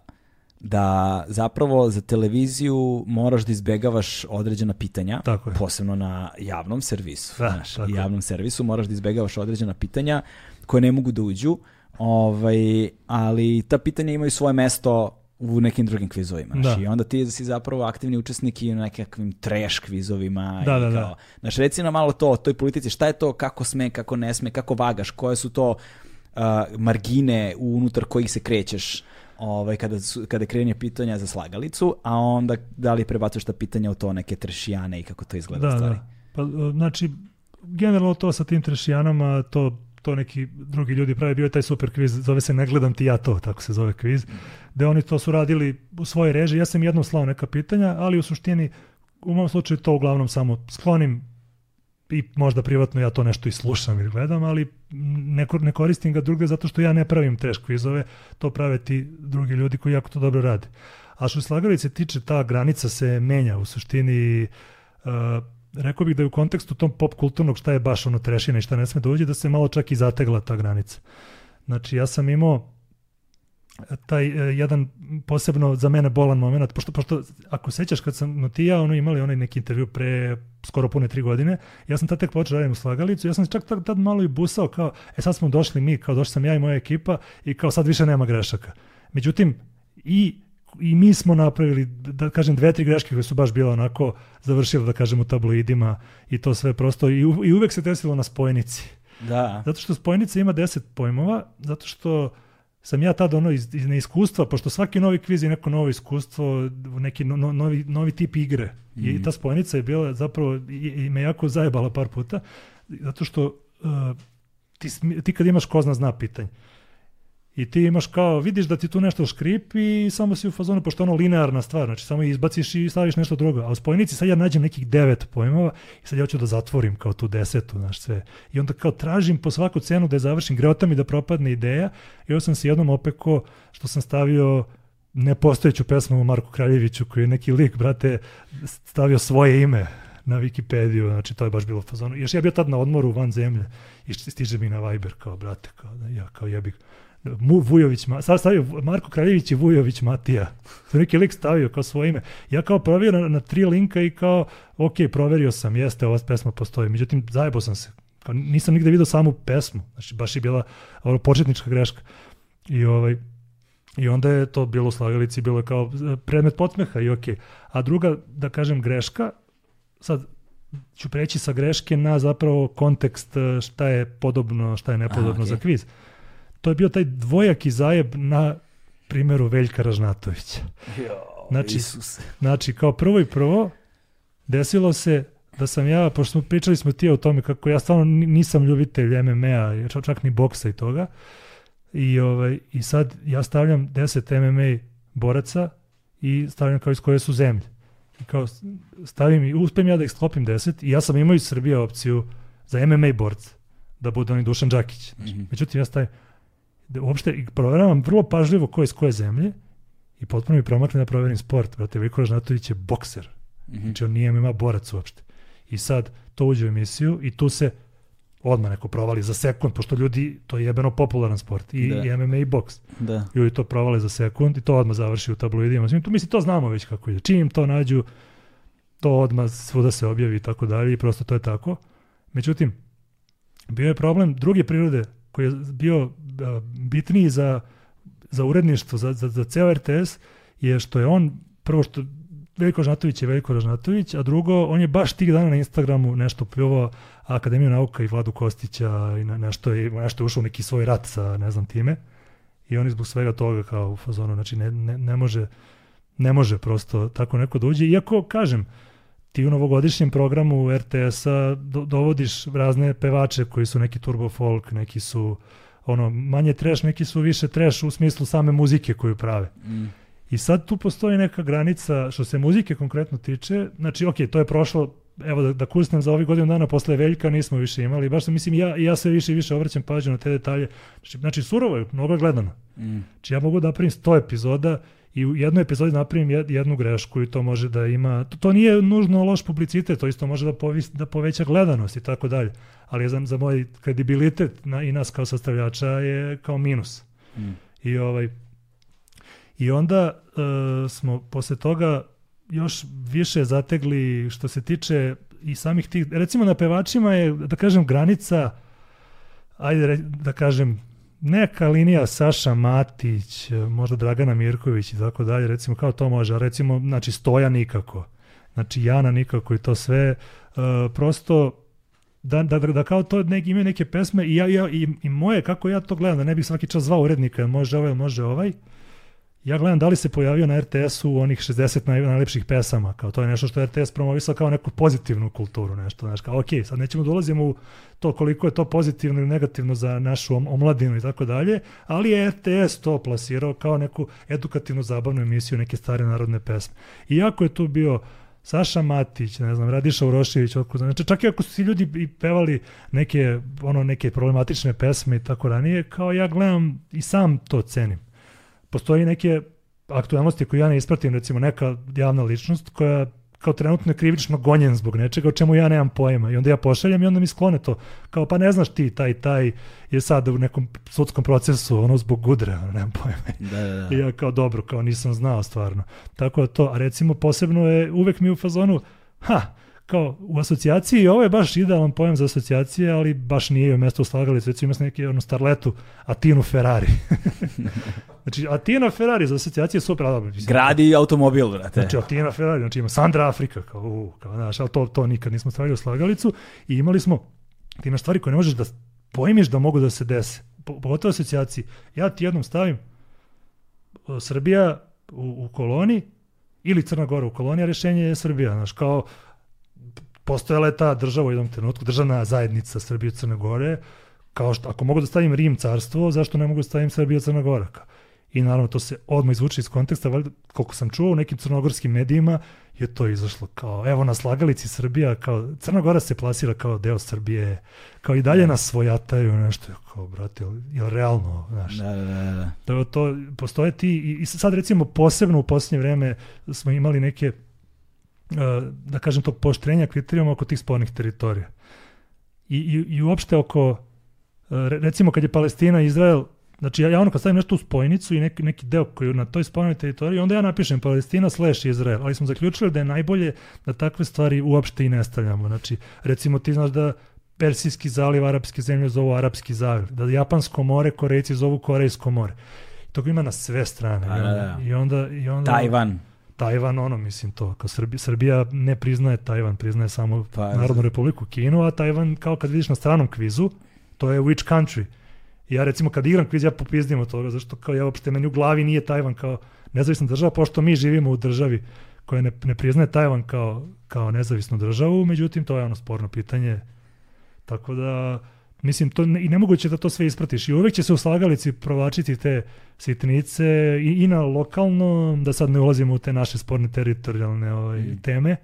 da zapravo za televiziju moraš da izbegavaš određena pitanja, Tako je. posebno na javnom servisu. Da, znaš, tako je. javnom servisu moraš da izbegavaš određena pitanja koje ne mogu da uđu, ovaj, ali ta pitanja imaju svoje mesto u nekim drugim kvizovima. Da. I onda ti si zapravo aktivni učesnik i u nekakvim trash kvizovima. Da, i da, da. kao, Znaš, reci nam malo to o toj politici, šta je to, kako sme, kako ne sme, kako vagaš, koje su to uh, margine unutar kojih se krećeš ovaj, kada, su, kada krenje pitanja za slagalicu, a onda da li prebacuješ ta pitanja u to neke trešijane i kako to izgleda u Da, stvari. da. Pa, e, znači, generalno to sa tim trešijanama, to, to neki drugi ljudi pravi, bio je taj super kviz, zove se Ne gledam ti ja to, tako se zove kviz, gde oni to su radili u svojoj režiji. Ja sam jednom slao neka pitanja, ali u suštini, u mom slučaju to uglavnom samo sklonim i možda privatno ja to nešto i slušam ili gledam, ali ne, ne koristim ga drugde zato što ja ne pravim teš kvizove, to prave ti drugi ljudi koji jako to dobro rade. A što slagalice tiče, ta granica se menja u suštini uh, rekao bih da je u kontekstu tom pop kulturnog šta je baš ono trešina i šta ne sme da uđe, da se malo čak i zategla ta granica. Znači ja sam imao taj e, jedan posebno za mene bolan moment, pošto, pošto ako sećaš kad sam no ti ja ono imali onaj neki intervju pre skoro pune tri godine, ja sam tad tek počeo radim u slagalicu, ja sam čak tad, tad malo i busao kao, e sad smo došli mi, kao došli sam ja i moja ekipa i kao sad više nema grešaka. Međutim, i i mi smo napravili, da kažem, dve, tri greške koje su baš bile onako završile, da kažem, u tabloidima i to sve prosto. I, u, i uvek se desilo na spojnici. Da. Zato što spojnica ima 10 pojmova, zato što sam ja tad ono iz, iz neiskustva, pošto svaki novi kviz je neko novo iskustvo, neki no, no- novi, novi tip igre. Mhm. I ta spojnica je bila zapravo, i, i me jako zajebala par puta, zato što uh, ti, ti kad imaš ko zna zna pitanje, i ti imaš kao, vidiš da ti tu nešto škripi i samo si u fazonu, pošto je ono linearna stvar, znači samo izbaciš i staviš nešto drugo. A u spojnici sad ja nađem nekih devet pojmova i sad ja hoću da zatvorim kao tu desetu, znaš sve. I onda kao tražim po svaku cenu da je završim, greota mi da propadne ideja i onda sam se jednom opeko što sam stavio nepostojeću pesmu o Marku Kraljeviću koji je neki lik, brate, stavio svoje ime na Wikipediju, znači to je baš bilo fazonu. Još ja bio tad na odmoru van zemlje i stiže mi na Viber kao, brate, kao, da, ja kao jebik. Mu, Vujović, sad stavio Marko Kraljević i Vujović Matija. To neki lik stavio kao svoje ime. Ja kao provjerio na, na tri linka i kao, ok, proverio sam, jeste, ova pesma postoji. Međutim, zajebao sam se. Kao, nisam nigde vidio samu pesmu. Znači, baš je bila ono, početnička greška. I ovaj, I onda je to bilo u slagalici, bilo je kao e, predmet podsmeha i ok. A druga, da kažem, greška, sad ću preći sa greške na zapravo kontekst e, šta je podobno, šta je nepodobno A, za okej. kviz. To je bio taj dvojaki zajeb na primjeru Veljka Ražnatovića. Znači, Isus. Znači, kao prvo i prvo, desilo se da sam ja, pošto smo pričali smo ti o tome kako ja stvarno ni- nisam ljubitelj MMA, čak, čak ni boksa i toga, i, ovaj, i sad ja stavljam 10 MMA boraca i stavljam kao iz koje su zemlje. I kao stavim i uspem ja da ih sklopim 10 i ja sam imao iz Srbije opciju za MMA borca, da bude oni Dušan Đakić. Znači, Mhm. Međutim, ja stavim, da uopšte i proveravam vrlo pažljivo ko je iz koje zemlje i potpuno mi promakne da proverim sport. Brate, Veljko Ražnatović je bokser. Mhm. Znači on nije MMA borac uopšte. I sad to uđe u emisiju i tu se odmah neko provali za sekund, pošto ljudi, to je jebeno popularan sport. I, Da. i MMA i boks. Da. Ljudi to provale za sekund i to odmah završi u tabloidima. Mislim, tu, mislim, to znamo već kako ide. Čim im to nađu, to odmah svuda se objavi i tako dalje i prosto to je tako. Međutim, bio je problem druge prirode koji je bio a, bitniji za, za uredništvo, za, za, za ceo RTS, je što je on, prvo što Veljko Ražnatović je Veljko Ražnatović, a drugo, on je baš tih dana na Instagramu nešto pljuvao Akademiju nauka i Vladu Kostića i na, nešto, je, nešto je ušao neki svoj rat sa ne znam time. I on zbog svega toga kao u fazonu, znači ne, ne, ne može ne može prosto tako neko da uđe, iako kažem ti u novogodišnjem programu RTS-a do, dovodiš razne pevače koji su neki turbo folk, neki su ono manje trash, neki su više trash u smislu same muzike koju prave. Mm. I sad tu postoji neka granica što se muzike konkretno tiče, znači ok, to je prošlo, evo da, da kusnem za ovih godinu dana posle Veljka nismo više imali, baš sam mislim ja, ja sve više i više obraćam pažnju na te detalje, znači, znači surovo je, mnogo je gledano. Mm. Znači ja mogu da napravim 100 epizoda i u jednoj epizodi napravim jed- jednu grešku i to može da ima, to, to nije nužno loš publicitet, to isto može da, povis, da poveća gledanost i tako dalje, ali za, za moj kredibilitet na, i nas kao sastavljača je kao minus. Mm. I ovaj i onda e, smo posle toga još više zategli što se tiče i samih tih, recimo na pevačima je, da kažem, granica, ajde da kažem, neka linija Saša Matić, možda Dragana Mirković i tako dalje, recimo kao to može, recimo, znači Stoja nikako, znači Jana nikako i to sve, e, prosto da, da, da, da kao to neki, imaju neke pesme i, ja, ja, i, i moje, kako ja to gledam, da ne bih svaki čas zvao urednika, može ovaj, može ovaj, ja gledam da li se pojavio na RTS-u onih 60 naj, najlepših pesama, kao to je nešto što je RTS promovisao kao neku pozitivnu kulturu, nešto, znaš, kao ok, sad nećemo da ulazimo u to koliko je to pozitivno ili negativno za našu om- omladinu i tako dalje, ali je RTS to plasirao kao neku edukativnu zabavnu emisiju, neke stare narodne pesme. Iako je tu bio Saša Matić, ne znam, Radiša Urošević, otkud, znači čak i ako su ti ljudi i pevali neke, ono, neke problematične pesme i tako ranije, kao ja gledam i sam to cenim postoji neke aktualnosti koje ja ne ispratim, recimo neka javna ličnost koja kao trenutno je krivično gonjen zbog nečega o čemu ja nemam pojma. I onda ja pošaljem i onda mi sklone to. Kao pa ne znaš ti taj taj je sad u nekom sudskom procesu ono zbog gudre ono, nemam pojma. Da, da, da. i ja kao dobro kao nisam znao stvarno. Tako da to a recimo posebno je uvek mi u fazonu ha kao u asocijaciji ovo je baš idealan pojam za asocijacije ali baš nije u mesto u slagalicu recimo ima neki ono starletu Atinu Ferrari znači Atina Ferrari za asocijacije je super dobro, mislim, Gradi automobil, brate. Znači, Altina Ferrari, znači ima Sandra Afrika, kao, u, kao, znaš, ali to, to nikad nismo stavili u slagalicu i imali smo, ti imaš stvari koje ne možeš da pojmiš da mogu da se dese, po- pogotovo asocijaciji. Ja ti jednom stavim o, Srbija u, u koloni ili Crna Gora u koloni, a rešenje je Srbija, znaš, kao postojala je ta država u jednom trenutku, državna zajednica Srbije i Crne Gore, kao što, ako mogu da stavim Rim carstvo, zašto ne mogu da stavim Srbija i Crna Gora? I naravno to se odmah izvuče iz konteksta, valjda koliko sam čuo u nekim crnogorskim medijima je to izašlo kao, evo na slagalici Srbija, kao Crna Gora se plasira kao deo Srbije, kao i dalje nas svojataju, nešto, kao brate, jel, jel realno, znaš, Da, da, da, da. to, to postoje ti i, i sad recimo posebno u posljednje vreme smo imali neke da kažem tog poštrenja kriterijuma oko tih spornih teritorija i, i, i uopšte oko re- recimo kad je Palestina i Izrael Znači ja, ja ono kad stavim nešto u spojnicu i neki, neki deo koji je na toj spojnoj teritoriji, onda ja napišem Palestina slash Izrael, ali smo zaključili da je najbolje da takve stvari uopšte i ne stavljamo. Znači, recimo ti znaš da Persijski zaliv, arapske zemlje zovu arapski zaliv, da Japansko more, Korejci zovu Korejsko more. Toga ima na sve strane. I da, da. i onda, i onda Tajvan. Tajvan, ono, mislim to, kao Srbija, Srbija ne priznaje Tajvan, priznaje samo Pa, Narodnu republiku Kinu, a Tajvan, kao kad vidiš na stranom kvizu, to je which country. Ja recimo kad igram kviz, ja popizdim od toga, zašto kao ja uopšte meni u glavi nije Tajvan kao nezavisna država, pošto mi živimo u državi koja ne, ne priznaje Tajvan kao, kao nezavisnu državu, međutim to je ono sporno pitanje. Tako da, mislim, to ne, i nemoguće da to sve ispratiš. I uvek će se u slagalici provlačiti te sitnice i, i na lokalno, da sad ne ulazimo u te naše sporne teritorijalne ovaj, Mm. teme,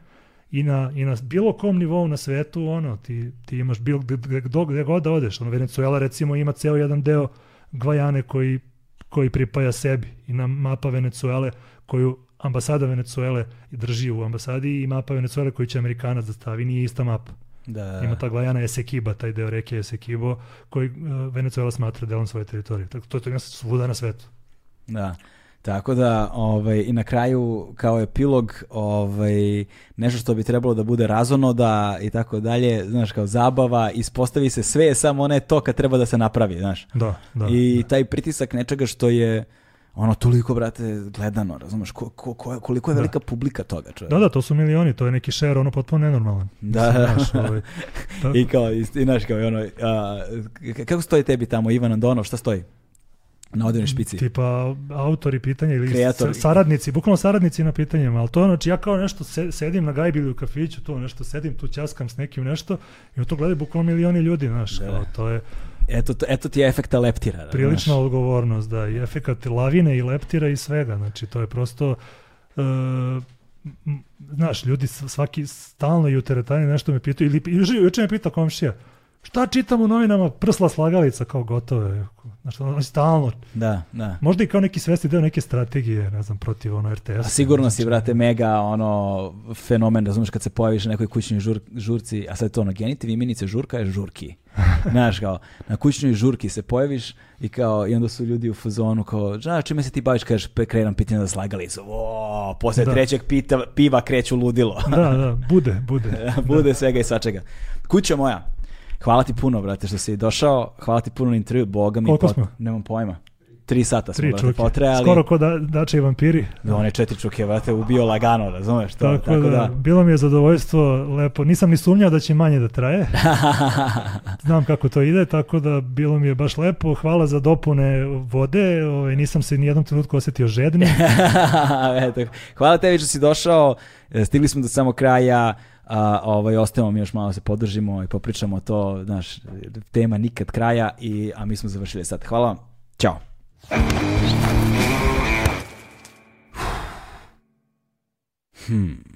i na, i na bilo kom nivou na svetu, ono, ti, ti imaš bilo gde, gde, gde, gde god da odeš. Ono, Venezuela recimo ima ceo jedan deo Gvajane koji, koji pripaja sebi i na mapa Venezuele koju ambasada Venezuele drži u ambasadi i mapa Venezuele koju će Amerikanac da stavi, nije ista mapa. Da, da, Ima da. ta Gvajana Esequiba, taj deo reke Esequibo, koji uh, Venezuela smatra delom svoje teritorije. Tako to, to ima svuda na svetu. Da. Tako da, ovaj, i na kraju, kao epilog, ovaj, nešto što bi trebalo da bude razonoda i tako dalje, znaš, kao zabava, ispostavi se sve, je samo ne to kad treba da se napravi, znaš. Da, da. I taj pritisak nečega što je, ono, toliko, brate, gledano, razumeš, ko, ko, ko, koliko je Da. velika publika toga, čovječ. Da, da, to su milioni, to je neki share, ono potpuno nenormalan. Da, da. znaš, ovaj, tako- I kao, i, i znaš, kao, i ono, a, kako stoji tebi tamo, Ivan Andonov, šta stoji? Na odjevnoj špici. tipa autori pitanja ili Kreatori. sa- saradnici, bukvalno saradnici na pitanjima, ali to je, znači ja kao nešto se, sedim na gajbi ili u kafiću, tu nešto sedim, tu ćaskam s nekim nešto i to gledaju bukvalno milioni ljudi, znaš, Da. kao, to je eto, eto ti je efekta leptira. Prilična znaš. odgovornost, da, i efekat lavine i leptira i svega, znači to je prosto... Uh, znaš, ljudi svaki stalno i u teretani nešto me pitaju, ili juče me pita komšija, šta čitam u novinama, prsla slagalica, kao gotove. Znaš, ono stalno. Da, da. Možda i kao neki svesti deo neke strategije, ne znam, protiv ono RTS. A sigurno si, brate, mega ono fenomen, razumeš, kad se pojaviš na nekoj kućnoj žur, žurci, a sad to ono, genitiv imenice žurka je žurki. Znaš, kao, na kućnoj žurki se pojaviš i kao, i onda su ljudi u fazonu kao, znaš, čime se ti baviš, kažeš, krenem pitanje za slagalicu. O, posle da. trećeg pita, piva kreću ludilo. da, da, bude, bude. bude da. svega i svačega. Kuća moja, Hvala ti puno, brate, što si došao. Hvala ti puno na intervju, boga mi. Koliko smo? Nemam pojma. Tri sata smo, Tri brate, potrejali. Skoro ko da, dače i vampiri. Da, one četiri čuke, brate, ubio lagano, razumeš? To, tako, tako da, da, bilo mi je zadovoljstvo, lepo. Nisam ni sumnjao da će manje da traje. Znam kako to ide, tako da bilo mi je baš lepo. Hvala za dopune vode, ovaj, nisam se nijednom trenutku osetio žedni. Eto, hvala tebi što si došao, stigli smo do samog kraja a, ovaj, ostajemo mi još malo se podržimo i popričamo to, znaš, tema nikad kraja, i, a mi smo završili sad. Hvala vam. Ćao. Hmm.